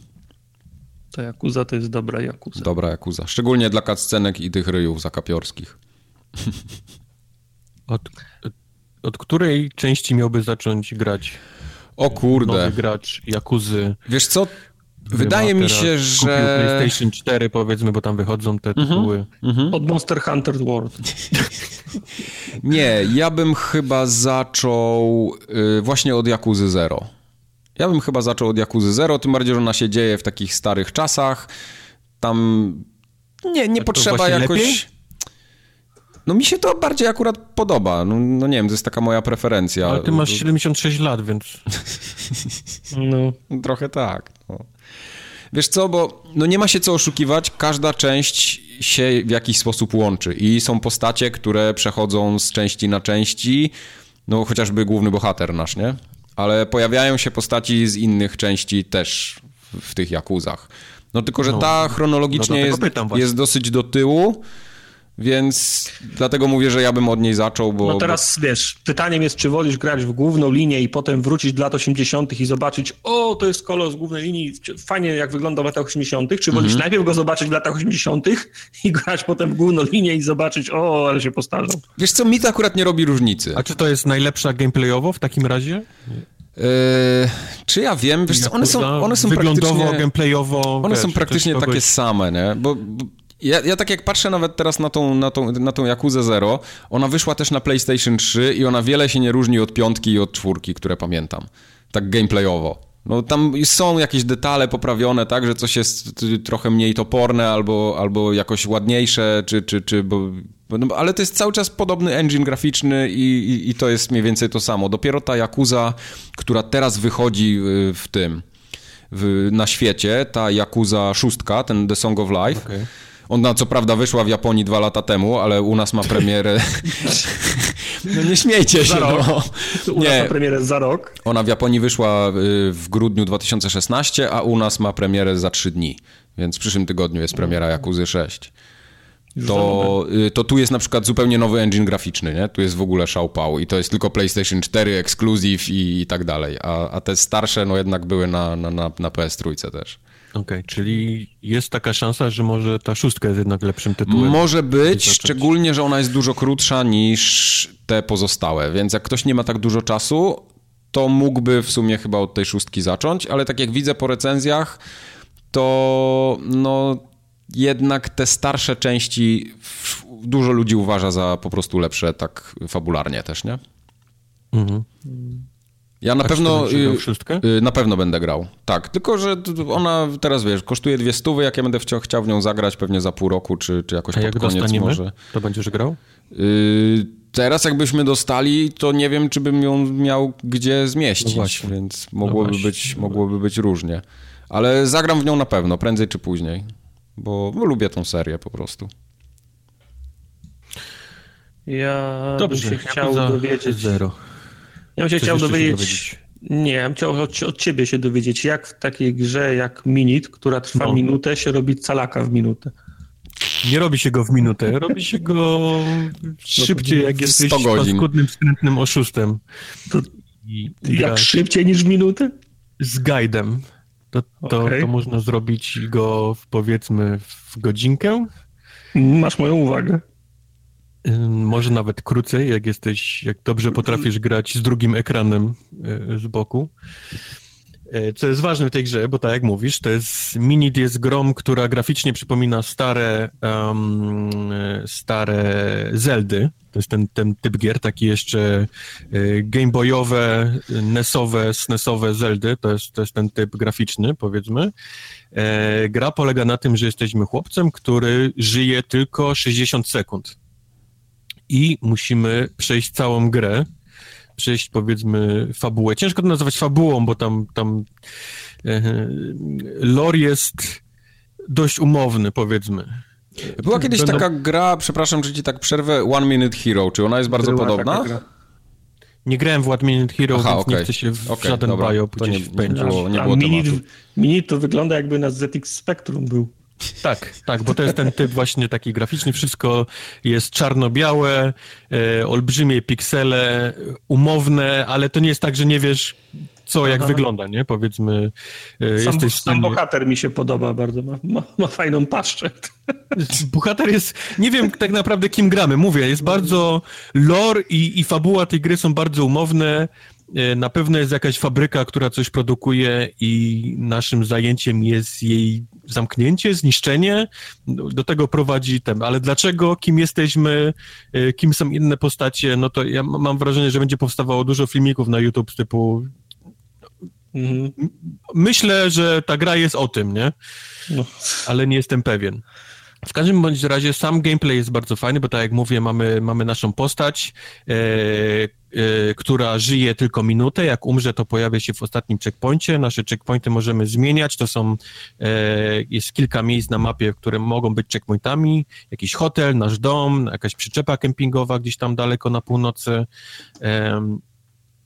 To Jakuza to jest dobra Jakuza. Dobra Jakuza, szczególnie dla cutscenek i tych ryjów zakapiorskich. Od, od której części miałby zacząć grać? O kurde. Nowy gracz Jakuzy. Wiesz co, Wydaje mi się, że... PlayStation 4 powiedzmy, bo tam wychodzą te mhm, tytuły. Mhm. Od Monster Hunter World. <laughs> Nie, ja bym chyba zaczął y, właśnie od Yakuzy Zero. Ja bym chyba zaczął od Yakuzy Zero, tym bardziej, że ona się dzieje w takich starych czasach. Tam nie, nie potrzeba jakoś... Lepiej? No mi się to bardziej akurat podoba. No, no, nie wiem, to jest taka moja preferencja. Ale ty masz 76 lat, więc... <laughs> No, trochę tak. No. Wiesz co, bo no nie ma się co oszukiwać, każda część się w jakiś sposób łączy i są postacie, które przechodzą z części na części, no chociażby główny bohater nasz, nie? Ale pojawiają się postaci z innych części też w tych Jakuzach. No tylko, że no, ta chronologicznie no jest, jest dosyć do tyłu, więc dlatego mówię, że ja bym od niej zaczął, bo... No teraz, bo... wiesz, pytaniem jest, czy wolisz grać w główną linię i potem wrócić do lat 80. i zobaczyć, o, to jest kolor z głównej linii, fajnie jak wygląda w latach 80., czy wolisz mm -hmm. najpierw go zobaczyć w latach 80. i grać potem w główną linię i zobaczyć, o, ale się postarzą. Wiesz co, mi to akurat nie robi różnicy. A czy to jest najlepsza gameplayowo w takim razie? Yy, czy ja wiem, wiesz co, one są, one są Wyglądowo, gameplayowo. One wiesz, są praktycznie takie same, nie? Bo, bo Ja, ja tak jak patrzę nawet teraz na tą, na tą, na tą Yakuza Zero, ona wyszła też na PlayStation 3 i ona wiele się nie różni od piątki i od czwórki, które pamiętam. Tak gameplayowo. No tam są jakieś detale poprawione, tak, że coś jest trochę mniej toporne albo, albo jakoś ładniejsze, czy, czy, czy bo, no, ale to jest cały czas podobny engine graficzny i, i, i, to jest mniej więcej to samo. Dopiero ta Yakuza, która teraz wychodzi y, w tym, w, na świecie, ta Yakuza 6, ten The Song of Life, okay ona co prawda wyszła w Japonii dwa lata temu, ale u nas ma premierę... <laughs> no nie śmiejcie się, no. U nie. nas ma premierę za rok. Ona w Japonii wyszła y, w grudniu 2016, a u nas ma premierę za trzy dni. Więc w przyszłym tygodniu jest premiera Jakuzy 6. To, y, to tu jest na przykład zupełnie nowy engine graficzny, nie? Tu jest w ogóle szałpał i to jest tylko PlayStation 4 Exclusive i, i tak dalej. A, a te starsze no jednak były na, na, na, na PS3 też. Okej, okay, czyli jest taka szansa, że może ta szóstka jest jednak lepszym tytułem. Może być, szczególnie, że ona jest dużo krótsza niż te pozostałe, więc jak ktoś nie ma tak dużo czasu, to mógłby w sumie chyba od tej szóstki zacząć, ale tak jak widzę po recenzjach, to no jednak te starsze części dużo ludzi uważa za po prostu lepsze tak fabularnie też, nie? Mhm. Ja na A pewno. Y, y, na pewno będę grał. Tak, tylko że ona teraz wiesz, kosztuje dwie stówy. Jak ja będę chciał, chciał w nią zagrać pewnie za pół roku, czy, czy jakoś A pod jak koniec może. To będziesz grał? Yy, teraz jakbyśmy dostali, to nie wiem, czy bym ją miał gdzie zmieścić, no więc mogłoby, no być, mogłoby być różnie. Ale zagram w nią na pewno, prędzej czy później, bo, bo lubię tą serię po prostu. Ja Dobrze, bym się chciał dowiedzieć. Zero. Ja bym się chciał dowiedzieć, dowiedzieć, Nie, ja bym chciał od, od, ciebie się dowiedzieć, jak w takiej grze jak Minit, która trwa no. minutę, się robi calaka w minutę. Nie robi się go w minutę, robi się go <laughs> no szybciej, jak jesteś paskudnym, skrętnym oszustem. To jak szybciej niż minutę? Z guidem. To, to, okay. to można zrobić go w, powiedzmy w godzinkę. Masz moją uwagę. Może nawet krócej, jak jesteś, jak dobrze potrafisz grać z drugim ekranem e, z boku. E, co jest ważne w tej grze, bo tak jak mówisz, to jest Minit jest grom, która graficznie przypomina stare um, stare Zeldy. To jest ten, ten typ gier, taki jeszcze gameboyowe, NESowe, SNESowe Zeldy. To jest, to jest ten typ graficzny, powiedzmy. E, gra polega na tym, że jesteśmy chłopcem, który żyje tylko 60 sekund i musimy przejść całą grę, przejść powiedzmy fabułę. Ciężko to nazywać fabułą, bo tam, tam e, lore jest dość umowny, powiedzmy. Była kiedyś Będą... taka gra, przepraszam, że ci tak przerwę, One Minute Hero. Czy ona jest bardzo Była podobna? Nie grałem w One Minute Hero, Aha, więc okay. nie chcę się w okay, żaden dobra. bio to nie, nie było, nie było minute, minute to wygląda jakby na ZX Spectrum był. Tak, tak, bo to jest ten typ właśnie taki graficzny, wszystko jest czarno-białe, e, olbrzymie piksele, umowne, ale to nie jest tak, że nie wiesz, co, jak Aha. wygląda, nie? Powiedzmy, e, sam, jesteś sam bohater mi się podoba bardzo, ma, ma, ma, fajną paszczę. <laughs> Bohater jest, nie wiem tak naprawdę kim gramy, mówię, jest bardzo lore i, i fabuła tej gry są bardzo umowne, e, na pewno jest jakaś fabryka, która coś produkuje i naszym zajęciem jest jej zamknięcie, zniszczenie, do tego prowadzi ten. Ale dlaczego, kim jesteśmy, y, kim są inne postacie, no to ja mam wrażenie, że będzie powstawało dużo filmików na YouTube typu mhm. Myślę, że ta gra jest o tym, nie? No. Ale nie jestem pewien. W każdym bądź razie sam gameplay jest bardzo fajny, bo tak jak mówię, mamy, mamy naszą postać, e, e, która żyje tylko minutę. Jak umrze, to pojawia się w ostatnim checkpoincie. Nasze checkpointy możemy zmieniać. To są, e, jest kilka miejsc na mapie, które mogą być checkpointami. Jakiś hotel, nasz dom, jakaś przyczepa kempingowa gdzieś tam daleko na północy.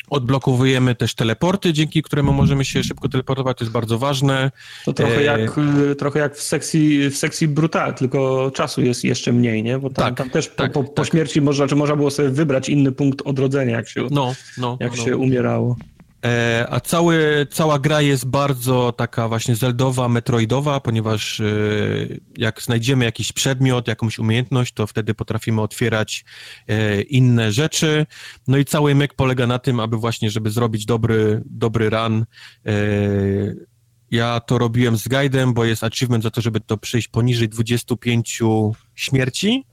Odblokowujemy też teleporty, dzięki któremu możemy się szybko teleportować, to jest bardzo ważne. To trochę, e... jak, trochę jak w sekcji, w sekcji Brutal, tylko czasu jest jeszcze mniej, nie? Bo tam, tak, tam też tak, po, po, tak. śmierci można, czy można było sobie wybrać inny punkt odrodzenia, jak się, no, no, jak no. się umierało. E, a cały, cała gra jest bardzo taka właśnie zeldowa, metroidowa, ponieważ e, jak znajdziemy jakiś przedmiot, jakąś umiejętność, to wtedy potrafimy otwierać e, inne rzeczy. No i cały myk polega na tym, aby właśnie, żeby zrobić dobry, dobry run, ja to robiłem z guidem, bo jest achievement za to, żeby to przejść poniżej 25 śmierci,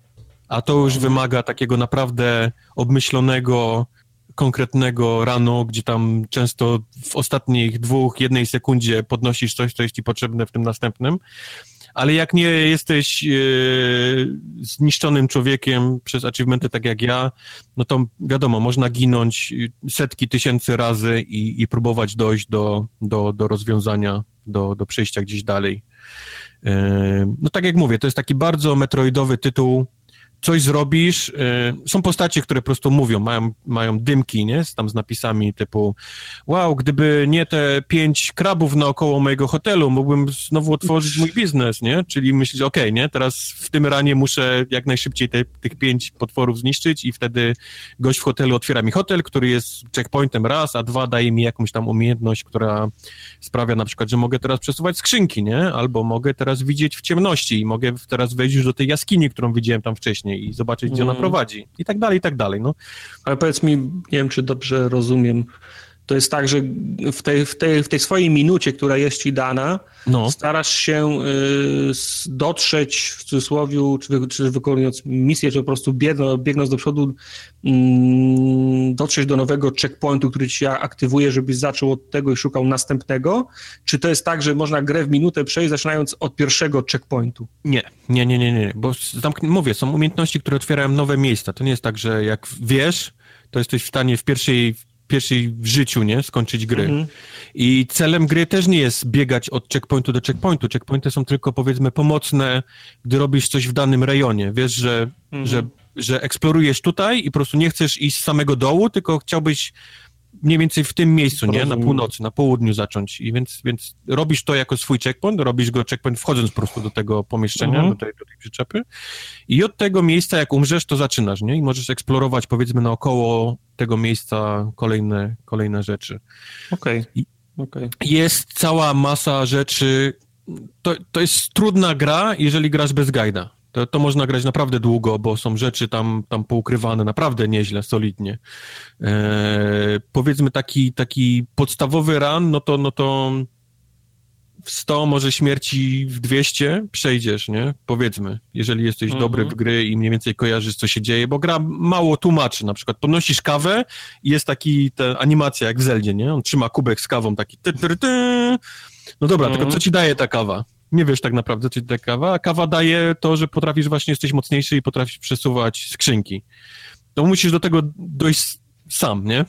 a to już wymaga takiego naprawdę obmyślonego, konkretnego rano, gdzie tam często w ostatnich dwóch, jednej sekundzie podnosisz coś, co jest ci potrzebne w tym następnym ale jak nie jesteś e, zniszczonym człowiekiem przez achievementy tak jak ja, no to wiadomo, można ginąć setki tysięcy razy i, i próbować dojść do, do, do rozwiązania, do, do przejścia gdzieś dalej. E, no tak jak mówię, to jest taki bardzo metroidowy tytuł, coś zrobisz, y, są postacie, które po prostu mówią, mają, mają dymki, nie, tam z napisami typu wow, gdyby nie te pięć krabów naokoło mojego hotelu, mógłbym znowu otworzyć mój biznes, nie, czyli myślisz, okej, okay, nie, teraz w tym ranie muszę jak najszybciej te, tych pięć potworów zniszczyć i wtedy gość w hotelu otwiera mi hotel, który jest checkpointem raz, a dwa daje mi jakąś tam umiejętność, która sprawia na przykład, że mogę teraz przesuwać skrzynki, nie, albo mogę teraz widzieć w ciemności i mogę teraz wejść już do tej jaskini, którą widziałem tam wcześniej, i zobaczyć, gdzie ona mm. prowadzi. I tak dalej, i tak dalej. No. Ale powiedz mi, nie wiem, czy dobrze rozumiem, to jest tak, że w tej, w tej, w tej swojej minucie, która jest ci dana, no. starasz się y, dotrzeć w cudzysłowie, czy, czy wykonując misję, czy po prostu biegnąc, biegnąc do przodu, y, dotrzeć do nowego checkpointu, który ci aktywuje, żebyś zaczął od tego i szukał następnego? Czy to jest tak, że można grę w minutę przejść, zaczynając od pierwszego checkpointu? Nie, nie, nie, nie, nie, bo tam, mówię, są umiejętności, które otwierają nowe miejsca. To nie jest tak, że jak wiesz, to jesteś w stanie w pierwszej pierwszej w życiu, nie? Skończyć gry. Mhm. I celem gry też nie jest biegać od checkpointu do checkpointu. Checkpointy są tylko, powiedzmy, pomocne, gdy robisz coś w danym rejonie. Wiesz, że, mhm. że, że eksplorujesz tutaj i po prostu nie chcesz iść z samego dołu, tylko chciałbyś mniej więcej w tym miejscu, nie? Na północy, na południu zacząć. I więc, więc robisz to jako swój checkpoint, robisz go checkpoint wchodząc po prostu do tego pomieszczenia, mhm. do, tej, do tej przyczepy. I od tego miejsca, jak umrzesz, to zaczynasz, nie? I możesz eksplorować, powiedzmy, naokoło tego miejsca kolejne, kolejne rzeczy. Okej. Okay. Okay. Jest cała masa rzeczy. To, to jest trudna gra, jeżeli grasz bez guida. To, to można grać naprawdę długo, bo są rzeczy tam, tam poukrywane naprawdę nieźle, solidnie. E, powiedzmy taki, taki podstawowy run, no to, no to w 100, może śmierci w 200 przejdziesz, nie? Powiedzmy, jeżeli jesteś mhm. dobry w gry i mniej więcej kojarzysz, co się dzieje, bo gra mało tłumaczy, na przykład podnosisz kawę i jest taki, ta animacja jak w Zeldzie, nie? On trzyma kubek z kawą, taki ty, ty, ty. No dobra, mhm. tylko co ci daje ta kawa? Nie wiesz tak naprawdę, czy to kawa, a kawa daje to, że potrafisz właśnie, jesteś mocniejszy i potrafisz przesuwać skrzynki. To musisz do tego dojść sam, nie?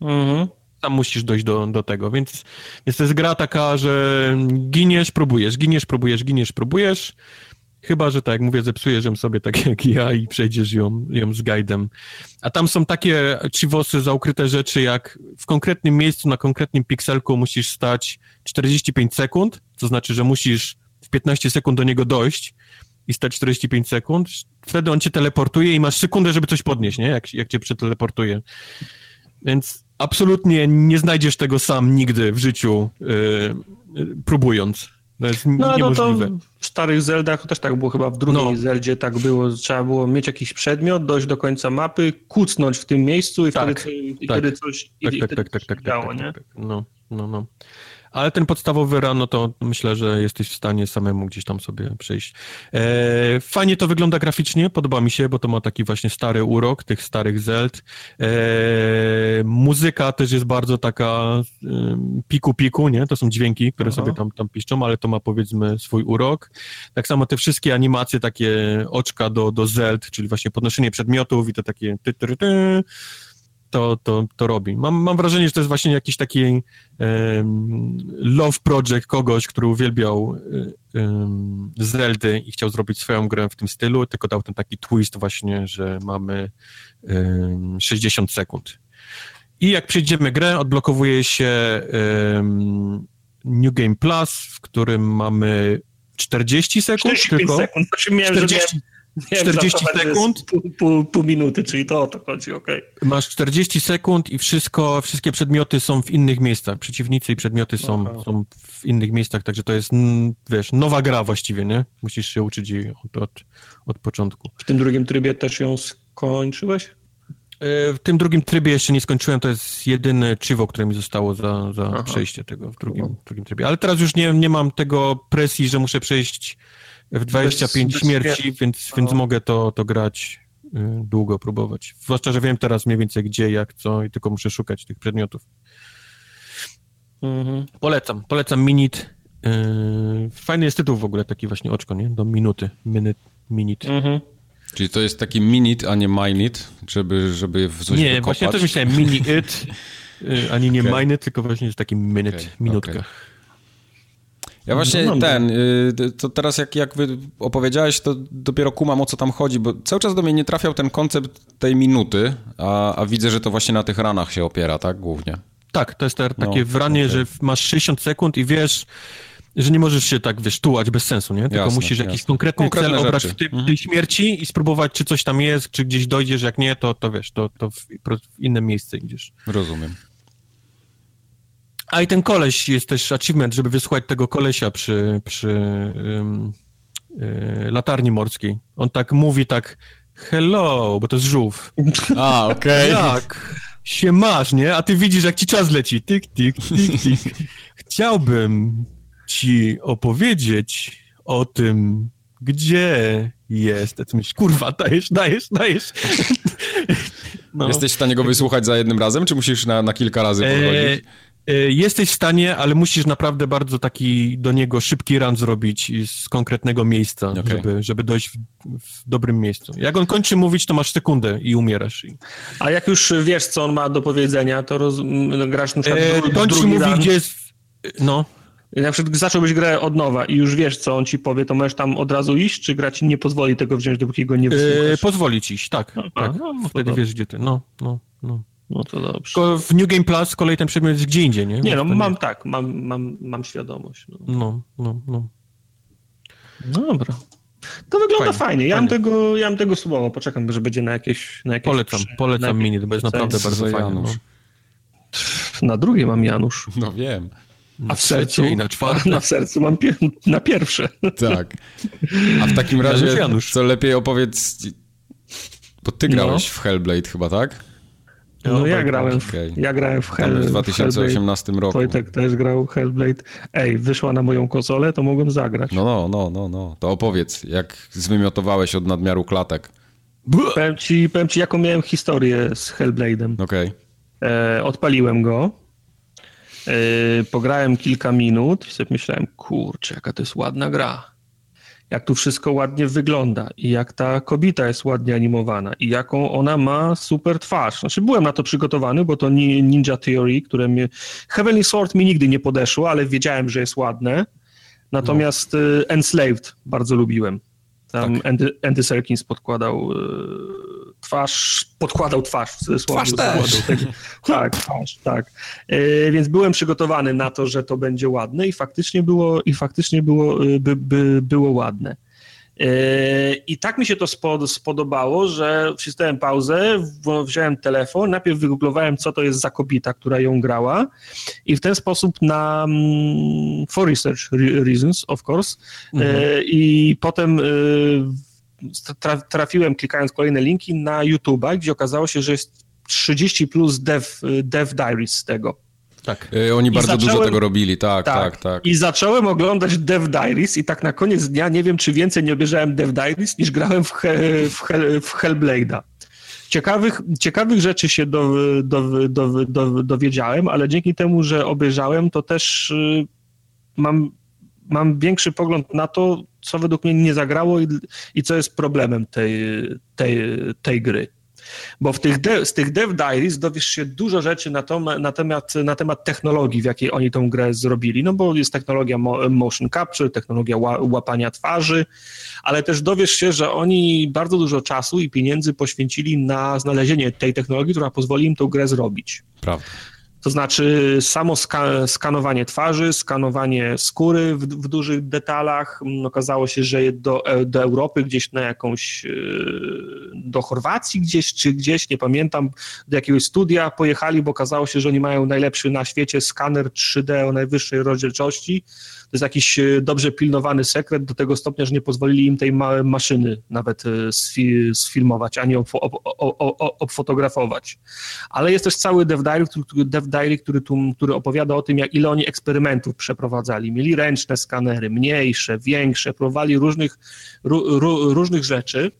Mhm. Sam musisz dojść do, do tego, więc, więc to jest gra taka, że giniesz, próbujesz, giniesz, próbujesz, giniesz, próbujesz, Chyba, że tak jak mówię, zepsujesz ją sobie tak jak ja i przejdziesz ją, ją z guidem. A tam są takie chivosy za ukryte rzeczy, jak w konkretnym miejscu, na konkretnym pikselku musisz stać 45 sekund, to znaczy, że musisz w 15 sekund do niego dojść i stać 45 sekund. Wtedy on cię teleportuje i masz sekundę, żeby coś podnieść, nie? Jak, jak cię przeteleportuje. Więc absolutnie nie znajdziesz tego sam nigdy w życiu, yy, próbując. To jest no, niemożliwe. No to w starych Zeldach też tak było, chyba w drugiej no. Zeldzie tak było, trzeba było mieć jakiś przedmiot, dojść do końca mapy, kucnąć w tym miejscu i tak, wtedy, tak, coś tak, i, tak, tak, tak, tak, działo, tak, tak, tak, No, no, no. Ale ten podstawowy run, no to myślę, że jesteś w stanie samemu gdzieś tam sobie przejść. E, fajnie to wygląda graficznie, podoba mi się, bo to ma taki właśnie stary urok tych starych Zeld. E, muzyka też jest bardzo taka piku-piku, nie? To są dźwięki, które Aha. sobie tam, tam piszczą, ale to ma powiedzmy swój urok. Tak samo te wszystkie animacje, takie oczka do, do Zeld, czyli właśnie podnoszenie przedmiotów i to takie ty, ty, ty, to, to, to robi. Mam, mam wrażenie, że to jest właśnie jakiś taki love project kogoś, który uwielbiał um, Zeldy i chciał zrobić swoją grę w tym stylu, tylko dał ten taki twist właśnie, że mamy um, 60 sekund. I jak przejdziemy grę, odblokowuje się New Game Plus, w którym mamy 40 sekund. 45 tylko, sekund. Znaczy miałem, 40, 40 sekund. Pół, pół, pół, minuty, czyli to o to chodzi, okej. Okay. Masz 40 sekund i wszystko, wszystkie przedmioty są w innych miejscach. Przeciwnicy i przedmioty są, są w innych miejscach, także to jest, wiesz, nowa gra właściwie, nie? Musisz się uczyć jej od, od, od początku. W tym drugim trybie też ją skończyłeś? w tym drugim trybie jeszcze nie skończyłem, to jest jedyne chivo, które mi zostało za, za przejście tego w drugim, w drugim trybie. Ale teraz już nie, nie mam tego presji, że muszę przejść w 25 bez, śmierci, bez więc, więc mogę to, to grać y, długo, próbować. Zwłaszcza, że wiem teraz mniej więcej gdzie, jak, co i tylko muszę szukać tych przedmiotów. Mhm. Polecam, polecam Minit. Yy, fajny jest tytuł w ogóle, taki właśnie oczko, nie? Do minuty, minut, minit. Mhm. Czyli to jest taki minute, a nie minute, żeby, żeby w coś Nie, wykopać? właśnie też myślałem mini it, <laughs> y, ani nie okay. minute, tylko właśnie jest taki minute, okay. minutka. Okay. Ja właśnie no, no, ten, y, to teraz jak, jak opowiedziałeś, to dopiero kumam o co tam chodzi, bo cały czas do mnie nie trafiał ten koncept tej minuty, a, a widzę, że to właśnie na tych ranach się opiera, tak, głównie. Tak, to jest takie no, wranie, okay. że masz 60 sekund i wiesz, że nie możesz się tak, wiesz, tułać bez sensu, nie? Tylko jasne, musisz jakiś jasne. konkretny Konkretne cel obrać w tej, mhm. tej, śmierci i spróbować, czy coś tam jest, czy gdzieś dojdziesz, jak nie, to, to wiesz, to, to w, w inne miejsce idziesz. Rozumiem. A i ten koleś jest też achievement, żeby wysłuchać tego kolesia przy, przy um, y, latarni morskiej. On tak mówi tak hello, bo to jest żółw. <laughs> A, okej. Okay. Jak się masz, nie? A ty widzisz, jak ci czas leci. Tik, tik, tik, tik. Chciałbym ci opowiedzieć o tym, gdzie jest. Ty myślisz, kurwa, dajesz, dajesz, dajesz. <laughs> No. Jesteś w stanie go wysłuchać za jednym razem, czy musisz na, na kilka razy podchodzić? E, e, jesteś w stanie, ale musisz naprawdę bardzo taki do niego szybki run zrobić z konkretnego miejsca, okay. żeby, żeby dojść w, w, dobrym miejscu. Jak on kończy mówić, to masz sekundę i umierasz. A jak już wiesz, co on ma do powiedzenia, to roz... grasz na przykład e, kończy mówi, run. gdzie jest... No. Na przykład zacząłbyś grę od nowa i już wiesz, co on ci powie, to możesz tam od razu iść, czy gra ci nie pozwoli tego wziąć, dopóki go nie wysłuchasz? Yy, pozwoli ci iść, tak. A, tak. No, no, wtedy wiesz, gdzie ty. No, no, no. No to dobrze. Tylko w New Game Plus z kolei ten przedmiot jest gdzie indziej, nie? Nie, no mam nie... tak, mam, mam, mam świadomość. No, no, no. no. Dobra. To wygląda fajnie. fajnie. Ja, Mam tego, ja mam tego słowo. Poczekam, że będzie na jakieś... Na jakieś polecam, polecam mini, bo jest naprawdę bardzo fajny. No. Na drugie mam Janusz. <laughs> No wiem. A w sercu i na czwarte. <laughs> Na sercu mam pie na pierwsze. <laughs> Tak. A w takim razie, Janusz. co lepiej opowiedz. Bo ty grałeś no. w Hellblade chyba, tak? No, no ja, grałem w, ja grałem w Hellblade. w 2018 Hellblade. roku. Wojtek też grał Hellblade. Ej, wyszła na moją konsolę, to mogłem zagrać. No, no, no, no, no. To opowiedz, jak zwymiotowałeś od nadmiaru klatek. Powiem ci, powiem ci jaką miałem historię z Hellblade'em. Okej. Okay. E, odpaliłem go Yy, pograłem kilka minut i sobie myślałem, kurczę, jaka to jest ładna gra. Jak tu wszystko ładnie wygląda i jak ta kobieta jest ładnie animowana i jaką ona ma super twarz. Znaczy byłem na to przygotowany, bo to Ninja Theory, które mnie... Heavenly Sword mi nigdy nie podeszło, ale wiedziałem, że jest ładne. Natomiast no. Enslaved bardzo lubiłem. Tam tak. Andy, Andy Serkins podkładał yy, twarz, podkładał twarz w cudzysłowie. Twarz też. Tak, twarz, tak. Yy, więc byłem przygotowany na to, że to będzie ładne i faktycznie było, i faktycznie było, yy, by, by, było ładne. I tak mi się to spodobało, że wcisnąłem pauzę, wziąłem telefon, najpierw wygooglowałem, co to jest za kobieta, która ją grała i w ten sposób na mm, for research reasons, of course, mhm. i potem trafiłem klikając kolejne linki na YouTube'a, gdzie okazało się, że jest 30 plus dev, dev diaries z tego. Tak. Y, oni I bardzo zacząłem, dużo tego robili, tak, tak, tak, tak, I zacząłem oglądać Dev Diaries i tak na koniec dnia nie wiem, czy więcej nie obejrzałem Dev Diaries, niż grałem w, he, w, Hell, w Hellblade'a. Ciekawych, ciekawych rzeczy się do, do, do, do, dowiedziałem, ale dzięki temu, że obejrzałem, to też y, mam, mam większy pogląd na to, co według mnie nie zagrało i, i co jest problemem tej, tej, tej gry. Bo w tych de, z tych Dev Diaries dowiesz się dużo rzeczy na, to, na, temat, na temat technologii, w jakiej oni tą grę zrobili. No bo jest technologia motion capture, technologia łapania twarzy, ale też dowiesz się, że oni bardzo dużo czasu i pieniędzy poświęcili na znalezienie tej technologii, która pozwoli im tą grę zrobić. Prawda. To znaczy samo ska skanowanie twarzy, skanowanie skóry w, w dużych detalach. Mm, okazało się, że do, e, do Europy gdzieś na jakąś, e, do Chorwacji gdzieś, czy gdzieś, nie pamiętam, do jakiegoś studia pojechali, bo okazało się, że oni mają najlepszy na świecie skaner 3D o najwyższej rozdzielczości to jest jakiś e, dobrze pilnowany sekret do tego stopnia, że nie pozwolili im tej ma maszyny nawet e, sfilmować, ani obfotografować. Ale jest też cały Dev Diary, który, Dev Diary, który, tu, który opowiada o tym, jak ile oni eksperymentów przeprowadzali. Mieli ręczne skanery, mniejsze, większe, próbowali różnych, różnych rzeczy.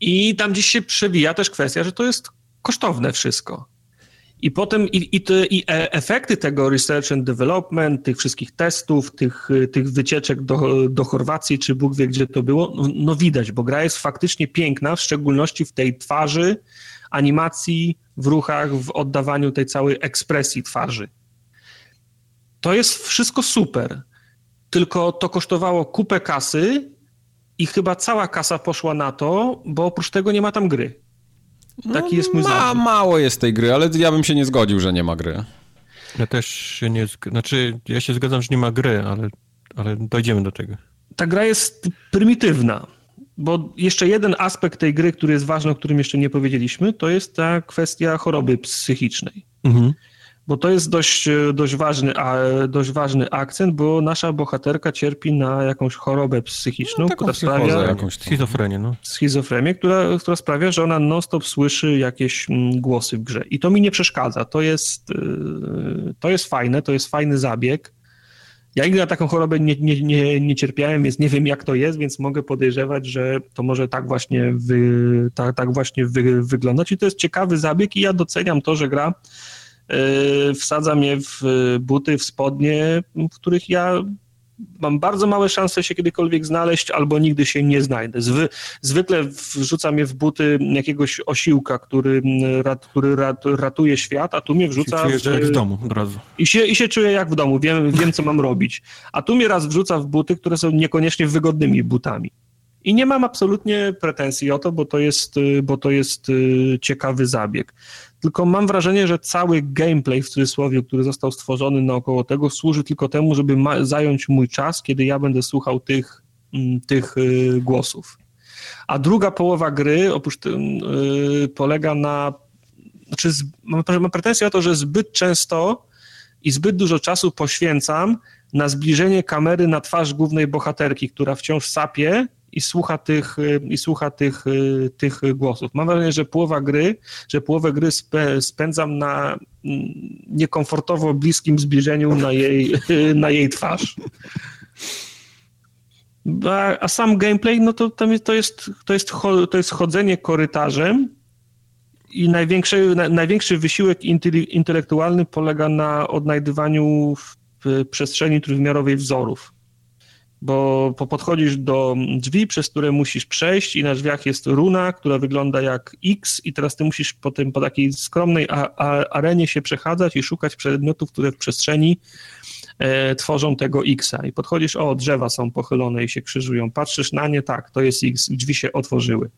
I tam gdzieś się przewija też kwestia, że to jest kosztowne wszystko. I potem i, i, te, i e, efekty tego research and development, tych wszystkich testów, tych, tych wycieczek do, do Chorwacji, czy Bóg wie gdzie to było, no, no widać, bo gra jest faktycznie piękna, w szczególności w tej twarzy, animacji, w ruchach, w oddawaniu tej całej ekspresji twarzy. To jest wszystko super, tylko to kosztowało kupę kasy i chyba cała kasa poszła na to, bo oprócz tego nie ma tam gry. Taki no, jest mój ma, Mało jest tej gry, ale ja bym się nie zgodził, że nie ma gry. Ja też się nie... Znaczy, ja się zgadzam, że nie ma gry, ale, ale dojdziemy do tego. Ta gra jest prymitywna, bo jeszcze jeden aspekt tej gry, który jest ważny, o którym jeszcze nie powiedzieliśmy, to jest ta kwestia choroby psychicznej. Mhm bo to jest dość, dość, ważny, a, dość ważny akcent, bo nasza bohaterka cierpi na jakąś chorobę psychiczną, no, która sprawia... Jakąś schizofrenię, no. Schizofrenię, która, która sprawia, że ona non-stop słyszy jakieś mm, głosy w grze. I to mi nie przeszkadza. To jest, y, to jest fajne, to jest fajny zabieg. Ja nigdy na taką chorobę nie, nie, nie, nie cierpiałem, więc nie wiem jak to jest, więc mogę podejrzewać, że to może tak właśnie, wy, tak, tak właśnie wy, wyglądać. I to jest ciekawy zabieg i ja doceniam to, że gra E, wsadza mnie w buty, w spodnie, w których ja mam bardzo małe szanse się kiedykolwiek znaleźć, albo nigdy się nie znajdę. Zwy, zwykle wrzuca mnie w buty jakiegoś osiłka, który, rat, który rat, ratuje świat, a tu mnie wrzuca... Czuję w, jak w domu od razu. I się, I się czuję jak w domu, wiem, wiem co mam robić. A tu mnie raz wrzuca w buty, które są niekoniecznie wygodnymi butami. I nie mam absolutnie pretensji o to, bo to jest, bo to jest y, ciekawy zabieg tylko mam wrażenie, że cały gameplay w cudzysłowie, który został stworzony naokoło tego, służy tylko temu, żeby zająć mój czas, kiedy ja będę słuchał tych, mm, tych y, głosów. A druga połowa gry, oprócz tym, y, polega na. Znaczy, mam, mam pretensję o to, że zbyt często i zbyt dużo czasu poświęcam na zbliżenie kamery na twarz głównej bohaterki, która wciąż sapie i słucha tych, y, i słucha tych, y, tych głosów. Mam wrażenie, że połowa gry, że połowę gry spędzam na mm, niekomfortowo bliskim zbliżeniu na jej, <laughs> na jej twarz. A, a sam gameplay, no to, to, jest, to, jest, to jest chodzenie korytarzem i największy, największy wysiłek intelektualny polega na odnajdywaniu w przestrzeni trójwymiarowej wzorów bo podchodzisz do drzwi, przez które musisz przejść i na drzwiach jest runa, która wygląda jak X i teraz ty musisz po, tym, po takiej skromnej arenie się przechadzać i szukać przedmiotów, które w przestrzeni e, tworzą tego Xa. I podchodzisz, o drzewa są pochylone i się krzyżują, patrzysz na nie, tak, to jest X, drzwi się otworzyły.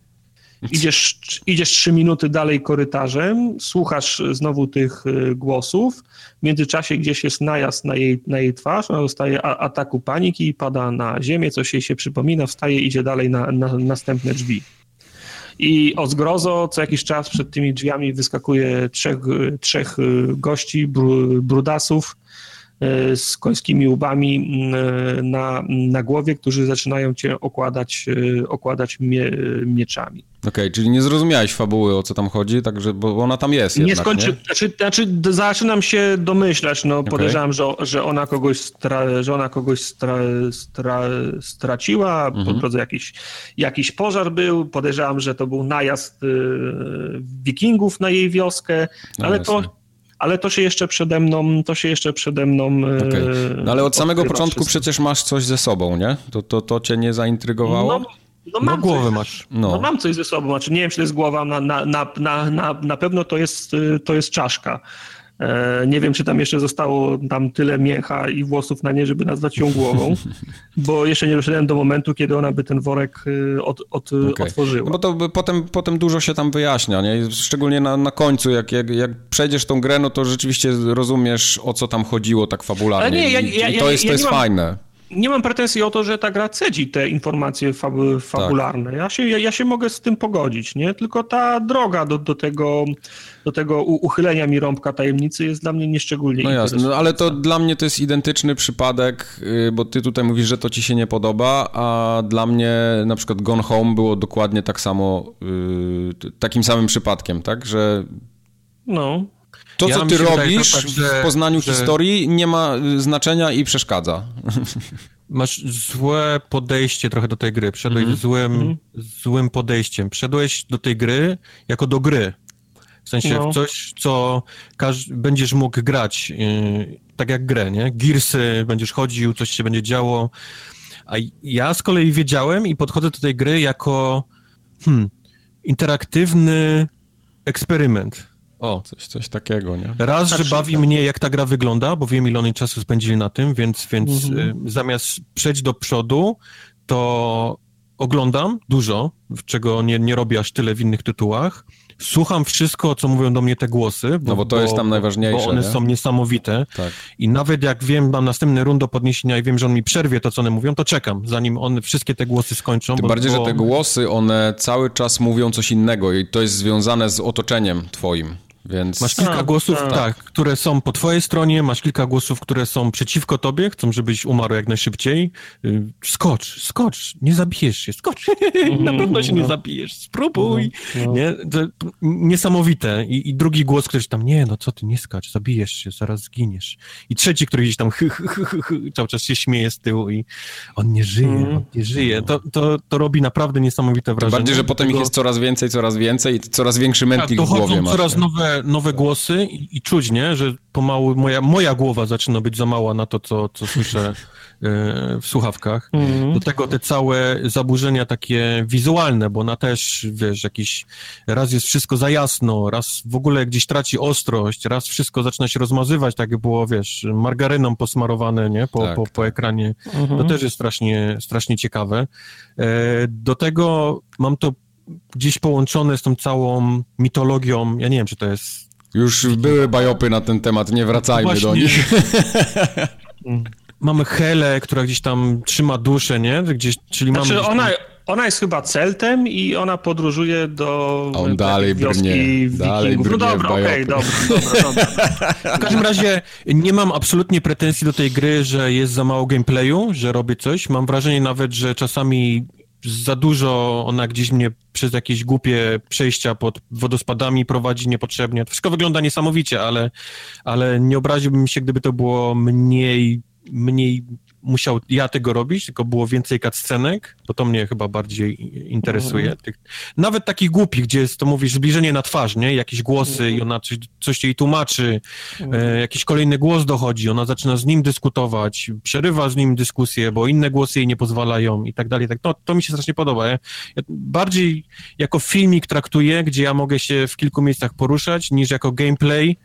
Idziesz, idziesz trzy minuty dalej korytarzem, słuchasz znowu tych e, głosów, w międzyczasie gdzieś jest najazd na jej, na jej twarz, ona dostaje ataku paniki, pada na ziemię, coś jej się przypomina, wstaje, idzie dalej na, na następne drzwi. I o zgrozo co jakiś czas przed tymi drzwiami wyskakuje trzech, trzech e, gości, brudasów, z końskimi łbami e, na, na głowie, którzy zaczynają cię okładać, e, okładać mie, mieczami. Okej, okay, czyli nie zrozumiałeś fabuły, o co tam chodzi, także, bo ona tam jest jednak, nie? Skończy, nie? Znaczy, znaczy zaczynam się domyślać, no okay. podejrzewam, że, że ona kogoś, stra, że ona kogoś stra, stra, straciła, mhm. po drodze jakiś, jakiś pożar był, podejrzewam, że to był najazd y, wikingów na jej wioskę, no ale to ale to się jeszcze przede mną, to się jeszcze przede mną. E, okay. No ale od samego początku wszystko. przecież masz coś ze sobą, nie? To, to, to cię nie zaintrygowało? No, no mam no, głowę masz. No. no. mam coś ze sobą, znaczy nie wiem, czy to jest głowa, na, na, na, na, na pewno to jest, to jest czaszka. E, nie wiem, czy tam jeszcze zostało tam tyle mięcha i włosów na nie, żeby nazwać ją głową, <laughs> bo jeszcze nie doszedłem do momentu, kiedy ona by ten worek y, od, od, okay. otworzyła. No bo to by potem, potem dużo się tam wyjaśnia, nie? szczególnie na, na końcu, jak, jak, jak przejdziesz tą grę, no to rzeczywiście rozumiesz, o co tam chodziło tak fabularnie. Nie, ja, ja, I to jest, ja, to jest fajne nie mam pretensji o to, że ta gra cedzi te informacje fab fabularne. Tak. Ja, się, ja, ja, się mogę z tym pogodzić, nie? Tylko ta droga do, do tego, do tego uchylenia mi rąbka tajemnicy jest dla mnie nieszczególnie No jasne, no, ale to dla mnie to jest identyczny przypadek, y, bo ty tutaj mówisz, że to ci się nie podoba, a dla mnie na przykład Gone Home było dokładnie tak samo, yy, takim samym przypadkiem, tak? Że no. To, ja co ty robisz tak, że, w poznaniu że... historii, nie ma y, znaczenia i przeszkadza. <laughs> Masz złe podejście trochę do tej gry. Przyszedłeś mm -hmm. złym, mm -hmm. złym podejściem. Przyszedłeś do tej gry jako do gry. W sensie no. w coś, co będziesz mógł grać yy, tak jak grę, nie? Gearsy, będziesz chodził, coś się będzie działo. A ja z kolei wiedziałem i podchodzę do tej gry jako hmm, interaktywny eksperyment o, coś, coś takiego, nie? Raz, że bawi mnie, jak ta gra wygląda, bo wiem, ile oni czasu spędzili na tym, więc, więc mhm. y, zamiast przejść do przodu, to oglądam dużo, czego nie, nie robię aż tyle w innych tytułach. Słucham wszystko, co mówią do mnie te głosy. Bo, no bo to bo, jest tam najważniejsze. Bo one nie? są niesamowite. Tak. I nawet jak wiem, mam następny rund do podniesienia i wiem, że on mi przerwie to, co one mówią, to czekam, zanim one wszystkie te głosy skończą. Tym bo, bardziej, bo... że te głosy, one cały czas mówią coś innego i to jest związane z otoczeniem twoim. Więc... Masz kilka głosów, tak. tak. które są po twojej stronie, masz kilka głosów, które są przeciwko tobie, chcą, żebyś umarł jak najszybciej. Y, skocz, skocz, nie zabijesz się, skocz, <laughs> na pewno się nie no. zabijesz, spróbuj. No, no. Nie? To niesamowite. I, I, drugi głos, ktoś tam, nie, no co ty, nie skacz, zabijesz się, zaraz zginiesz. I trzeci, który gdzieś tam hy, hy, hy, hy, cały czas się śmieje z tyłu i on nie żyje, mm. on nie żyje. To, to, to robi naprawdę niesamowite wrażenie. Tym bardziej, że potem ich jest coraz więcej, coraz więcej i coraz większy mętlik tak, w głowie masz. coraz nowe nowe, głosy i, i, czuć, nie, że pomału moja, moja głowa zaczyna być za mała na to, co, co słyszę <laughs> e, w słuchawkach. Mm. Do tego te całe zaburzenia takie wizualne, bo ona też, wiesz, jakiś raz jest wszystko za jasno, raz w ogóle gdzieś traci ostrość, raz wszystko zaczyna się rozmazywać, tak jak było, wiesz, margaryną posmarowane, nie, po, tak, po, po tak. ekranie. To mhm. też jest strasznie, strasznie ciekawe. E, do tego mam to gdzieś połączone z tą całą mitologią, ja nie wiem, czy to jest... Już były bajopy na ten temat, nie wracajmy no do nich. <laughs> mamy Helę, która gdzieś tam trzyma duszę, nie? Gdzieś, czyli znaczy mamy ona, ona jest chyba Celtem i ona podróżuje do A on dalej brnie, dalej brnie No dobra, okej, okay, dobra, dobra, dobra. <laughs> W każdym razie nie mam absolutnie pretensji do tej gry, że jest za mało gameplayu, że robię coś. Mam wrażenie nawet, że czasami za dużo ona gdzieś mnie przez jakieś głupie przejścia pod wodospadami prowadzi niepotrzebnie. To wszystko wygląda niesamowicie, ale, ale nie obraziłbym się, gdyby to było mniej, mniej musiał ja tego robić, tylko było więcej cutscenek, bo to mnie chyba bardziej interesuje. Mhm. nawet takich głupich, gdzie jest, to mówisz, zbliżenie na twarz, nie? Jakieś głosy i ona coś, coś jej tłumaczy, e, jakiś kolejny głos dochodzi, ona zaczyna z nim dyskutować, przerywa z nim dyskusję, bo inne głosy jej nie pozwalają i tak dalej. Tak, to, to mi się strasznie podoba. Ja, ja bardziej jako filmik traktuję, gdzie ja mogę się w kilku miejscach poruszać, niż jako gameplay,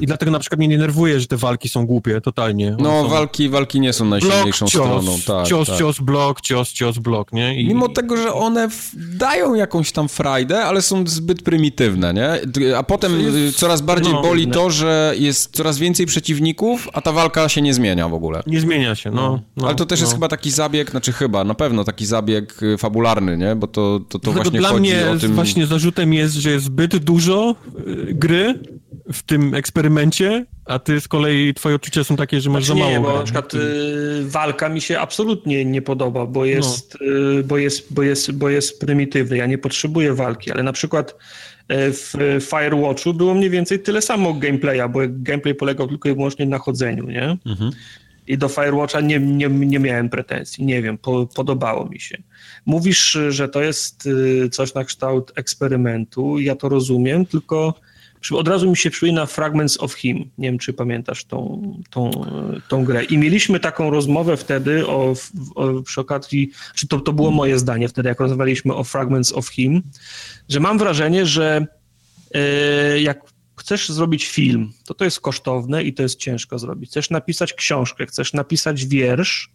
i dlatego na przykład mnie nie nerwuje, że te walki są głupie, totalnie. One no, są... walki, walki nie są najsilniejszą blok, cios, stroną. Tak, cios, tak. cios, blok, cios, cios, blok, nie? I... Mimo tego, że one dają jakąś tam frajdę, ale są zbyt prymitywne, nie? A potem jest... Y, coraz bardziej no, boli to, że jest coraz więcej przeciwników, a ta walka się nie zmienia w ogóle. Nie zmienia się, no. no ale to też no. jest chyba taki zabieg, znaczy chyba, na pewno taki zabieg y, fabularny, nie? Bo to, to, to właśnie dla chodzi mnie o tym... właśnie zarzutem jest, że jest zbyt dużo y, gry w tym eksperymencie, a ty z kolei, twoje odczucia są takie, że masz znaczy za mało. Nie, bo na przykład y, walka mi się absolutnie nie podoba, bo jest, no. y, bo, jest, bo, jest, bo jest prymitywny. Ja nie potrzebuję walki, ale na przykład y, w Firewatchu było mniej więcej tyle samo gameplaya, bo gameplay polegał tylko i wyłącznie na chodzeniu, nie? Mhm. I do Firewatcha nie, nie, nie miałem pretensji, nie wiem, po, podobało mi się. Mówisz, że to jest coś na kształt eksperymentu, ja to rozumiem, tylko od razu mi się przypomina Fragments of Him. Nie wiem, czy pamiętasz tą, tą, tą grę. I mieliśmy taką rozmowę wtedy o, o przy okazji, czy to, to było moje zdanie wtedy, jak rozmawialiśmy o Fragments of Him, że mam wrażenie, że yy, jak chcesz zrobić film, to to jest kosztowne i to jest ciężko zrobić. Chcesz napisać książkę, chcesz napisać wiersz,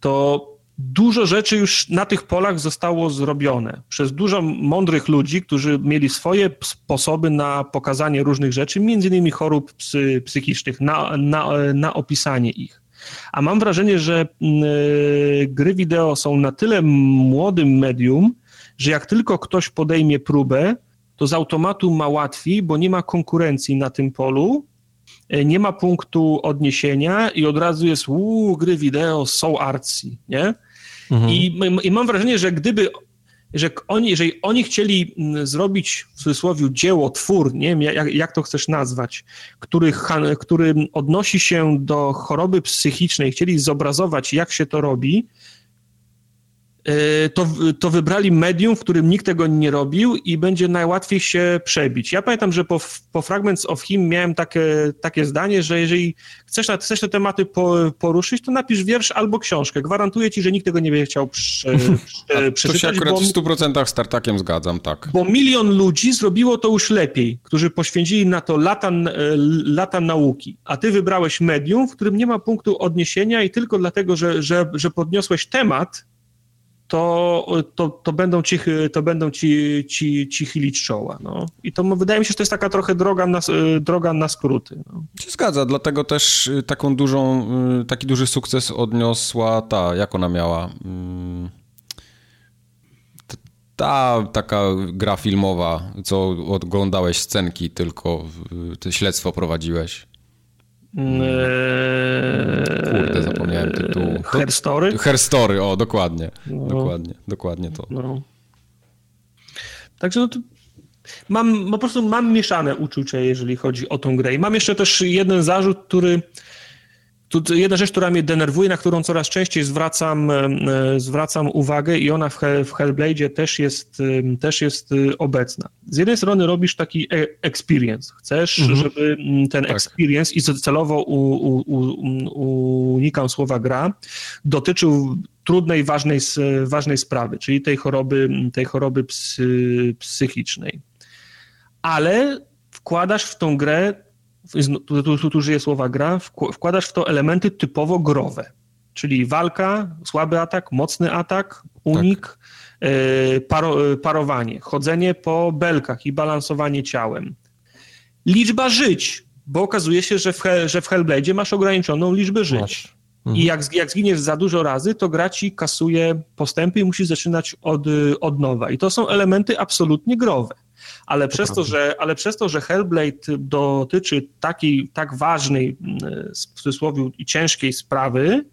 to dużo rzeczy już na tych polach zostało zrobione przez dużo mądrych ludzi, którzy mieli swoje sposoby na pokazanie różnych rzeczy, między innymi chorób psy, psychicznych, na, na, na opisanie ich. A mam wrażenie, że y, gry wideo są na tyle młodym medium, że jak tylko ktoś podejmie próbę, to z automatu ma łatwiej, bo nie ma konkurencji na tym polu, e, nie ma punktu odniesienia i od razu jest uuu, gry wideo są arcy, nie? Mhm. I, I mam wrażenie, że gdyby że oni, jeżeli oni chcieli zrobić w cudzysłowie dzieło, twór, nie wiem jak, jak to chcesz nazwać, który, który odnosi się do choroby psychicznej, chcieli zobrazować, jak się to robi, to, to wybrali medium, w którym nikt tego nie robił i będzie najłatwiej się przebić. Ja pamiętam, że po, po Fragments of Him miałem takie, takie zdanie, że jeżeli chcesz, chcesz te tematy po, poruszyć, to napisz wiersz albo książkę. Gwarantuję ci, że nikt tego nie będzie chciał prze, <laughs> prze, przeczytać. To się akurat bo, w 100% z Tartakiem zgadzam, tak. Bo milion ludzi zrobiło to już lepiej, którzy poświęcili na to lata, e, lata nauki, a ty wybrałeś medium, w którym nie ma punktu odniesienia i tylko dlatego, że, że, że podniosłeś temat, to, to, to będą ci, to będą ci, ci, ci chylić czoła. No. I to wydaje mi się, że to jest taka trochę droga na, droga na skróty. No. Się zgadza, dlatego też y, taką dużą, y, taki duży sukces odniosła ta, jak ona miała... Mm, ta taka gra filmowa, co oglądałeś scenki, tylko śledztwo prowadziłeś. Eee, Kurde, zapomniałem tytułu. Herstory? Herstory, o, dokładnie. No. Dokładnie, dokładnie to. No. Także no to mam, po prostu mam mieszane uczucia, jeżeli chodzi o tą grę. I mam jeszcze też jeden zarzut, który tu jedna rzecz, która mnie denerwuje, na którą coraz częściej zwracam, e, zwracam uwagę i ona w, w Hellblade też jest, też jest obecna. Z jednej strony robisz taki e, experience. Chcesz, mhm. żeby ten tak. experience, i celowo u, u, u, unikam słowa gra, dotyczył trudnej, ważnej, ważnej sprawy, czyli tej choroby, tej choroby psy, psychicznej. Ale wkładasz w tą grę tu, tu, tu, tu żyje słowa gra, wkładasz w to elementy typowo growe, czyli walka, słaby atak, mocny atak, unik, tak. E, paro, e, parowanie, chodzenie po belkach i balansowanie ciałem. Liczba żyć, bo okazuje się, że w, że w Hellblade masz ograniczoną liczbę żyć. Mhm. I jak, jak zginiesz za dużo razy, to gra ci kasuje postępy i musisz zaczynać od, od nowa. I to są elementy absolutnie growe ale przez to, że, ale przez to, że Hellblade dotyczy takiej, tak ważnej, mm, w cudzysłowie, i ciężkiej sprawy,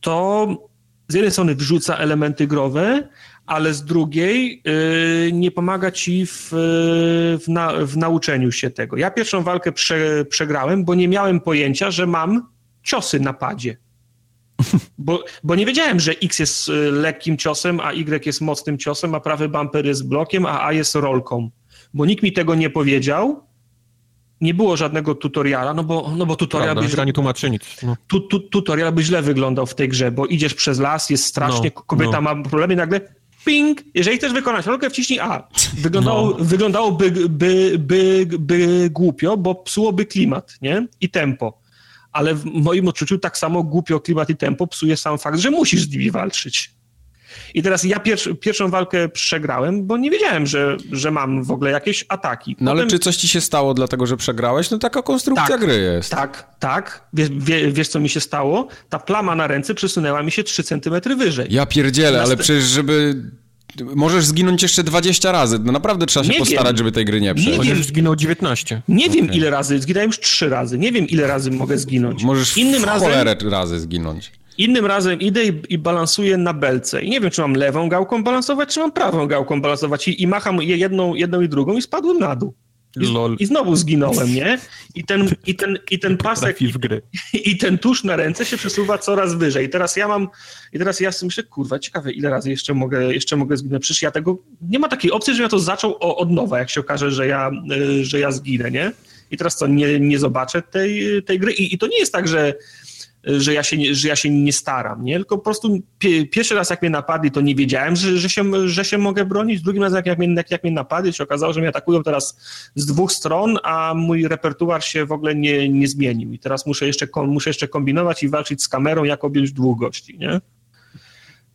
to z jednej strony wrzuca elementy growe, ale z drugiej yy, nie pomaga ci w, w, na, w, nauczeniu się tego. Ja pierwszą walkę prze, przegrałem, bo nie miałem pojęcia, że mam ciosy na padzie. Bo, bo nie wiedziałem, że X jest y, lekkim ciosem, a Y jest mocnym ciosem, a prawy bumper jest blokiem, a A jest rolką. Bo nikt mi tego nie powiedział, nie było żadnego tutoriala, no bo, no bo tutorial Prawda, by źle, nie. No. Tu, tu, tutorial by źle wyglądał w tej grze, bo idziesz przez las, jest strasznie, no, kobieta no. ma problemy nagle ping, jeżeli chcesz wykonać rolkę, wciśnij A. Wyglądało, no. wyglądałoby by, by, by głupio, bo psułoby klimat, nie? I tempo ale w moim odczuciu tak samo głupio klimat i tempo psuje sam fakt, że musisz z nimi walczyć. I teraz ja pierwszą walkę przegrałem, bo nie wiedziałem, że, że mam w ogóle jakieś ataki. No ale czy coś ci się stało dlatego, że przegrałeś? No taka konstrukcja tak, gry jest. Tak, tak. Wiesz, wie, wiesz, co mi się stało? Ta plama na ręce przesunęła mi się 3 centymetry wyżej. Ja pierdzielę, ale przecież żeby Możesz zginąć jeszcze 20 razy. No naprawdę trzeba się nie postarać, wiem. żeby tej gry nie przejść. Nie wiem. zginął 19. Nie okay. wiem ile razy. Zginąłem już 3 razy. Nie wiem ile razy mogę zginąć. Możesz Innym razem, cholerę razy zginąć. Innym razem idę i, i, balansuję na belce. I nie wiem, czy mam lewą gałką balansować, czy mam prawą gałką balansować. I, i macham je jedną, jedną i drugą i spadłem na dół. I, I, znowu zginąłem, nie? I ten, i ten, i ten pasek i, i, ten tusz na ręce się przesuwa coraz wyżej. I teraz ja mam, i teraz ja sobie myślę, kurwa, ciekawe, ile razy jeszcze mogę, jeszcze mogę zginąć. Przecież ja tego, nie ma takiej opcji, że ja to zaczął od nowa, jak się okaże, że ja, y, że ja zginę, nie? i teraz co, nie, nie zobaczę tej, tej gry. I, I to nie jest tak, że że ja się, że ja się nie staram, nie? Tylko po prostu pierwszy raz jak mnie napadli, to nie wiedziałem, że, że, się, że się mogę bronić. Drugim razem jak, jak, mnie, jak, jak mnie napadli, się okazało, że mnie atakują teraz z dwóch stron, a mój repertuar się w ogóle nie, nie zmienił. I teraz muszę jeszcze, muszę jeszcze kombinować i walczyć z kamerą, jak objąć dwóch gości, nie?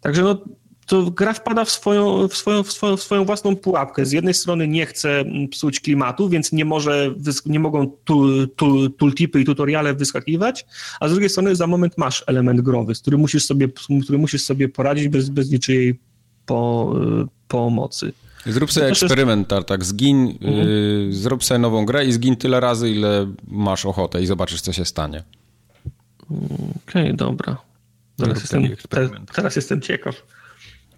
Także no, to gra wpada w swoją, w, swoją, w, swoją, w swoją własną pułapkę. Z jednej strony nie chce psuć klimatu, więc nie, może, nie mogą tu, tu, tooltipy i tutoriale wyskakiwać, a z drugiej strony za moment masz element growy, z którym musisz sobie, który musisz sobie poradzić bez, bez niczyjej po, pomocy. Zrób sobie eksperyment, jest... tak, zgin, mhm. y, zrób sobie nową grę i zgin tyle razy, ile masz ochotę i zobaczysz, co się stanie. Okej, okay, dobra. Teraz jestem, te, teraz jestem ciekaw.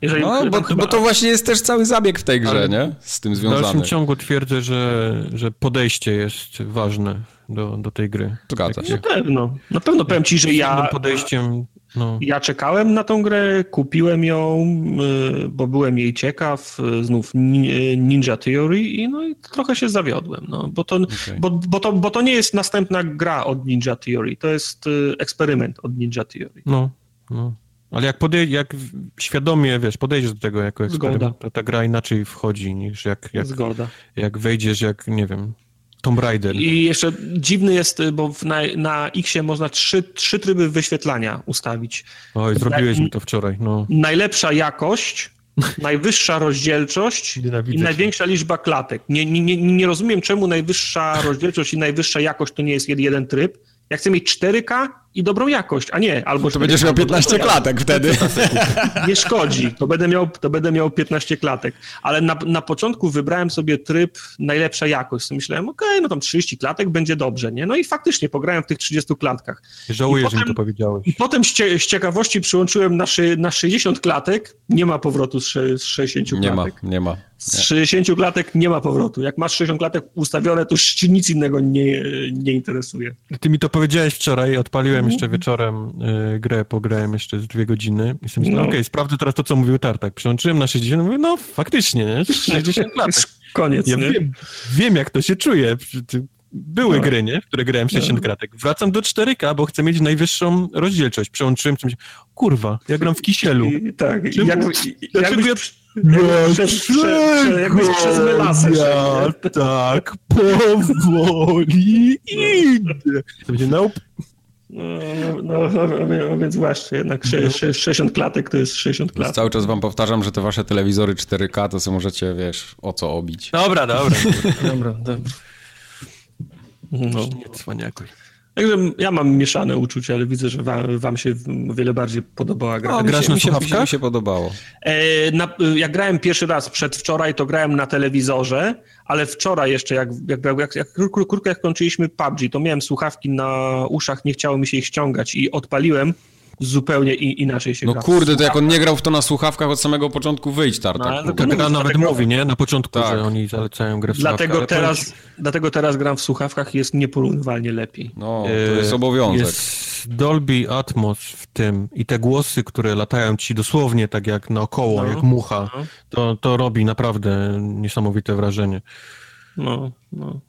Jeżeli no, bo, chyba... bo, to właśnie jest też cały zabieg w tej grze, Ale nie? Z tym związany. W dalszym ciągu twierdzę, że, że podejście jest ważne do, do tej gry. Zgadza się. Na pewno. Na pewno powiem ci, że ja... podejściem... No. Ja czekałem na tą grę, kupiłem ją, y, bo byłem jej ciekaw, y, znów Ninja Theory i, no, i trochę się zawiodłem, no, bo, to, okay. bo, bo, to, bo to nie jest następna gra od Ninja Theory, to jest y, eksperyment od Ninja Theory. No, no. Ale jak, podej- jak świadomie, wiesz, podejdziesz do tego jako eksperyment, to ta gra inaczej wchodzi niż jak, jak, Zgoda. jak wejdziesz, jak, nie wiem, Tomb Raider. I jeszcze dziwny jest, bo na, na Xie można trzy, trzy tryby wyświetlania ustawić. Oj, zrobiłeś na, mi to wczoraj, no. Najlepsza jakość, <laughs> najwyższa rozdzielczość i największa liczba klatek. Nie, nie, nie rozumiem, czemu najwyższa rozdzielczość i najwyższa jakość to nie jest jeden tryb. Ja chcę mieć 4K i dobrą jakość, a nie albo... To będziesz miał 15 klatek wtedy. <laughs> Nie szkodzi, to będę miał, to będę miał 15 klatek. Ale na, na początku wybrałem sobie tryb najlepsza jakość. Myślałem, okej, okay, no tam 30 klatek będzie dobrze, nie? No i faktycznie pograłem w tych 30 klatkach. Żałuję, że mi to powiedziałeś. I potem z, cie, z ciekawości przyłączyłem na, na 60 klatek. Nie ma powrotu z, z 60 klatek. Nie ma, nie ma. Z 60 klatek nie ma powrotu. Jak masz 60 klatek ustawione, to już ci nic innego nie, nie interesuje. Ty mi to powiedziałeś wczoraj, odpaliłem jeszcze wieczorem y, grę, pograłem jeszcze z dwie godziny i sobie no. okej, okay, sprawdzę teraz to, co mówił Tartak. Przełączyłem na 60, mówię, no faktycznie, nie? 60 <laughs> lat. Koniec, ja nie? Wiem, wiem, jak to się czuje. Były no. gry, nie? W które grałem 60 no. kratek. Wracam do 4K, bo chcę mieć najwyższą rozdzielczość. Przełączyłem coś. Kurwa, ja gram w kisielu. I, tak, Czemu? jak, jakbyś, przez, prze, jakbyś przez melasę ja tak powoli idę. To będzie nope. No, no, no, no, więc właśnie, jednak 60 klatek to jest 60 klatek. Cały czas wam powtarzam, że te wasze telewizory 4K to sobie możecie, wiesz, o co obić. Dobra, dobra. dobra, dobra. No. Nie cwaniakuj. Także ja mam mieszane uczucia, ale widzę, że wam, wam się o wiele bardziej podobała gra. A grasz na słuchawkach? Mi się podobało. E, na, jak grałem pierwszy raz przedwczoraj, to grałem na telewizorze, ale wczoraj jeszcze, jak, jak, jak, jak krótko jak kończyliśmy PUBG, to miałem słuchawki na uszach, nie chciało mi się ich ściągać i odpaliłem zupełnie inaczej się no gra. No kurde, to jak on nie grał w to na słuchawkach od samego początku, wyjść tartak. No, tak gra nawet dlatego... mówi, nie? Na początku, tak. że oni zalecają grę w dlatego słuchawkach. Teraz, dlatego teraz gram w słuchawkach jest nieporównywalnie lepiej. No, to jest e, obowiązek. Jest Dolby Atmos w tym i te głosy, które latają ci dosłownie tak jak naokoło, no, jak mucha, no. to, to robi naprawdę niesamowite wrażenie. No, no.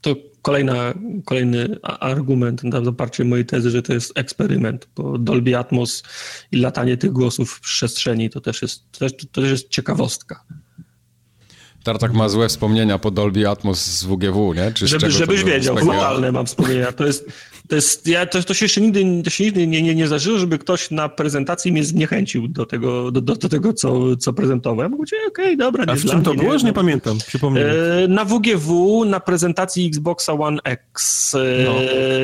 To kolejna, kolejny argument na zaparcie mojej tezy, że to jest eksperyment, bo Dolby Atmos i latanie tych głosów w przestrzeni to też jest, to też, to też jest ciekawostka. Tartak ma złe wspomnienia po Dolby Atmos z WGW, nie? Czy Żeby, żebyś wiedział, fatalne mam wspomnienia. To jest, to jest, ja, to, to się jeszcze nigdy, to się nigdy nie, nie, nie zdarzyło, żeby ktoś na prezentacji mnie zniechęcił do tego, do, do, do tego co, co prezentowałem. Mówię, okej, okay, dobra. A w czym to było? Już nie pamiętam, przypomnij. E, na WGW, na prezentacji Xboxa One X e, no.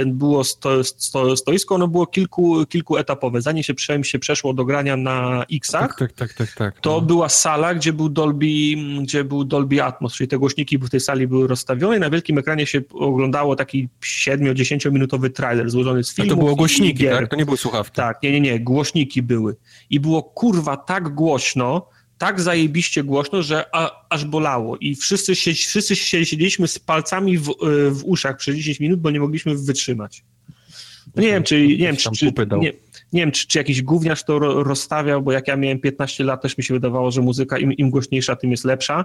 było sto, sto, stoisko, ono było kilku, kilkuetapowe. Zanim się, się przeszło do grania na Xach, tak, tak, tak, tak, tak to no. była sala, gdzie był Dolby, gdzie był Dolby Atmos, czyli te głośniki w tej sali były rozstawione i na wielkim ekranie się oglądało taki 7-10 minutowy trailer złożony z filmów. A to było głośniki, tak? To nie były słuchawki. Tak, nie, nie, nie, głośniki były. I było kurwa tak głośno, tak zajebiście głośno, że a, aż bolało. I wszyscy, się, wszyscy siedzieliśmy z palcami w, w uszach przez 10 minut, bo nie mogliśmy wytrzymać. No nie wiem, czy, nie wiem, czy, czy nie, nie wiem, czy, czy jakiś gówniarz to rozstawiał, bo jak ja miałem 15 lat, też mi się wydawało, że muzyka im, im głośniejsza, tym jest lepsza.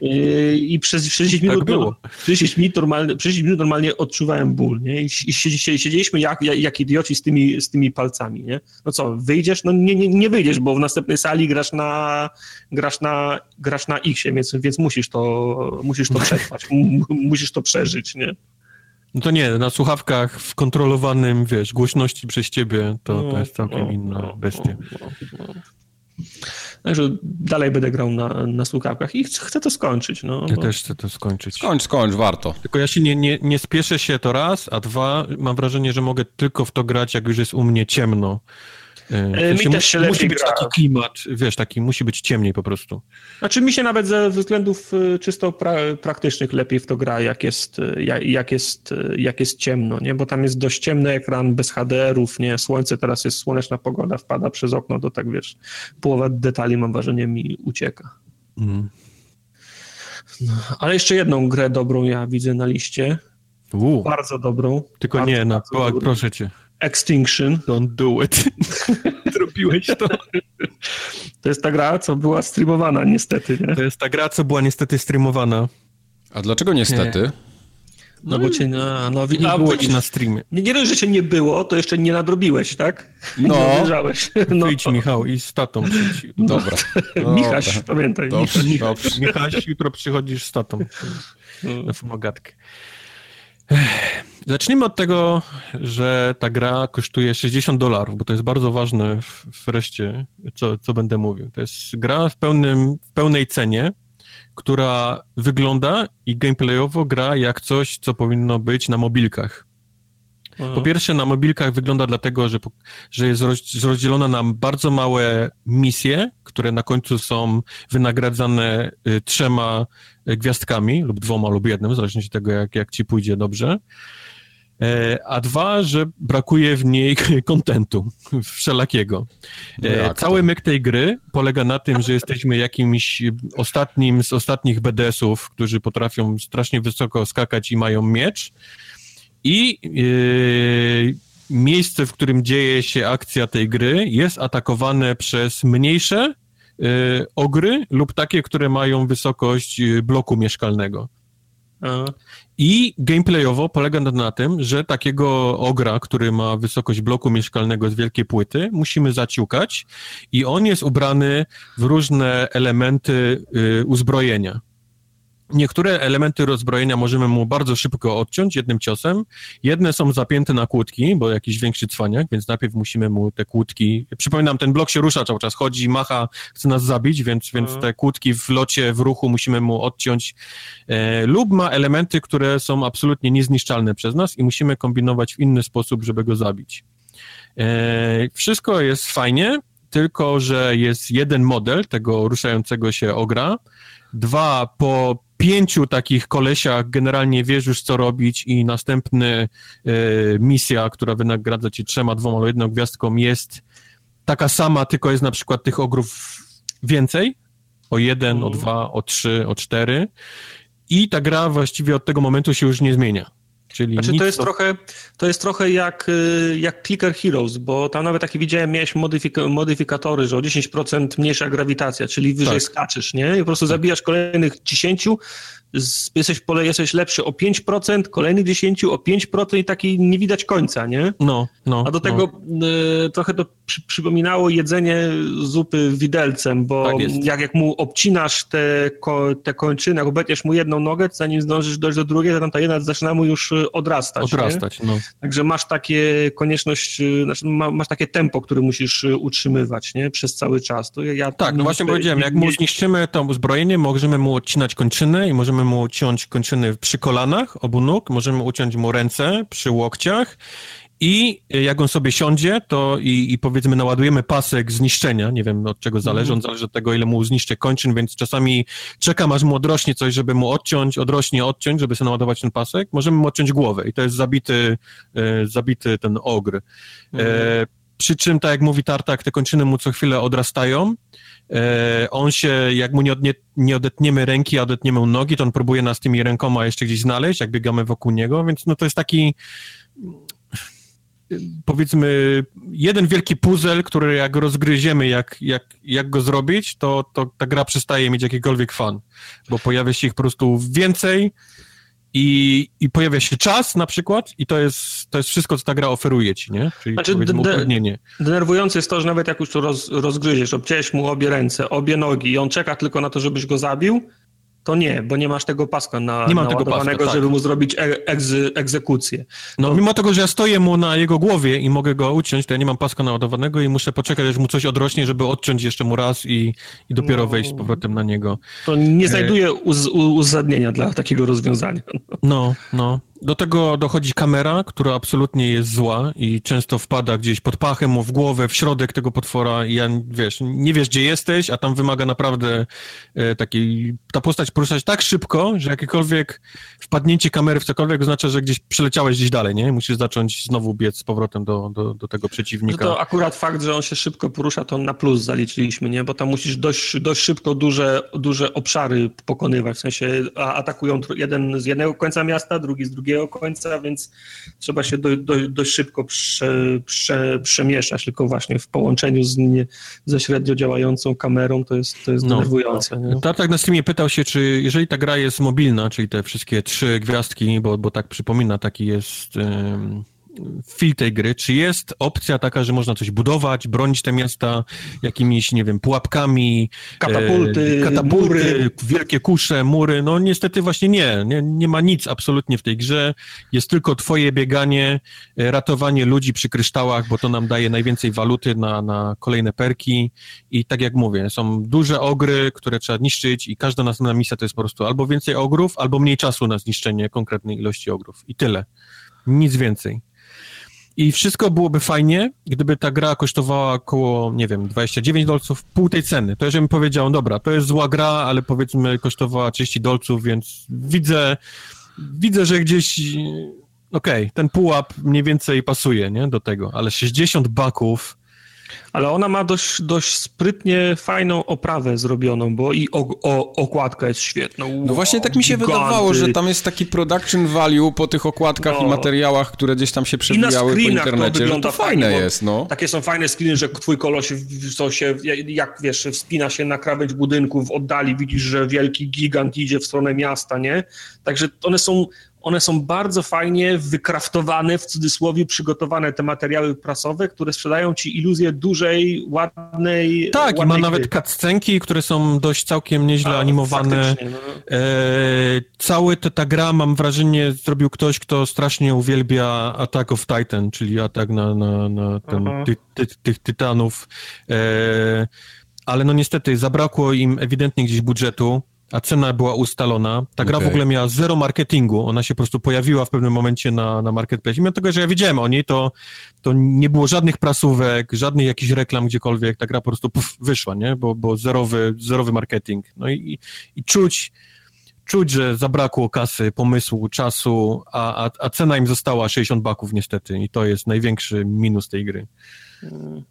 <laughs> I przez 60 minut, tak było. Przez 60 minut, normalnie, przez 60 minut normalnie odczuwałem ból, nie? I, i siedzieliśmy jak, jak, jak, idioci z tymi, z tymi palcami, nie? No co, wyjdziesz? No nie, nie, nie wyjdziesz, bo w następnej sali grasz na, grasz na, grasz na X, więc, więc musisz to, musisz to <laughs> przetrwać, musisz to przeżyć, nie? No to nie, na słuchawkach w kontrolowanym, wiesz, głośności przez ciebie, to, to jest całkiem no, inna no, bestia. No, Także dalej będę grał na, na słuchawkach i chcę to skończyć. No, ja bo... też chcę to skończyć. Skończ, skończ, warto. Tylko ja się nie, nie, nie spieszę się to raz, a dwa, mam wrażenie, że mogę tylko w to grać, jak już jest u mnie ciemno. E, mi też się musi być gra. taki klimat, wiesz, taki musi być ciemniej po prostu. Znaczy mi się nawet ze względów e, czysto pra, praktycznych lepiej w to gra, jak jest, e, jak, jest, jak jest ciemno, nie? Bo tam jest dość ciemny ekran, bez HDR-ów, nie? Słońce, teraz jest słoneczna pogoda, wpada przez okno, to tak wiesz, połowa detali mam wrażenie mi ucieka. Mm. No, ale jeszcze jedną grę dobrą ja widzę na liście. U. Bardzo dobrą. Tylko bardzo, nie, na, proszę cię. Extinction. Don't do it. <laughs> Zrobiłeś to. To jest ta gra, co była streamowana niestety, nie? To jest ta gra, co była niestety streamowana. A dlaczego niestety? Nie. No, no bo cię no, no, nie a, było ci na streamie. Nie, nie dość, że cię nie było, to jeszcze nie nadrobiłeś, tak? No. Nie no. Wyjdź Michał i z tatą przyjdź. Dobra. No, <laughs> Michaś, pamiętaj. Dobrze, Michaś. Dobrze. Michaś, jutro przychodzisz z tatą na fumogatkę. Zacznijmy od tego, że ta gra kosztuje 60 dolarów, bo to jest bardzo ważne wreszcie, co, co będę mówił. To jest gra w, pełnym, w pełnej cenie, która wygląda i gameplayowo gra jak coś, co powinno być na mobilkach. Po pierwsze, na mobilkach wygląda dlatego, że, że jest rozdzielona na bardzo małe misje, które na końcu są wynagradzane y, trzema y, gwiazdkami, lub dwoma, lub jednym, w zależności od tego, jak, jak ci pójdzie dobrze. E, a dwa, że brakuje w niej <laughs> kontentu <laughs> wszelakiego. E, no cały myk tej gry polega na tym, że jesteśmy jakimś ostatnim z ostatnich BDS-ów, którzy potrafią strasznie wysoko skakać i mają miecz i yy, miejsce, w którym dzieje się akcja tej gry, jest atakowane przez mniejsze yy, ogry lub takie, które mają wysokość yy, bloku mieszkalnego. I gameplayowo polega na tym, że takiego ogra, który ma wysokość bloku mieszkalnego z wielkiej płyty, musimy zaciukać i on jest ubrany w różne elementy y, uzbrojenia. Niektóre elementy rozbrojenia możemy mu bardzo szybko odciąć jednym ciosem. Jedne są zapięte na kłódki, bo jakiś większy cwaniak, więc najpierw musimy mu te kłódki... Przypominam, ten blok się rusza cały czas, chodzi, macha, chce nas zabić, więc, więc mhm. te kłódki w locie, w ruchu musimy mu odciąć. E, lub ma elementy, które są absolutnie niezniszczalne przez nas i musimy kombinować w inny sposób, żeby go zabić. E, wszystko jest fajnie, tylko że jest jeden model tego ruszającego się ogra, dwa po pięciu takich kolesiach generalnie wiesz już, co robić i następny e, misja, która wynagradza ci trzema, dwoma lub jedną gwiazdką jest taka sama, tylko jest na przykład tych ogrów więcej, o jeden, o mhm. dwa, o trzy, o cztery i ta gra właściwie od tego momentu się już nie zmienia. Czyli znaczy, to, jest to... Trochę, to jest trochę jak, y, jak Clicker Heroes, bo tam nawet takie widziałem, miałeś modyfik- modyfikatory, że o 10% mniejsza grawitacja, czyli wyżej tak. skaczesz, nie? I po prostu tak. zabijasz kolejnych 10, jesteś, pole, jesteś lepszy o 5%, kolejnych 10 o 5% i taki nie widać końca, nie? No, no. A do tego no. y, trochę to przy, przypominało jedzenie zupy widelcem, bo tak jak, jak mu obcinasz te, ko, te kończyny, jak obetniesz mu jedną nogę, zanim zdążysz dojść do drugiej, to tam ta jedna zaczyna mu już y, odrastać. Odrastać, no. Także masz takie konieczność, y, znaczy masz takie tempo, które musisz utrzymywać, nie? Przez cały czas. To ja, tak, no właśnie powiedziałem, jak mu zniszczymy to uzbrojenie, możemy mu odcinać kończynę i możemy mu ciąć kończyny przy kolanach obu nóg, możemy uciąć mu ręce przy łokciach i jak on sobie siądzie, to i, i powiedzmy naładujemy pasek zniszczenia, nie wiem od czego zależy, on mhm. zależy od tego, ile mu zniszczę kończyn, więc czasami czekam, aż mu odrośnie coś, żeby mu odciąć, odrośnie, odciąć, żeby sobie naładować ten pasek. Możemy mu odciąć głowę i to jest zabity, e, zabity ten ogr. E, mhm. E, przy czym, tak jak mówi Tartak, te kończyny mu co chwilę odrastają, E, on się, jak mu nie, odnie, nie odetniemy ręki, a odetniemy nogi, to on próbuje nas tymi rękoma jeszcze gdzieś znaleźć, jak biegamy wokół niego, więc no to jest taki powiedzmy jeden wielki puzzle, który jak rozgryziemy, jak, jak, jak go zrobić, to, to ta gra przestaje mieć jakikolwiek fan, bo pojawia się ich po prostu więcej, i, i pojawia się czas na przykład i to jest, to jest wszystko, co ta gra oferuje ci, nie? Czyli znaczy. Denerwujące jest to, że nawet jak już to roz, rozgryziesz, obcięłeś mu obie ręce, obie nogi i on czeka tylko na to, żebyś go zabił, to nie, bo nie masz tego paska na, nie mam tego paska, tak. żeby mu zrobić e egzy, egzekucję. No to... mimo tego, że ja stoję mu na jego głowie i mogę go uciąć, to ja nie mam paska naładowanego i muszę poczekać, aż mu coś odrośnie, żeby odciąć jeszcze mu raz i, i dopiero no... wejść z powrotem na niego. To nie znajduje uz uzasadnienia dla takiego rozwiązania. No, no. Do tego dochodzi kamera, która absolutnie jest zła i często wpada gdzieś pod pachem, w głowę, w środek tego potwora i ja, wiesz, nie wiesz, gdzie jesteś, a tam wymaga naprawdę e, takiej, ta postać poruszać tak szybko, że jakiekolwiek wpadnięcie kamery w cokolwiek oznacza, że gdzieś przeleciałeś gdzieś dalej, nie? Musisz zacząć znowu biec z powrotem do, do, do tego przeciwnika. No to akurat fakt, że on się szybko porusza, to na plus zaliczyliśmy, nie? Bo tam musisz dość, dość szybko duże, duże obszary pokonywać, w sensie atakują jeden z jednego końca miasta, drugi z drugiego drugiego końca, więc trzeba się do, do, dość szybko prze, prze, przemieszać, tylko właśnie w połączeniu z nie, ze średnio działającą kamerą to jest, to jest no. denerwujące. Nie? tak na Steamie pytał się, czy jeżeli ta gra jest mobilna, czyli te wszystkie trzy gwiazdki, bo, bo tak przypomina, taki jest feel tej gry, czy jest opcja taka, że można coś budować, bronić te miasta jakimiś, nie wiem, pułapkami, katapulty, e, katapulty mury. wielkie kusze, mury, no niestety właśnie nie, nie, nie ma nic absolutnie w tej grze, jest tylko twoje bieganie, e, ratowanie ludzi przy kryształach, bo to nam daje najwięcej waluty na, na kolejne perki i tak jak mówię, są duże ogry, które trzeba niszczyć i każda następna misja to jest po prostu albo więcej ogrów, albo mniej czasu na zniszczenie konkretnej ilości ogrów i tyle. Nic więcej. I wszystko byłoby fajnie, gdyby ta gra kosztowała około, nie wiem, 29 dolców, pół tej ceny. To jeżeli bym powiedział, dobra, to jest zła gra, ale powiedzmy kosztowała 30 dolców, więc widzę, widzę, że gdzieś, okej, okay, ten pułap mniej więcej pasuje, nie, do tego, ale 60 baków ale ona ma dość, dość sprytnie fajną oprawę zrobioną, bo i o, o, okładka jest świetna. Wow, no właśnie tak mi się giganty. wydawało, że tam jest taki production value po tych okładkach no. i materiałach, które gdzieś tam się przewijały po internecie, to to fajne fajnie, jest, no. Takie są fajne screeny, że twój koloś co się, jak wiesz, wspina się na krawędź budynku, w oddali widzisz, że wielki gigant idzie w stronę miasta, nie? Także one są one są bardzo fajnie wykraftowane, w cudzysłowie przygotowane te materiały prasowe, które sprzedają ci iluzję dużej, ładnej Tak, ładnej i ma nawet cutscenki, które są dość całkiem nieźle A, animowane. No. E, cały te, ta gra, mam wrażenie, zrobił ktoś, kto strasznie uwielbia Attack of Titan, czyli atak na, na, na ten, ty, ty, tych tytanów. E, ale no niestety zabrakło im ewidentnie gdzieś budżetu a cena była ustalona. Ta gra okay. w ogóle miała zero marketingu, ona się po prostu pojawiła w pewnym momencie na, na marketplace. Mimo tego, że ja wiedziałem o niej, to, to nie było żadnych prasówek, żadnych jakichś reklam gdziekolwiek, ta gra po prostu puf, wyszła, nie? Bo, bo zerowy, zerowy marketing. No i, i czuć, czuć, że zabrakło kasy, pomysłu, czasu, a, a, a cena im została 60 baków niestety i to jest największy minus tej gry. Hmm.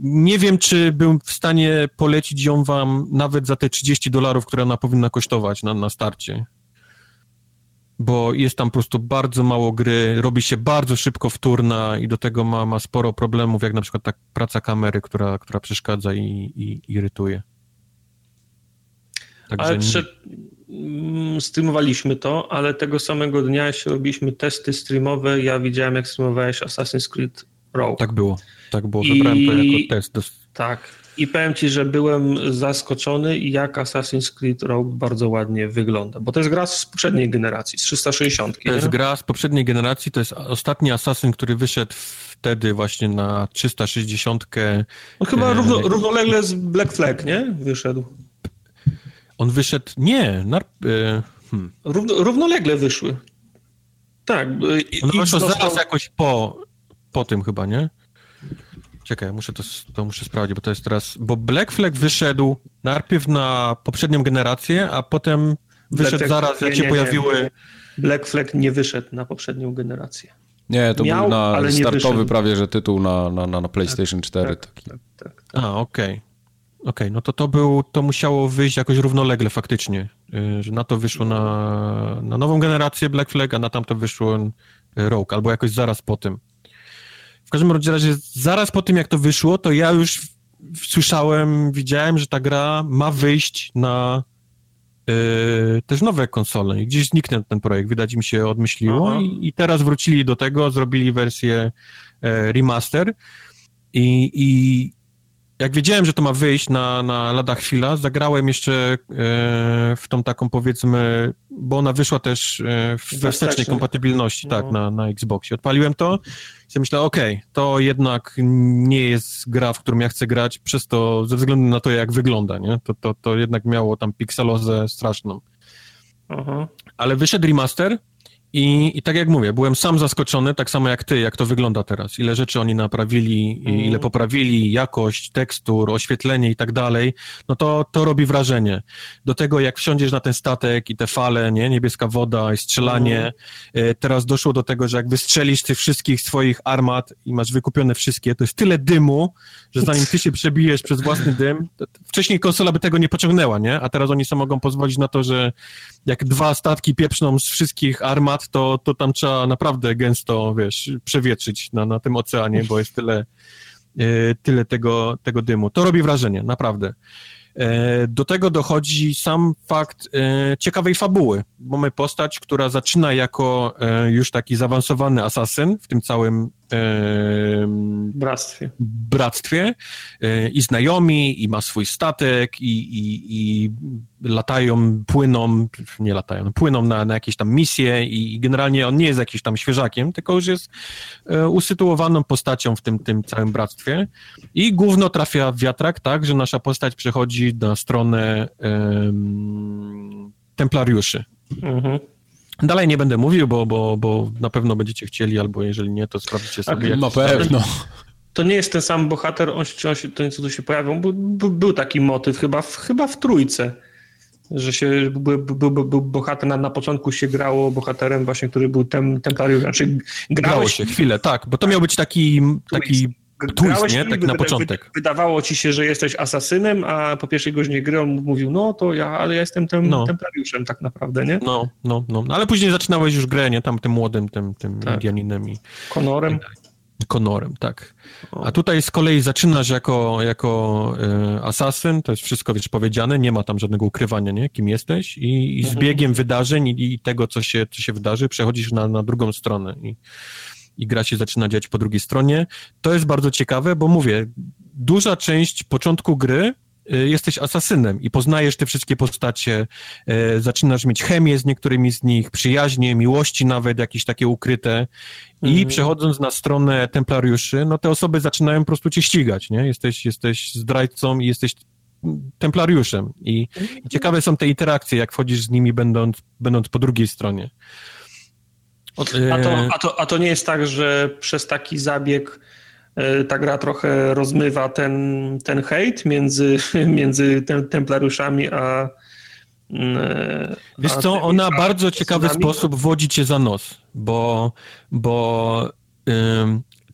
Nie wiem, czy bym w stanie polecić ją wam nawet za te 30 dolarów, które ona powinna kosztować na, na starcie. Bo jest tam po prostu bardzo mało gry, robi się bardzo szybko wtórna i do tego ma, ma sporo problemów, jak na przykład ta praca kamery, która, która przeszkadza i, i irytuje. Także ale przed... Nie... streamowaliśmy to, ale tego samego dnia jeszcze robiliśmy testy streamowe. Ja widziałem, jak streamowałeś Assassin's Creed Rogue. Tak było. Tak było, wybrałem I... to jako test. Do... Tak. I powiem ci, że byłem zaskoczony, jak Assassin's Creed Rogue bardzo ładnie wygląda. Bo to jest gra z poprzedniej generacji, z 360. To nie? jest gra z poprzedniej generacji, to jest ostatni Assassin, który wyszedł wtedy właśnie na 360. No chyba e... równo, równolegle z Black Flag, nie? Wyszedł. On wyszedł, nie, na, e... hmm. Równo, równolegle wyszły. Tak. On wyszło dostał... zaraz jakoś po, po tym chyba, nie? Czekaj, muszę to, to muszę sprawdzić, bo to jest teraz... Bo Black Flag wyszedł najpierw na poprzednią generację, a potem wyszedł Black zaraz, jak się nie, pojawiły... Nie, Black Flag nie wyszedł na poprzednią generację. Nie, to Miał, był na startowy prawie, że tytuł na, na, na PlayStation tak, 4. Tak, taki. Tak, tak, tak. A, okej. Okay. Okej, okay, no to to był, to musiało wyjść jakoś równolegle faktycznie, y, że na to wyszło na, na nową generację Black Flag, a na tamto wyszło Rogue, albo jakoś zaraz po tym. W każdym razie zaraz po tym, jak to wyszło, to ja już słyszałem, widziałem, że ta gra ma wyjść na yy, też nowe konsole. Gdzieś zniknął ten projekt, widać im się odmyśliło. I, i, teraz wrócili do tego, zrobili wersję e, remaster. I, i jak wiedziałem, że to ma wyjść na, na lada chwila, zagrałem jeszcze e, w tą taką powiedzmy, bo ona wyszła też e, w wstecznej kompatybilności, tak, no. tak, na, na Xboxie. Odpaliłem to i sobie myślałem, okej, okay, to jednak nie jest gra, w którą ja chcę grać, przez to, ze względu na to, jak wygląda, nie? To, to, to jednak miało tam pikselozę straszną. Aha. Ale wyszedł remaster i, I tak jak mówię, byłem sam zaskoczony, tak samo jak ty, jak to wygląda teraz. Ile rzeczy oni naprawili, mm. ile poprawili, jakość, tekstur, oświetlenie i tak dalej, no to, to robi wrażenie. Do tego, jak wsiądziesz na ten statek i te fale, nie, niebieska woda i strzelanie, mm. teraz doszło do tego, że jak wystrzelisz tych wszystkich swoich armat i masz wykupione wszystkie, to jest tyle dymu, że zanim ty się przebijesz przez własny dym, wcześniej konsola by tego nie pociągnęła, nie? A teraz oni sobie mogą pozwolić na to, że jak dwa statki pieprzną z wszystkich armat, to, to tam trzeba naprawdę gęsto, wiesz, przewietrzyć na, na tym oceanie, bo jest tyle, e, tyle tego, tego dymu. To robi wrażenie, naprawdę. E, do tego dochodzi sam fakt e, ciekawej fabuły. Mamy postać, która zaczyna jako już taki zaawansowany asasyn w tym całym bractwie. bractwie i znajomi, i ma swój statek, i, i, i latają, płyną, nie latają, no, płyną na, na jakieś tam misje i generalnie on nie jest jakiś tam świeżakiem, tylko już jest e, usytuowaną postacią w tym, tym całym bractwie i główno trafia w wiatrak, tak, że nasza postać przechodzi na stronę templariuszy. Mhm. Dalej nie będę mówił, bo, bo, bo na pewno będziecie chcieli, albo jeżeli nie, to sprawdźcie sobie. Tak, na pewno. To nie jest ten sam bohater, on, on się, ten, co tu się pojawił, był, był taki motyw chyba w, chyba w trójce że się był, był, był, był bohater, na, na początku się grało bohaterem właśnie, który był tem, templariuszem. Znaczy, grało się chwilę, tak, bo to miał być taki, taki twist, nie? Tak na początek. Wydawało ci się, że jesteś asasynem, a po pierwszej godzinie gry on mówił, no to ja, ale ja jestem tem, no. templariuszem tak naprawdę, nie? No, no, no, no. Ale później zaczynałeś już grę, nie? Tam tym młodym, tym, tym tak. Indianinem i... Konorem. Konorem, tak. A tutaj z kolei zaczynasz jako, jako e, asasyn, to jest wszystko wiesz, powiedziane, nie ma tam żadnego ukrywania, nie? kim jesteś i, i z mhm. biegiem wydarzeń i, i, tego, co się, co się wydarzy, przechodzisz na, na drugą stronę i, i gra się zaczyna dziać po drugiej stronie. To jest bardzo ciekawe, bo mówię, duża część początku gry Y, jesteś asasynem i poznajesz te wszystkie postacie, y, zaczynasz mieć chemię z niektórymi z nich, przyjaźnie, miłości nawet jakieś takie ukryte i mhm. przechodząc na stronę templariuszy, no te osoby zaczynają po prostu cię ścigać, nie? Jesteś, jesteś zdrajcą i jesteś templariuszem I, i mhm. ciekawe są te interakcje, jak wchodzisz z nimi będąc, będąc po drugiej stronie. A, to, a, to, a to nie jest tak, że przez taki zabieg E, ta gra trochę rozmywa ten, ten hejt między, <laughs> między tem, templariuszami a. E, Wiesz a co, ona w bardzo ciekawy sposób wodzi cię za nos, bo, bo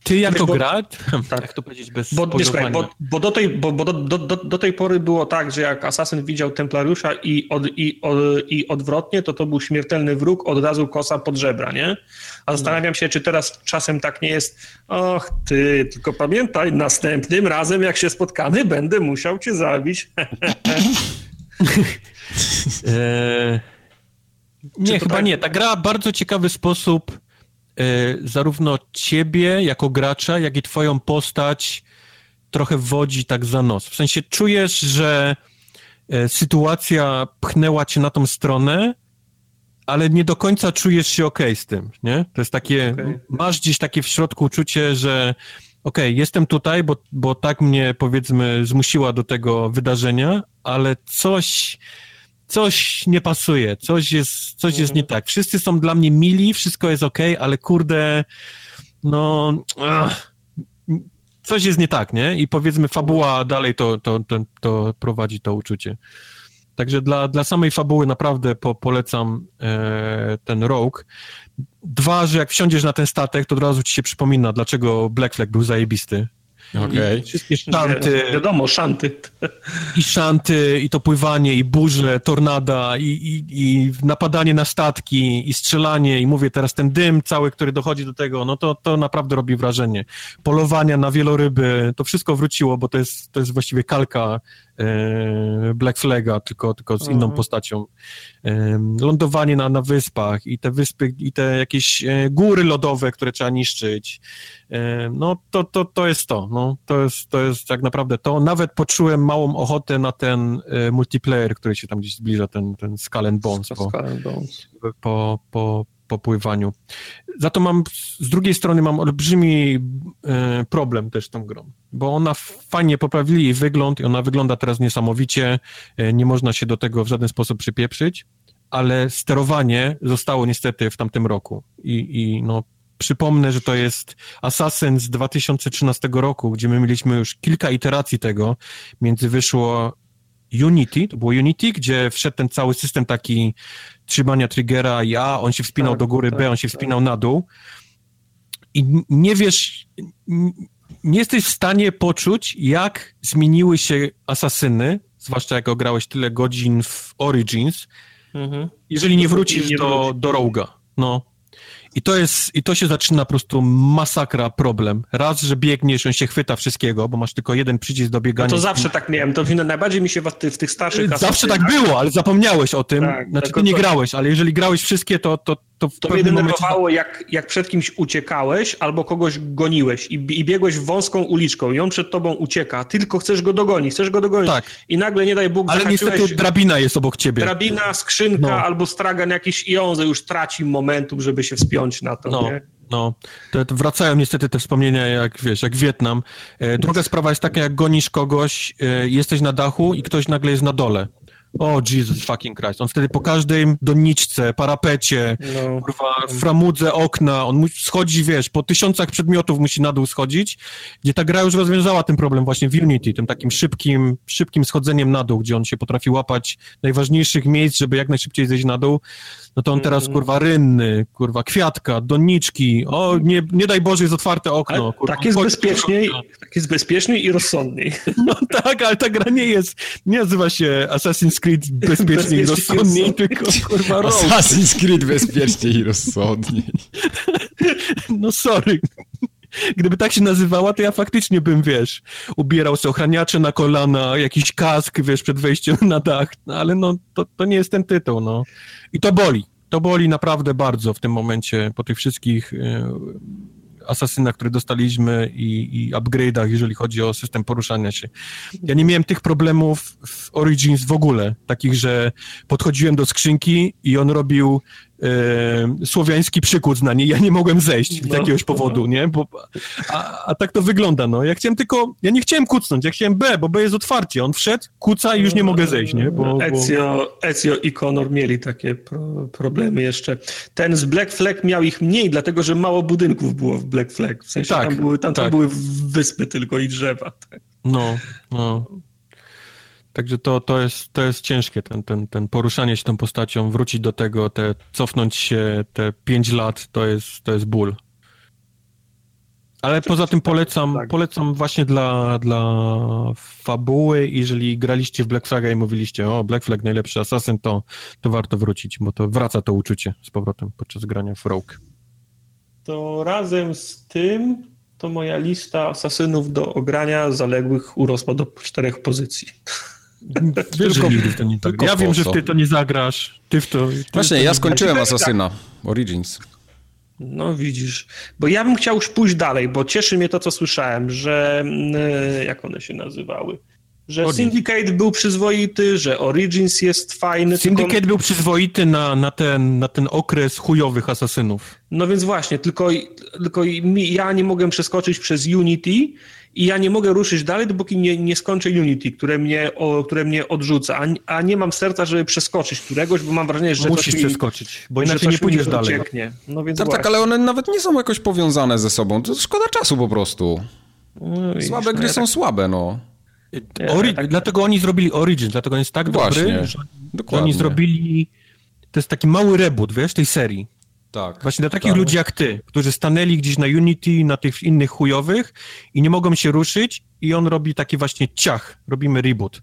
ty jako bo, gracz, tak. jak to powiedzieć bez bo, nie, bo, bo, do tej, bo, bo do, do, do, tej pory było tak, że jak asasyn widział templariusza i, od, i, od, i odwrotnie, to to był śmiertelny wróg, od razu kosa pod żebra, nie? A zastanawiam się, czy teraz czasem tak nie jest, och ty, tylko pamiętaj, następnym razem jak się spotkamy, będę musiał cię zabić. <laughs> e... Nie, chyba tak... nie. Ta gra w bardzo ciekawy sposób zarówno ciebie jako gracza, jak i twoją postać trochę wodzi tak za nos. W sensie czujesz, że e, sytuacja pchnęła cię na tą stronę, ale nie do końca czujesz się ok z tym, nie? To jest takie, okay. masz gdzieś takie w środku uczucie, że okay, jestem tutaj, bo, bo tak mnie powiedzmy zmusiła do tego wydarzenia, ale coś coś nie pasuje, coś jest, coś jest nie tak. Wszyscy są dla mnie mili, wszystko jest ok, ale kurde, no, ach, coś jest nie tak, nie? I powiedzmy fabuła dalej to, to, to, to prowadzi to uczucie. Także dla, dla samej fabuły naprawdę po, polecam e, ten Rogue. Dwa, że jak wsiądziesz na ten statek, to od razu ci się przypomina, dlaczego Black Flag był zajebisty Okay. I wszystkie szanty. Wiadomo, szanty. I szanty, i to pływanie, i burze, tornada, i, i, i napadanie na statki, i strzelanie, i mówię teraz ten dym cały, który dochodzi do tego, no to, to naprawdę robi wrażenie. Polowania na wieloryby, to wszystko wróciło, bo to jest, to jest właściwie kalka Black Flaga, tylko, tylko z inną mhm. postacią. E, lądowanie na, na wyspach i te wyspy, i te jakieś e, góry lodowe, które trzeba niszczyć. No to, to, to jest to. No, to, jest, to jest tak naprawdę to. Nawet poczułem małą ochotę na ten multiplayer, który się tam gdzieś zbliża, ten, ten Skull and Bones. Po, Bones. Po, po, po pływaniu. Za to mam, z drugiej strony mam olbrzymi e, problem też z tą grą, bo ona fajnie poprawili jej wygląd i ona wygląda teraz niesamowicie, e, nie można się do tego w żaden sposób przypieprzyć, ale sterowanie zostało niestety w tamtym roku i, i no Przypomnę, że to jest Assassin z 2013 roku, gdzie my mieliśmy już kilka iteracji tego. Między wyszło Unity, to było Unity, gdzie wszedł ten cały system taki trzymania triggera i A, on się wspinał tak, do góry, tak, B, on się tak. wspinał na dół. I nie wiesz, nie jesteś w stanie poczuć, jak zmieniły się asasyny, zwłaszcza jak ograłeś tyle godzin w Origins, mhm. jeżeli nie wrócisz do, do Roga. No, i to jest, i to się zaczyna po prostu masakra problem. Raz, że biegniesz, on się chwyta wszystkiego, bo masz tylko jeden przycisk do biegania. No to zawsze tak miałem, to najbardziej mi się w, tych starszych Zawsze tak było, ale zapomniałeś o tym. Tak, znaczy, ty nie grałeś, ale jeżeli grałeś wszystkie, to, to, to To mnie denerwowało, momencie... jak, jak przed kimś uciekałeś albo kogoś goniłeś i, i biegłeś wąską uliczką i on przed tobą ucieka, tylko chcesz go dogonić, chcesz go dogonić tak. i nagle, nie daj Bóg, Ale niestety drabina jest obok ciebie. Drabina, skrzynka no. albo stragan jakiś i on już traci momentum, żeby się wspiąć na to, no. Nie? No, to, to wracają niestety te wspomnienia, jak wiesz, jak Wietnam. E, druga sprawa jest taka, jak gonisz kogoś, e, jesteś na dachu i ktoś nagle jest na dole. O, Jesus fucking Christ. On wtedy po każdej doniczce, parapecie, no. kurwa, framudze okna, on musi schodzi, wiesz, po tysiącach przedmiotów musi na dół schodzić, gdzie ta gra już rozwiązała ten problem właśnie w Unity, tym takim szybkim, szybkim schodzeniem na dół, gdzie on się potrafi łapać najważniejszych miejsc, żeby jak najszybciej zejść na dół no to on teraz, mm. kurwa, rynny, kurwa, kwiatka, doniczki, o, nie, nie daj Boże, jest otwarte okno. Kurwa, tak jest bezpieczniej, tak jest bezpieczniej i rozsądniej. <laughs> No tak, ale ta gra nie jest, nie nazywa się Assassin's Creed bezpieczniej i rozsądniej, tylko, kurwa, Rogue. Assassin's Creed bezpieczniej i rozsądniej. No sorry. Gdyby tak się nazywała, to ja faktycznie bym, wiesz, ubierał sobie ochraniacze na kolana, jakiś kask, wiesz, przed wejściem na dach, no, ale no, to, to nie jest ten tytuł, no. I to boli. To boli naprawdę bardzo w tym momencie, po tych wszystkich y, asasynach, które dostaliśmy i, i upgrade'ach, jeżeli chodzi o system poruszania się. Ja nie miałem tych problemów w Origins w ogóle, takich, że podchodziłem do skrzynki i on robił e, słowiański przykład na niej, ja nie mogłem zejść z no, jakiegoś powodu, no. nie? Bo, a, a, tak to wygląda, no. Ja chciałem tylko, ja nie chciałem kucnąć, ja chciałem B, bo B jest otwarcie. On wszedł, kuca i już nie mogę zejść, nie? Bo, bo... Ezio, Ezio i Conor mieli takie pro, problemy jeszcze. Ten z Black Flag miał ich mniej, dlatego, że mało budynków było w Black Flag. W sensie tak, tam, były, tam, tak. tam były wyspy tylko i drzewa. Tak. No, no. Także to, to, jest, to jest ciężkie, ten, ten, ten poruszanie się tą postacią, wrócić do tego, te, cofnąć się te 5 lat, to jest, to jest ból. Ale poza tym polecam, tak. polecam właśnie dla, dla fabuły, jeżeli graliście w Black Flaga i mówiliście, o Black Flag najlepszy asasyn, to, to warto wrócić, bo to wraca to uczucie z powrotem podczas grania w Rogue. To razem z tym to moja lista asasynów do ogrania zaległych urosła do czterech pozycji. Wiesz, że w to nie tylko Ja wiem, że ty to nie zagrasz. Ty w to. Ty Właśnie, ja skończyłem Asasyna Origins. No widzisz, bo ja bym chciał już pójść dalej, bo cieszy mnie to, co słyszałem, że yy, jak one się nazywały? Że Origins. Syndicate był przyzwoity, że Origins jest fajny. Syndicate tylko... był przyzwoity na, na, ten, na ten okres chujowych asasynów. No więc właśnie, tylko, tylko ja nie mogłem przeskoczyć przez Unity i ja nie mogę ruszyć dalej, dopóki nie, nie skończę Unity, które mnie, o, które mnie odrzuca, a, a, nie mam serca, żeby przeskoczyć któregoś, bo mam wrażenie, że Musisz przeskoczyć, bo inaczej nie pójdziesz dalej. No więc tak, tak, ale one nawet nie są jakoś powiązane ze sobą, to szkoda czasu po prostu. No słabe gry no ja są tak... słabe, no. Ori tak... Dlatego oni zrobili Origin, dlatego on jest tak Właśnie, dobry, że, że oni zrobili, to jest taki mały reboot, wiesz, tej serii. Tak. Właśnie dla takich tak. ludzi jak ty, którzy stanęli gdzieś na Unity, na tych innych chujowych i nie mogą się ruszyć i on robi taki właśnie ciach, robimy reboot.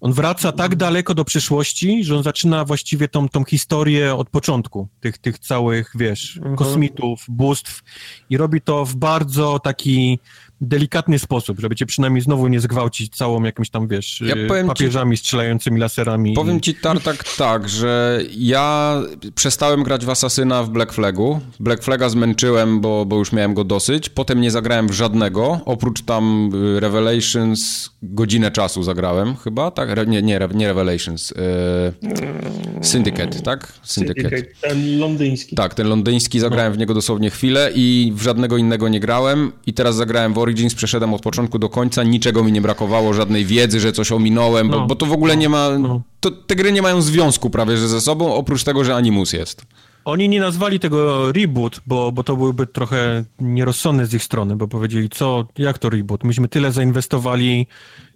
On wraca tak daleko do przyszłości, że on zaczyna właściwie tą, tą historię od początku, tych, tych całych, wiesz, mhm. kosmitów, bóstw i robi to w bardzo taki delikatny sposób, żeby cię przynajmniej znowu nie zgwałcić całą jakimś tam, wiesz, ja y, papieżami ci, strzelającymi laserami. Powiem ci, Tartak, tak, że ja przestałem grać w Asasyna w Black Flagu. Black Flaga zmęczyłem, bo, bo już miałem go dosyć. Potem nie zagrałem w żadnego, oprócz tam y, Revelations godzinę czasu zagrałem chyba, tak? Nie, nie, nie Revelations. Yy, Syndicate, tak? Syndicate. Syndicate. Ten londyński. Tak, ten londyński, zagrałem no. w niego dosłownie chwilę i w żadnego innego nie grałem i teraz zagrałem w Origins, przeszedłem od początku do końca, niczego mi nie brakowało, żadnej wiedzy, że coś ominąłem, no. bo, bo, to w ogóle nie ma... No. To, te gry nie mają związku prawie że ze sobą, oprócz tego, że Animus jest. Oni nie nazwali tego reboot, bo, bo to byłby trochę nierozsądne z ich strony, bo powiedzieli, co, jak to reboot? Myśmy tyle zainwestowali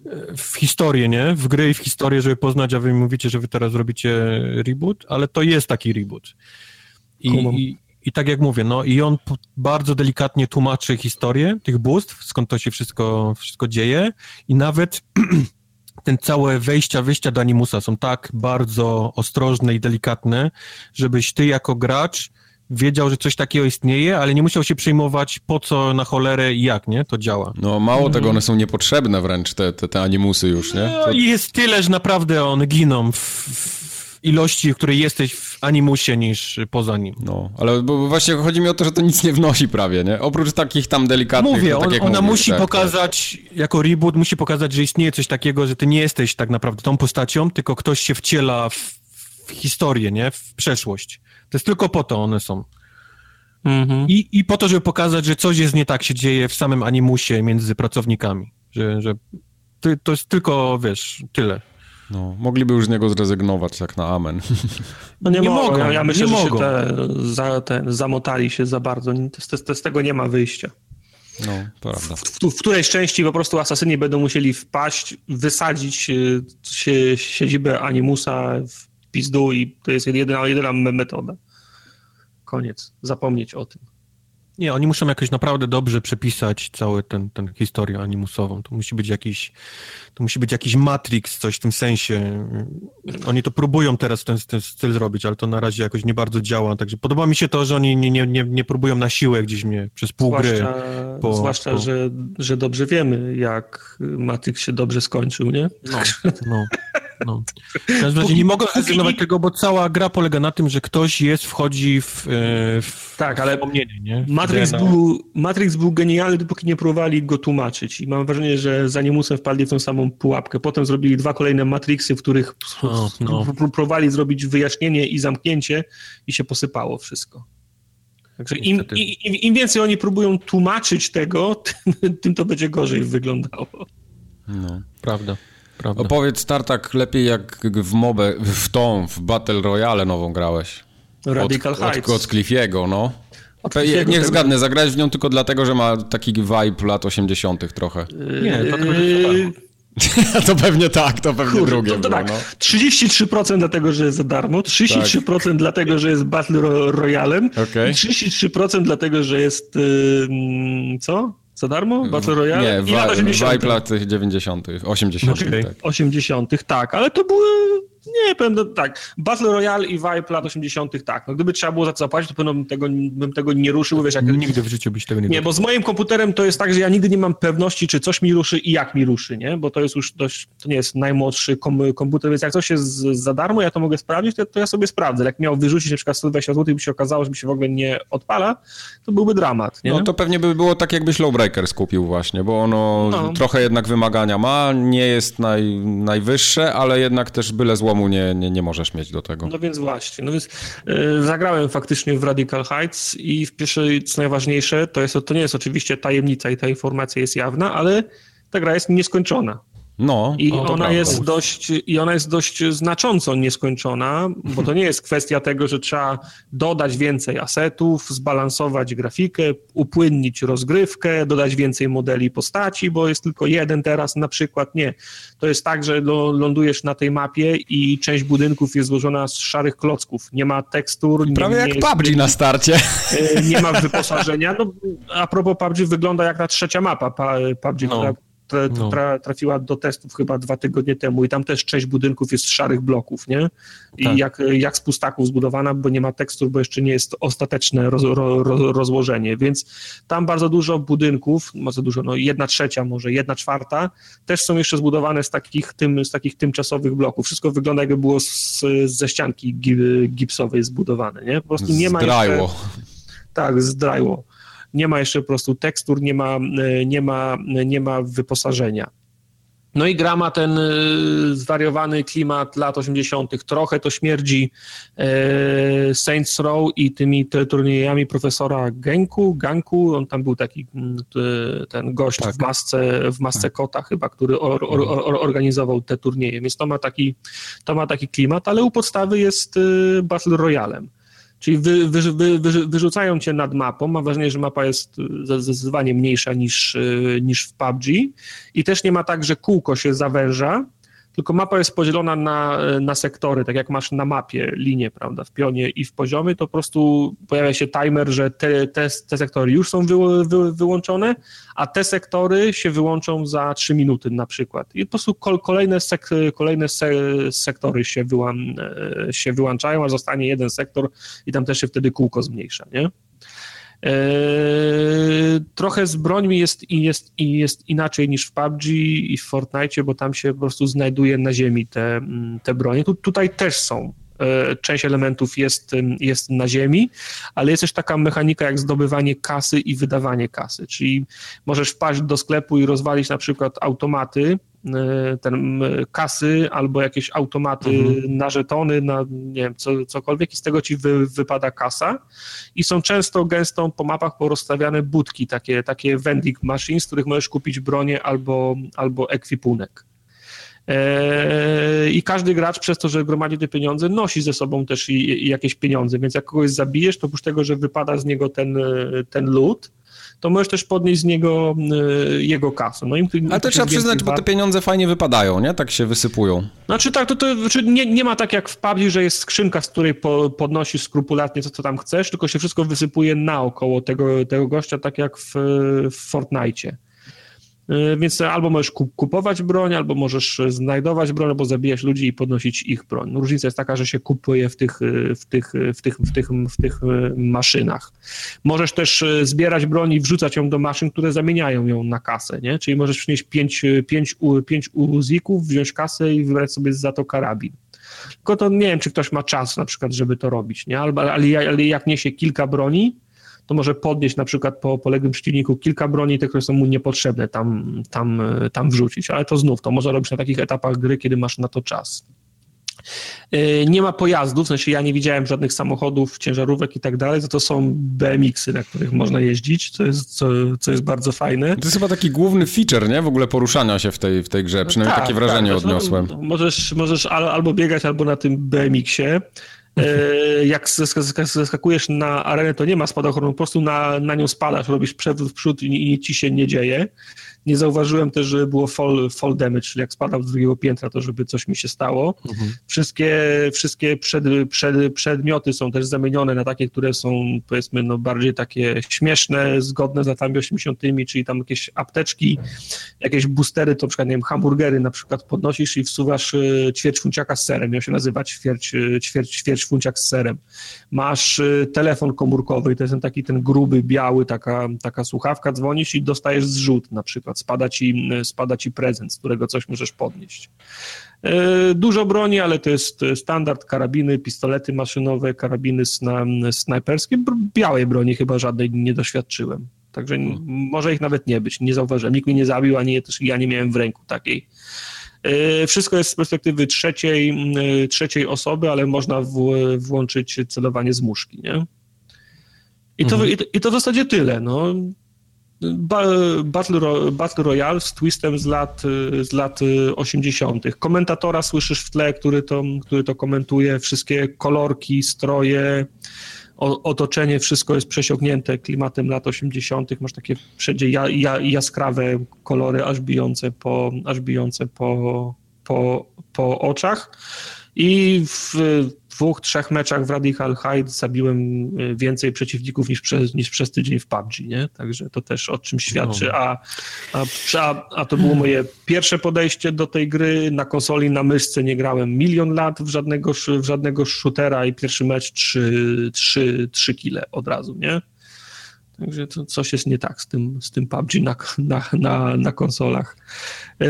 e, w historię, nie? W gry i w historię, żeby poznać, a wy mówicie, że wy teraz robicie reboot, ale to jest taki reboot. I, i, i tak jak mówię, no i on bardzo delikatnie tłumaczy historię tych bóstw, skąd to się wszystko, wszystko dzieje i nawet <clears throat> ten całe wejścia, wyjścia do Animusa są tak bardzo ostrożne i delikatne, żebyś ty jako gracz wiedział, że coś takiego istnieje, ale nie musiał się przejmować po co, na cholerę i jak, nie? To działa. No mało mhm. tego, one są niepotrzebne wręcz, te, te, te animusy już, nie? No, i jest tyle, że naprawdę one giną w, w ilości, w której jesteś w animusie niż poza nim. No, ale bo właśnie chodzi mi o to, że to nic nie wnosi prawie, nie? Oprócz takich tam delikatnych... Mówię, tak on, ona mówisz, musi tak, pokazać, tak. jako reboot musi pokazać, że istnieje coś takiego, że ty nie jesteś tak naprawdę tą postacią, tylko ktoś się wciela w, w historię, nie? W przeszłość. To jest tylko po to one są. Mhm. I, I po to, żeby pokazać, że coś jest nie tak, się dzieje w samym animusie między pracownikami. Że, że to jest tylko, wiesz, tyle. No, mogliby już z niego zrezygnować, tak na amen. <laughs> No nie, nie mogą. mogą. Ja, ja myślę, nie że mogą. Te, za, te, zamotali się za bardzo. Z, z, tego nie ma wyjścia. No, prawda. W, w, w, którejś części po prostu asasyni będą musieli wpaść, wysadzić y, się, siedzibę Animusa w pizdu i to jest jedyna, jedyna metoda. Koniec. Zapomnieć o tym. Nie, oni muszą jakoś naprawdę dobrze przepisać całą ten, ten historię animusową. To musi być jakiś, to musi być jakiś Matrix, coś w tym sensie. Oni to próbują teraz ten, ten styl zrobić, ale to na razie jakoś nie bardzo działa. Także podoba mi się to, że oni nie, nie, nie, nie próbują na siłę gdzieś mnie przez pół zwłaszcza, gry. Po, zwłaszcza, po... Że, że dobrze wiemy, jak Matrix się dobrze skończył, nie? No, no. No. W każdym razie nie mogę zrezygnować tego, bo cała gra polega na tym, że ktoś jest, wchodzi w, e, w tak, ale nie? Matrix był, Matrix był genialny, dopóki nie próbowali go tłumaczyć i mam wrażenie, że za Niemusem wpadli w tą samą pułapkę. Potem zrobili dwa kolejne Matrixy, w których no. próbowali zrobić wyjaśnienie i zamknięcie i się posypało wszystko. Także im, im, im, więcej oni próbują tłumaczyć tego, <laughs> tym, tym to będzie gorzej wyglądało. No, prawda. Prawda. Opowiedz Tartak lepiej jak w mobę, w tą, w Battle Royale nową grałeś. Radical od, Heights. Od, od Cliffiego, no. Od Niech tego... zgadnę, zagrałeś w nią tylko dlatego, że ma taki vibe lat 80 trochę. Nie, to yy... <laughs> to pewnie tak, to pewnie Kurde, drugie to, to było, tak. no. 33% dlatego, że jest za darmo, 33% tak. dlatego, że jest Battle Royalem okay. i 33% dlatego, że jest yy, co? Za darmo? Battle Royale? Nie, I lat 80. Vibe lat 90., 80. Okay. Tak. 80., tak, ale to były nie, powiem no, tak. Battle Royale i Vibe lat 80. tak. No, gdyby trzeba było za to zapłacić, to pewno bym tego, bym tego nie ruszył. Wiesz, jak... Nigdy w życiu byś tego nie Nie, bo z moim komputerem to jest tak, że ja nigdy nie mam pewności, czy coś mi ruszy i jak mi ruszy, nie? Bo to jest już dość, to nie jest najmłodszy kom komputer, więc jak coś jest za darmo, ja to mogę sprawdzić, to, to ja sobie sprawdzę. Jak miał wyrzucić na przykład 120 zł i by się okazało, że mi się w ogóle nie odpala, to byłby dramat, nie? No to pewnie by było tak, jakbyś Lowbreaker skupił właśnie, bo ono no. trochę jednak wymagania ma, nie jest naj, najwyższe, ale jednak też byle złomu nie, nie, nie może możesz mieć do tego. No więc właśnie. No więc yy, zagrałem faktycznie w Radical Heights i w pierwszej, co najważniejsze, to, jest, to nie jest oczywiście tajemnica i ta informacja jest jawna, ale ta gra jest nieskończona. No, I ona jest dość, i ona jest dość znacząco nieskończona, bo to nie jest kwestia tego, że trzeba dodać więcej asetów, zbalansować grafikę, upłynnić rozgrywkę, dodać więcej modeli postaci, bo jest tylko jeden teraz na przykład. Nie. To jest tak, że lądujesz na tej mapie i część budynków jest złożona z szarych klocków. Nie ma tekstur. Prawie nie, jak nie PUBG jest, na starcie. E, nie ma wyposażenia. No, a propos PUBG wygląda jak ta trzecia mapa PUBG, no. która no. tra, trafiła do testów chyba dwa tygodnie temu i tam też część budynków jest z szarych bloków, nie? I tak. jak, jak z pustaków zbudowana, bo nie ma tekstur, bo jeszcze nie jest ostateczne roz, rozłożenie, więc tam bardzo dużo budynków, bardzo dużo, no jedna trzecia, może jedna czwarta, też są jeszcze zbudowane z takich, tym, z takich tymczasowych bloków. Wszystko wygląda jakby było z, ze ścianki gipsowej zbudowane, nie? Po prostu nie ma jeszcze... Tak, z drywall nie ma jeszcze po prostu tekstur, nie ma, e, nie ma, nie ma wyposażenia. No i gra ma ten e, zwariowany klimat lat 80. Trochę to śmierdzi e, Saints Row i tymi turniejami profesora Genku, Ganku. On tam był taki mm, ten gość tak. w masce, w masce tak. kota chyba, który or, or, or, organizował te turnieje. Więc to ma taki, to ma taki klimat, ale u podstawy jest Battle Royalem. Czyli wy, wy, wy, wyrzucają cię nad mapą. Mam wrażenie, że mapa jest zdecydowanie mniejsza niż, y, niż w PUBG. I też nie ma tak, że kółko się zawęża, tylko mapa jest podzielona na, na sektory, tak jak masz na mapie linię, prawda, w pionie i w poziomie, to po prostu pojawia się timer, że te, te, te sektory już są wy, wy, wyłączone, a te sektory się wyłączą za 3 minuty na przykład. I po prostu kolejne, sek, kolejne se, sektory się, wyłam, e, się wyłączają, a zostanie jeden sektor i tam też się wtedy kółko zmniejsza, nie? Eee, trochę z brońmi jest, jest, jest inaczej niż w PUBG i w Fortnite, bo tam się po prostu znajduje na ziemi te, mm, te bronie. Tu, tutaj też są eee, część elementów jest, jest na ziemi, ale jest też taka mechanika jak zdobywanie kasy i wydawanie kasy, czyli możesz wpaść do sklepu i rozwalić na przykład automaty, ten kasy albo jakieś automaty mhm. na żetony, na nie wiem, co, cokolwiek i z tego ci wy, wypada kasa i są często gęsto po mapach porozstawiane budki, takie, takie vending machines, z których możesz kupić bronię albo, albo ekwipunek. E, I każdy gracz przez to, że gromadzi te pieniądze, nosi ze sobą też i, i jakieś pieniądze, więc jak kogoś zabijesz, to oprócz tego, że wypada z niego ten, ten loot, to możesz też podnieść z niego y, jego kasę. No, im, im Ale to trzeba przyznać, bo te pieniądze fajnie wypadają, nie? Tak się wysypują. Znaczy tak, to, to znaczy nie, nie ma tak jak w PUBG, że jest skrzynka, z której po, podnosisz skrupulatnie to, co tam chcesz, tylko się wszystko wysypuje naokoło tego, tego gościa, tak jak w, w Fortnite. Y, więc albo możesz kupować broń, albo możesz znajdować broń, albo zabijać ludzi i podnosić ich broń. No, różnica jest taka, że się kupuje w tych, y, w tych, w tych, w tych, w tych maszynach. Możesz też zbierać broń i wrzucać ją do maszyn, które zamieniają ją na kasę, nie? Czyli możesz przynieść pięć, pięć, pięć uzików, wziąć kasę i wybrać sobie za to karabin. Tylko to nie wiem, czy ktoś ma czas na przykład, żeby to robić, nie? Ale, ale jak niesie kilka broni, to może podnieść na przykład po poległym przeciwniku kilka broni, te, które są mu niepotrzebne, tam, tam, tam wrzucić. Ale to znów, to może robić na takich etapach gry, kiedy masz na to czas. E, nie ma pojazdów, w sensie ja nie widziałem żadnych samochodów, ciężarówek i tak dalej, za to są BMX-y, na których można jeździć, co jest, co, co jest bardzo fajne. To jest chyba taki główny feature, nie? W ogóle poruszania się w tej, w tej grze, przynajmniej tak, takie wrażenie tak, odniosłem. No, możesz, możesz albo biegać, albo na tym BMX-ie. E, jak zeskakujesz na arenę, to nie ma spadochronu, po prostu na, na nią spadasz, robisz przewrót w przód i, i ci się nie dzieje. Nie zauważyłem też, że było fall, fall damage, czyli jak spadał z drugiego piętra, to żeby coś mi się stało. Mhm. Wszystkie, wszystkie przed, przed, przedmioty są też zamienione na takie, które są powiedzmy no, bardziej takie śmieszne, zgodne z latami 80., czyli tam jakieś apteczki, jakieś boostery, to na przykład, nie wiem, hamburgery na przykład podnosisz i wsuwasz e, ćwierć funciaka z serem, miał się nazywać ćwierć, e, ćwierć, ćwierć funciak z serem. Masz e, telefon komórkowy, to jest ten taki ten gruby, biały, taka, taka słuchawka, dzwonisz i dostajesz zrzut na przykład przykład spada ci, spada ci prezent, z którego coś możesz podnieść. E, dużo broni, ale to jest standard, karabiny, pistolety maszynowe, karabiny sna, snajperskie. Białej broni chyba żadnej nie doświadczyłem. Także hmm. może ich nawet nie być, nie zauważyłem. Nikt mnie nie zabił, ani też ja nie miałem w ręku takiej. E, wszystko jest z perspektywy trzeciej, trzeciej osoby, ale można w, włączyć celowanie z muszki, nie? I to, hmm. i, to, I to w zasadzie tyle. No Battle, Battle Royale z twistem z lat, z lat 80. Komentatora słyszysz w tle, który to, który to komentuje, wszystkie kolorki, stroje, otoczenie, wszystko jest przesiąknięte klimatem lat 80. Masz takie wszędzie ja, ja, jaskrawe kolory, aż bijące po, aż bijące po, po, po oczach. I w dwóch, trzech meczach w Radical Heights zabiłem e, więcej przeciwników niż przez, niż przez tydzień w PUBG, nie? Także to też o czym świadczy. No. A, a, a to było moje pierwsze podejście do tej gry. Na konsoli, na myszce nie grałem milion lat w żadnego, w żadnego shootera i pierwszy mecz trzy, trzy, trzy kile od razu, nie? Także to coś jest nie tak z tym, z tym PUBG na, na, na, na konsolach. Yy,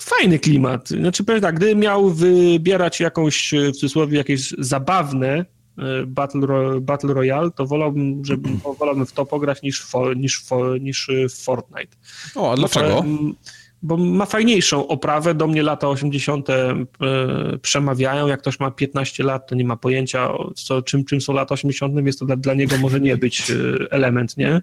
fajny klimat. Znaczy, powiem tak, gdybym miał wybierać jakąś, w cudzysłowie, jakieś zabawne e, Battle, Battle Royale, to wolałbym, żeby, <clears throat> wolałbym w to pograć niż, w, niż, w, niż w Fortnite. O, a dlaczego? Bo ma fajniejszą oprawę, do mnie lata 80. E, przemawiają, jak ktoś ma 15 lat, to nie ma pojęcia, co, czym, czym są lata 80., więc to dla, dla niego może nie być e, element, nie?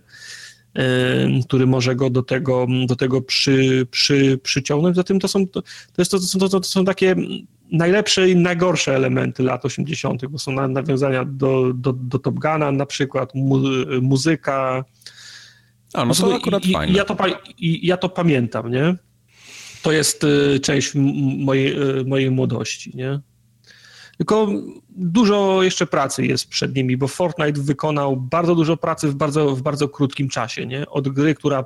Który może go do tego, do tego przy, przy, przyciągnąć. Zatem to są, to, jest to, to, to, to są takie najlepsze i najgorsze elementy lat 80., bo są nawiązania do, do, do Top Guna, na przykład mu, muzyka. A, no to akurat i, fajne. Ja, to, ja to pamiętam, nie? To jest y, część mojej, y, mojej młodości, nie? Tylko dużo jeszcze pracy jest przed nimi, bo Fortnite wykonał bardzo dużo pracy w bardzo, w bardzo krótkim czasie. Nie? Od gry, która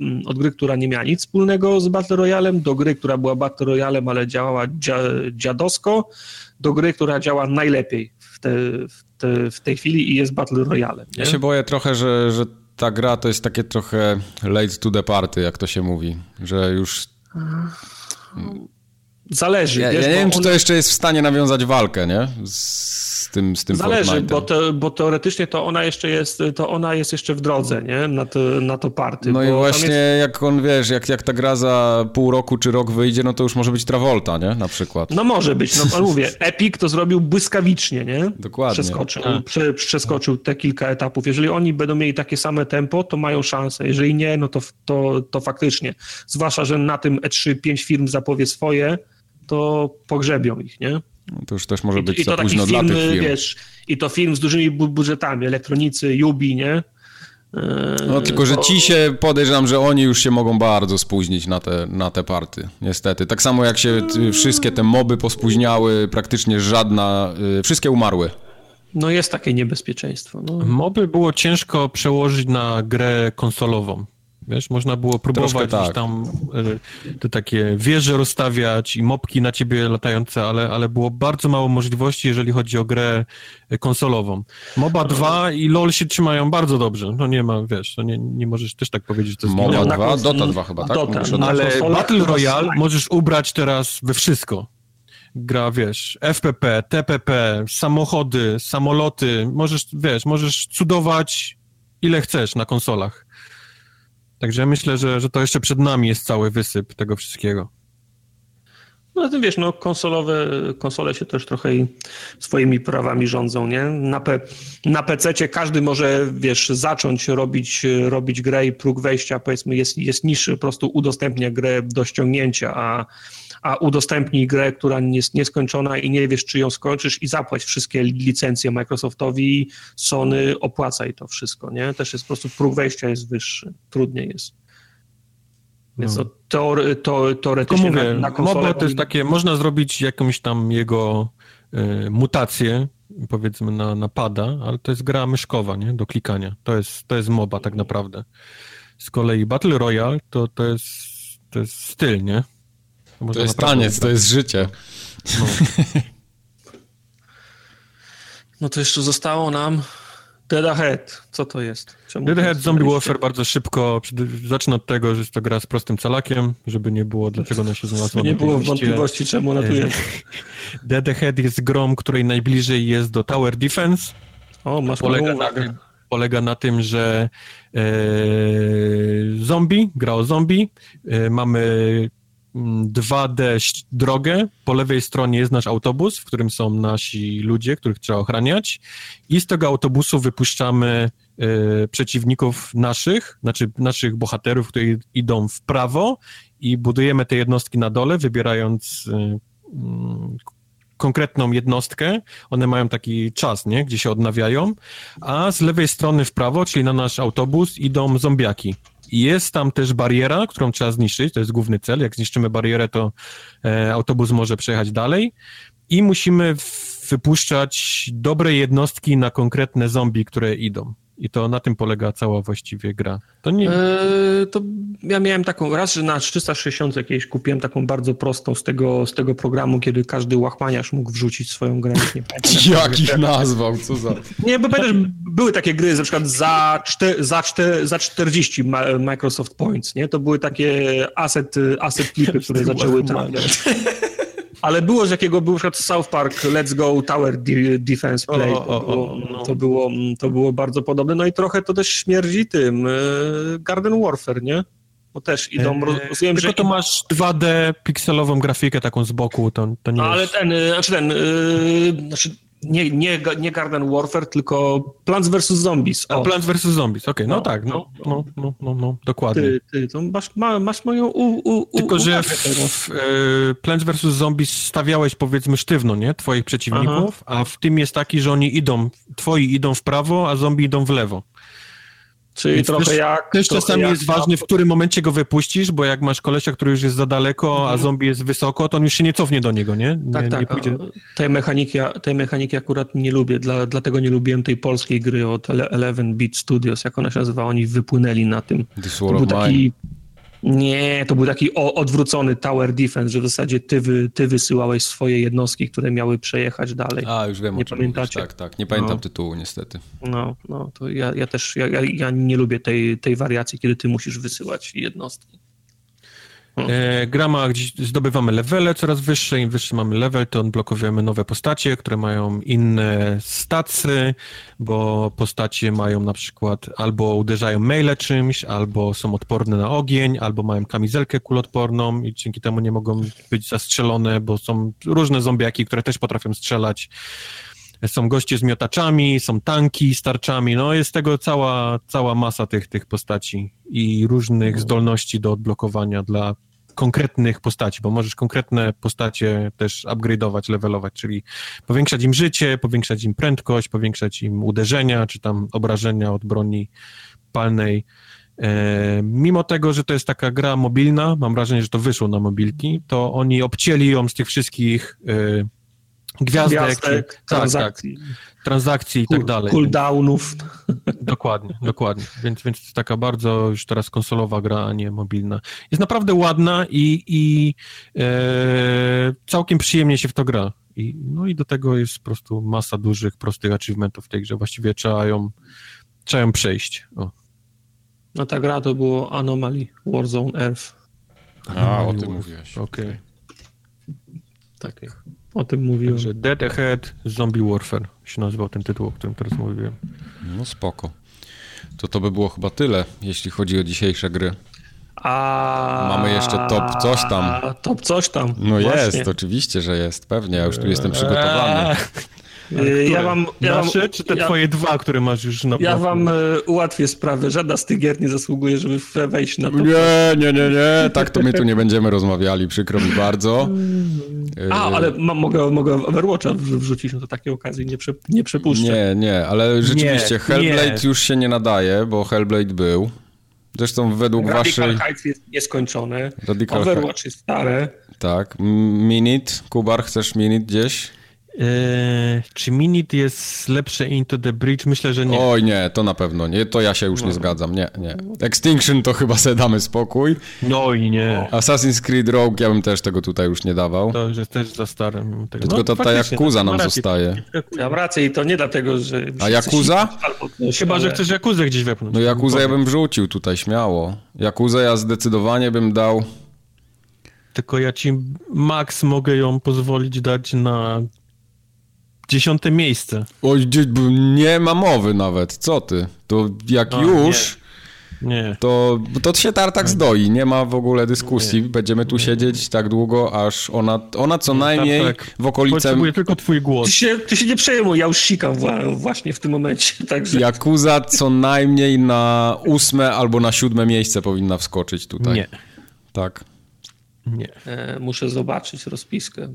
mm, od gry, która nie miała nic wspólnego z Battle Royalem, do gry, która była Battle Royalem, ale działała dzia, dziadosko, do gry, która działa najlepiej w, te, w, te, w tej chwili i jest Battle Royalem. Nie? Ja się boję trochę, że, że ta gra to jest takie trochę late to the party, jak to się mówi, że już... Zależy. Ja, wiesz, ja nie wiem, czy to jeszcze jest w stanie nawiązać walkę, nie? Z tym, z tym Zależy, bo, te, bo teoretycznie to ona jeszcze jest, to ona jest jeszcze w drodze, nie? Na to, na to party. No i właśnie jest... jak on, wiesz, jak, jak ta gra za pół roku czy rok wyjdzie, no to już może być Travolta, nie? Na przykład. No może być, no mówię, <laughs> Epic to zrobił błyskawicznie, nie? Dokładnie. Przeskoczył, tak. prze, przeskoczył te kilka etapów. Jeżeli oni będą mieli takie same tempo, to mają szansę. Jeżeli nie, no to, to, to faktycznie. Zwłaszcza, że na tym E3 pięć firm zapowie swoje, to pogrzebią ich, nie? No to już też może być I, za i to późno film, dla tych firm. Wiesz, I to film z dużymi budżetami, elektronicy, Yubi, nie? No tylko, że ci się podejrzewam, że oni już się mogą bardzo spóźnić na te, na te party, niestety. Tak samo jak się wszystkie te moby pospóźniały, praktycznie żadna, y, wszystkie umarły. No jest takie niebezpieczeństwo. No. Moby było ciężko przełożyć na grę konsolową. Wiesz, można było próbować tak. tam e, te takie wieże rozstawiać i mopki na ciebie latające, ale, ale było bardzo mało możliwości, jeżeli chodzi o grę konsolową. MOBA 2 i LoL się trzymają bardzo dobrze. No nie ma, wiesz, to nie, nie możesz też tak powiedzieć, że to jest MOBA 2, Dota 2 chyba, tak? Dota, ale Battle Royale możesz ubrać teraz we wszystko gra, wiesz, FPP, TPP, samochody, samoloty, możesz, wiesz, możesz cudować ile chcesz na konsolach. Także myślę, że, że to jeszcze przed nami jest cały wysyp tego wszystkiego. No tym wiesz, no konsolowe, konsole się też trochę swoimi prawami rządzą, nie? Na, pe, na PC każdy może, wiesz, zacząć robić, robić grę i próg wejścia, powiedzmy, jest, jest niższy, po prostu udostępnia grę do ściągnięcia, a a udostępnij grę, która jest nieskończona i nie wiesz, czy ją skończysz i zapłać wszystkie licencje Microsoftowi, Sony, opłacaj to wszystko, nie? Też jest po prostu próg wejścia jest wyższy, trudniej jest. Więc no. to, to, teoretycznie mówię, na, na konsolę... to jest takie, można zrobić jakąś tam jego y, mutację, powiedzmy na, na pada, ale to jest gra myszkowa, nie? Do klikania. To jest, to jest MOBA tak naprawdę. Z kolei Battle Royale to, to, jest, to jest styl, nie? To, to jest taniec, to jest życie. No. <laughs> no to jeszcze zostało nam Dead Ahead. Co to jest? Czemu Dead Ahead Zombie Warfare bardzo szybko. Zacznę od tego, że jest to gra z prostym calakiem, żeby nie było dlaczego ona się <laughs> znalazła Nie było wątpliwości, czemu ona <laughs> tu jest. Dead Ahead jest grą, której najbliżej jest do Tower Defense. O, masz polega na, tym, polega na tym, że e, zombie, gra o zombie. E, mamy 2D mm, drogę. Po lewej stronie jest nasz autobus, w którym są nasi ludzie, których trzeba ochraniać. I z tego autobusu wypuszczamy y, przeciwników naszych, znaczy naszych bohaterów, którzy idą w prawo i budujemy te jednostki na dole, wybierając y, y, konkretną jednostkę. One mają taki czas, nie? Gdzie się odnawiają. A z lewej strony w prawo, czyli na nasz autobus, idą zombiaki. Jest tam też bariera, którą trzeba zniszczyć, to jest główny cel. Jak zniszczymy barierę, to e, autobus może przejechać dalej. I musimy wypuszczać dobre jednostki na konkretne zombie, które idą. I to na tym polega cała właściwie gra. To nie... Eee, to ja miałem taką, raz, że na 360 jakieś kupiłem taką bardzo prostą z tego, z tego programu, kiedy każdy łachmaniarz mógł wrzucić swoją grę. Nie pamiętam, <laughs> jak ich nazwał, co za... Nie, bo pamiętasz, były takie gry, na przykład za, czter, za, czter, za 40 Microsoft Points, nie? To były takie asset, asset klipy, które zaczęły trafiać. <laughs> Ale było z jakiego był przykład South Park Let's Go Tower Defense Play. O, o, o, no. to, było, to było bardzo podobne. No i trochę to też śmierdzi tym e, Garden Warfare, nie? Bo też idą. Eee, rozumiem, tylko że to masz 2D pikselową grafikę taką z boku, to, to nie. No, ale ten, e, znaczy ten, yy, znaczy nie, nie, nie Garden Warfare, tylko Plants vs. Zombies. O. Plants vs. Zombies, okej, okay. no, no, tak, no, no, no, no, no, dokładnie. Ty, ty to masz, masz moją u, u, u, Tylko, że w e, Plants vs. Zombies stawiałeś powiedzmy sztywno, nie, twoich przeciwników, Aha. a w tym jest taki, że oni idą, twoi idą w prawo, a zombie idą w lewo. Czyli Więc trochę też, jak... Też trochę czasami jak jest ważny, w którym momencie go wypuścisz, bo jak masz kolesia, który już jest za daleko, a mhm. zombie jest wysoko, to on już się nie cofnie do niego, nie? nie tak, tak. Nie pójdzie... tej, mechaniki, tej mechaniki akurat nie lubię, dla, dlatego nie lubiłem tej polskiej gry od Eleven Beat Studios, jak ona się nazywa, oni wypłynęli na tym. This to był taki... Nie, to był taki odwrócony tower defense, że w zasadzie ty, wy, ty wysyłałeś swoje jednostki, które miały przejechać dalej. A, już wiem, nie o czym pamiętacie? Mówisz. Tak, tak. Nie pamiętam no. tytułu niestety. No, no to ja, ja też, ja, ja nie lubię tej, tej wariacji, kiedy ty musisz wysyłać jednostki. E, gra ma, gdzieś zdobywamy levele coraz wyższe, im wyższy mamy level, to odblokowujemy nowe postacie, które mają inne stacy, bo postacie mają na przykład albo uderzają maile czymś, albo są odporne na ogień, albo mają kamizelkę kulotporną i dzięki temu nie mogą być zastrzelone, bo są różne zombiaki, które też potrafią strzelać. Są goście z miotaczami, są tanki z tarczami, no jest tego cała, cała masa tych, tych postaci i różnych no. zdolności do odblokowania dla konkretnych postaci, bo możesz konkretne postacie też upgrade'ować, levelować, czyli powiększać im życie, powiększać im prędkość, powiększać im uderzenia, czy tam obrażenia od broni palnej. E, mimo tego, że to jest taka gra mobilna, mam wrażenie, że to wyszło na mobilki, to oni obcięli ją z tych wszystkich e, gwiazdek, gwiazdek tak. Tak, transakcji i tak dalej. Cooldownów. Dokładnie, dokładnie. Więc, więc to jest taka bardzo już teraz konsolowa gra, a nie mobilna. Jest naprawdę ładna i, i e, całkiem przyjemnie się w to gra. I, no i do tego jest po prostu masa dużych, prostych achievementów w tej grze. Właściwie trzeba ją, trzeba ją przejść. O. No ta gra to było Anomaly Warzone Earth. A, o tym mówiłeś. Okej. Okay. Tak. O tym mówiłem. Także Dead Ahead Zombie Warfare się nazywał ten tytuł, o którym teraz mówiłem. No spoko. To to by było chyba tyle, jeśli chodzi o dzisiejsze gry. A... Mamy jeszcze top coś tam. Top coś tam. No Właśnie. jest, oczywiście, że jest. Pewnie, ja już tu jestem przygotowany. <laughs> Eee. Ja wam, ja Nasze, wam, czy te ja, twoje dwa, które masz już na Ja wam e, ułatwię sprawę. Żadna z tych gier nie zasługuje, żeby wejść na to. Nie, nie, nie, nie. Tak to my tu nie będziemy rozmawiali. Przykro mi bardzo. <laughs> A, ale mogę, mogę Overwatcha wrzucić, no to takiej okazji nie, prze, nie przepuszczę. Nie, nie, ale rzeczywiście nie, Hellblade nie. już się nie nadaje, bo Hellblade był. Zresztą według Radical waszej... Radical Heights jest nieskończony. Radical Overwatch jest stare. Tak. Minute. Kubar, chcesz Minute gdzieś? Eee, czy Minit jest lepsze Into the Bridge? Myślę, że nie. Oj nie, to na pewno nie. To ja się już no. nie zgadzam. Nie, nie. Extinction to chyba sobie damy spokój. No i nie. Assassin's Creed Rogue ja bym też tego tutaj już nie dawał. To jest też za starym. Tylko no, to ta Yakuza nam rację, zostaje. Ja mam rację i to nie dlatego, że... A Yakuza? Chyba, ale... że chcesz Yakuzę gdzieś wepchnąć. No Yakuzę ja bym wrzucił tutaj śmiało. Yakuzę ja zdecydowanie bym dał... Tylko ja ci max mogę ją pozwolić dać na Dziesiąte miejsce. Oj, nie ma mowy nawet, co ty? To jak A, już... Nie. nie. To, to się Tartak zdoi, nie ma w ogóle dyskusji. Nie. Będziemy tu siedzieć tak długo, aż ona, ona co najmniej Tartak. w okolice... Potrzebuję tylko twój głos. Ty się, ty się nie przejmuj, ja już sikam właśnie w tym momencie. <laughs> Także... Jakuza co najmniej na ósme albo na siódme miejsce powinna wskoczyć tutaj. Nie. Tak? Nie. E, muszę zobaczyć rozpiskę.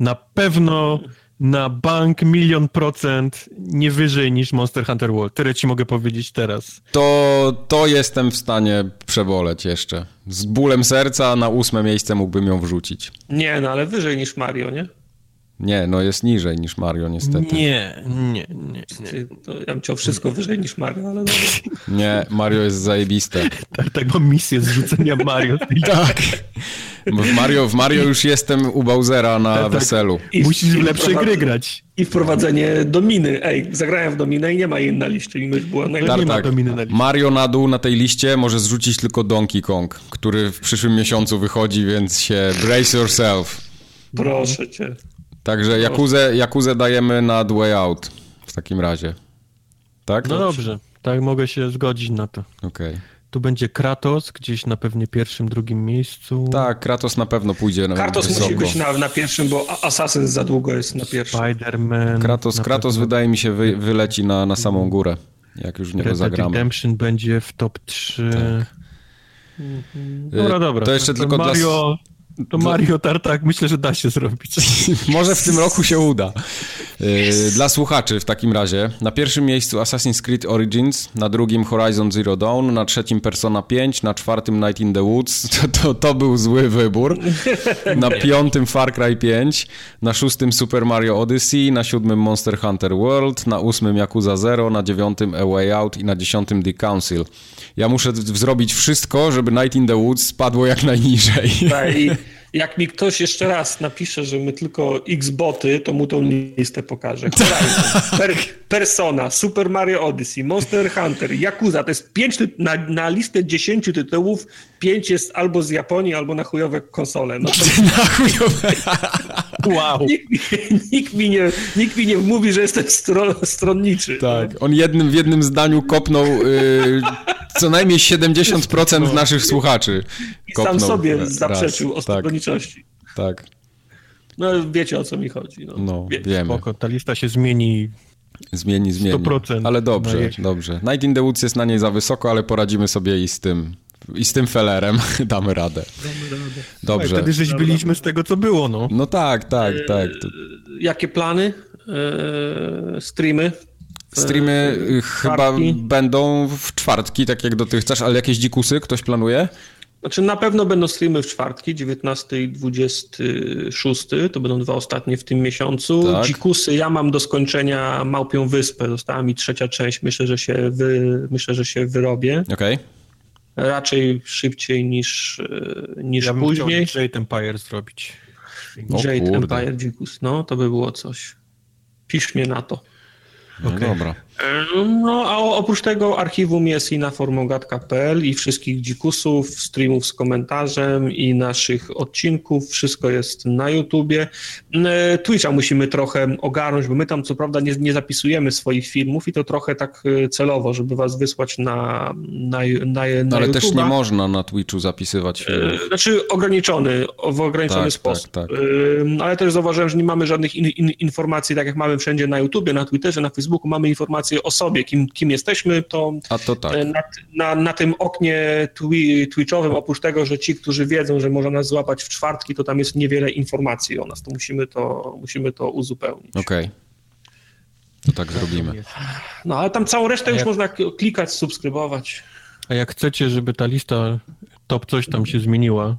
Na pewno na bank milion procent nie wyżej niż Monster Hunter World. Tyle ci mogę powiedzieć teraz. To, to jestem w stanie przeboleć jeszcze. Z bólem serca na ósme miejsce mógłbym ją wrzucić. Nie, no ale wyżej niż Mario, nie? Nie, no jest niżej niż Mario niestety. Nie, nie, nie. nie. To ja bym chciał wszystko wyżej niż Mario, ale dobra. <laughs> Nie, Mario jest zajebiste. tak, tak mam misję zrzucenia Mario. <laughs> tak. W Mario, w Mario już jestem u Bowsera na tak, tak. weselu. I, Musisz w lepsze gry grać. I wprowadzenie dominy. Ej, zagrałem w dominę i nie ma jej na liście. I była najlepsza. Tak, nie ma dominy na liście. Mario na dół na tej liście może zrzucić tylko Donkey Kong, który w przyszłym miesiącu wychodzi, więc się brace yourself. Proszę cię. Także Jakuzę, Jakuzę dajemy na Way Out w takim razie. Tak? No dobrze, tak mogę się zgodzić na to. Okej. Okay. Tu będzie Kratos gdzieś na pewnie pierwszym, drugim miejscu. Tak, Kratos na pewno pójdzie na Kratos wysoko. musi być na, na pierwszym, bo Assassin za długo jest na pierwszym. Spider-Man. Kratos, Kratos wydaje mi się wy, wyleci na, na samą górę, jak już w niego Red zagramy. Redemption będzie w top 3. Tak. Mhm. Dobra, dobra. To jeszcze to tylko Mario... dla to Mario Tartak myślę, że da się zrobić. <laughs> Może w tym roku się uda. Y, dla słuchaczy w takim razie. Na pierwszym miejscu Assassin's Creed Origins, na drugim Horizon Zero Dawn, na trzecim Persona 5, na czwartym Night in the Woods. <laughs> To, to, to był zły wybór. Na <laughs> piątym Far Cry 5, na szóstym Super Mario Odyssey, na siódmym Monster Hunter World, na ósmym Yakuza Zero, na dziewiątym A Way Out i na dziesiątym The Council. Ja muszę zrobić wszystko, żeby Night in the Woods spadło jak najniżej. Tak, jak mi ktoś jeszcze raz napisze, że my tylko X-boty, to mu tą listę pokażę. <laughs> Per, Persona, Super Mario Odyssey, Monster Hunter, Yakuza, to jest pięć, na, na listę dziesięciu tytułów, pięć jest albo z Japonii, albo na chujowe konsole. No to... <laughs> Na chujowe. <laughs> Wow. Nikt, nikt, mi nie, nikt mi nie mówi, że jestem stro, stronniczy. Tak, on jednym, w jednym zdaniu kopnął y, co najmniej 70% no. naszych słuchaczy. I sam sobie raz. zaprzeczył o stronniczości. Tak. tak. No wiecie o co mi chodzi. No, no wiemy. Spoko, ta lista się zmieni Zmieni, zmieni. 100%. Ale dobrze, dobrze. Night in the Woods jest na niej za wysoko, ale poradzimy sobie i z tym i z tym felerem <laughs> damy radę. Damy radę. Dobrze. Wtedy żeś byliśmy z tego, co było, no. No tak, tak, tak. To... Jakie plany? Eee, streamy? Streamy eee, chyba będą w czwartki, tak jak dotychczas, ale jakieś dzikusy ktoś planuje? Znaczy na pewno będą streamy w czwartki, 19 i 26, to będą dwa ostatnie w tym miesiącu. Tak. Dzikusy ja mam do skończenia Małpią Wyspę, została mi trzecia część, myślę, że się, wy, myślę, że się wyrobię. Okej. Okay raczej szybciej niż, e, niż ja później. Jade Empire zrobić. Jade Empire Dzikus, no to by było coś. Pisz mnie na to. No okay. dobra. No, a oprócz tego archiwum jest i na formogatka.pl i wszystkich dzikusów, streamów z komentarzem i naszych odcinków. Wszystko jest na YouTubie. E, Twitcha musimy trochę ogarnąć, bo my tam co prawda nie, nie zapisujemy swoich filmów i to trochę tak e, celowo, żeby was wysłać na, na, na, na Ale YouTube'a. też nie można na Twitchu zapisywać filmów. Znaczy ograniczony, w ograniczony tak, sposób. Tak, tak. Ale też zauważyłem, że nie mamy żadnych in, in, informacji, tak jak mamy wszędzie na YouTubie, na Twitterze, na Facebooku, mamy informacje informacje o sobie, kim, kim jesteśmy, to, to tak. na, na, na, tym oknie twi, Twitchowym, oprócz tego, że ci, którzy wiedzą, że można nas złapać w czwartki, to tam jest niewiele informacji o nas, to musimy to, musimy to uzupełnić. Okej. Okay. To tak zrobimy. No, ale tam całą resztę już można klikać, subskrybować. A jak chcecie, żeby ta lista top coś tam się zmieniła,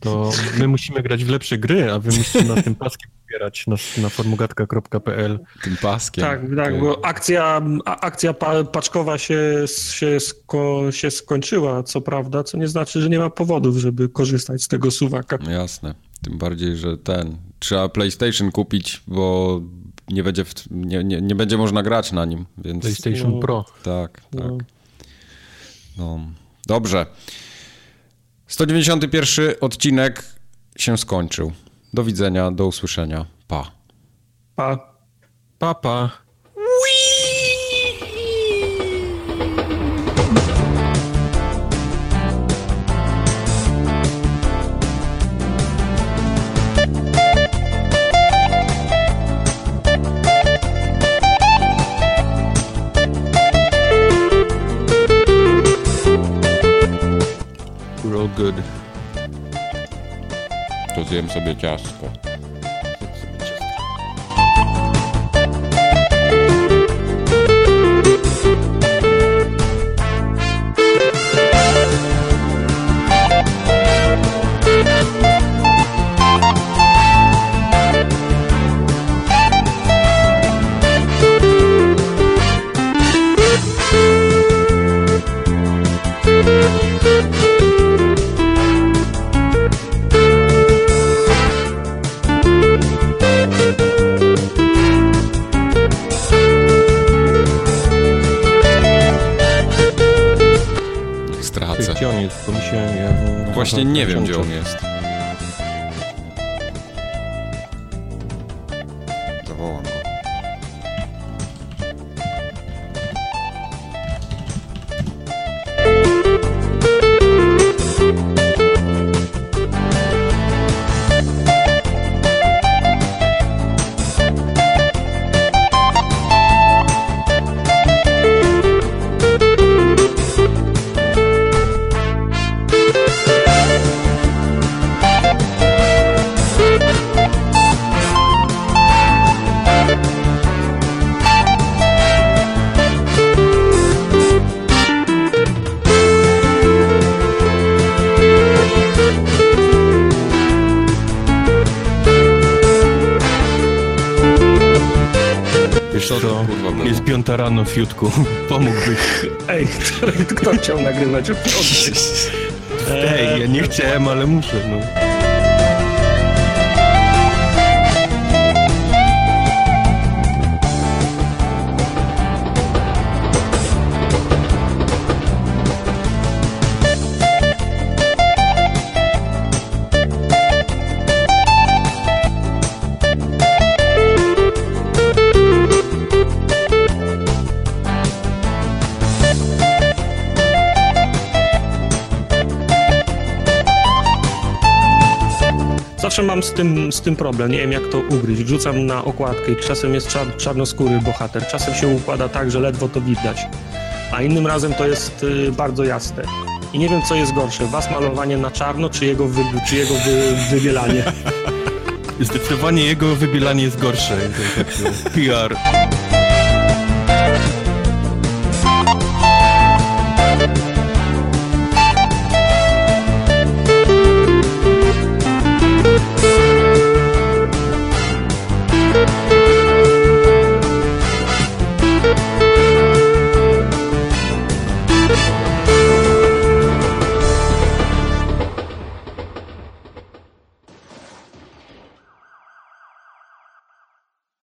to my musimy grać w lepsze gry, a wy musicie na tym paskiem wspierać na, na formugatka.pl. Tym paskiem. Tak, tak, bo akcja, akcja paczkowa się, się, sko, się skończyła, co prawda, co nie znaczy, że nie ma powodów, żeby korzystać z tego suwaka. Jasne. Tym bardziej, że ten. Trzeba PlayStation kupić, bo nie będzie, w, nie, nie, nie będzie można grać na nim. Więc... PlayStation no, Pro. Tak, tak. No. no. Dobrze. 191 odcinek się skończył. Do widzenia, do usłyszenia. Pa. Pa. Pa, pa. Good. To zjem sobie ciastko. Właśnie nie wiem, gdzie on jest. Jutku. <laughs> Pomógłbyś. Ej, <laughs> kto chciał nagrywać <laughs> Ej, ja nie chciałem, ale muszę, no. Mam z tym, z tym problem, nie wiem jak to ugryźć. Wrzucam na okładkę i czasem jest czar, czarnoskóry bohater, czasem się układa tak, że ledwo to widać, a innym razem to jest y, bardzo jasne. I nie wiem, co jest gorsze, was malowanie na czarno, czy jego, wy, czy jego wy, wybielanie. <laughs> Zdecydowanie jego wybielanie jest gorsze. PR.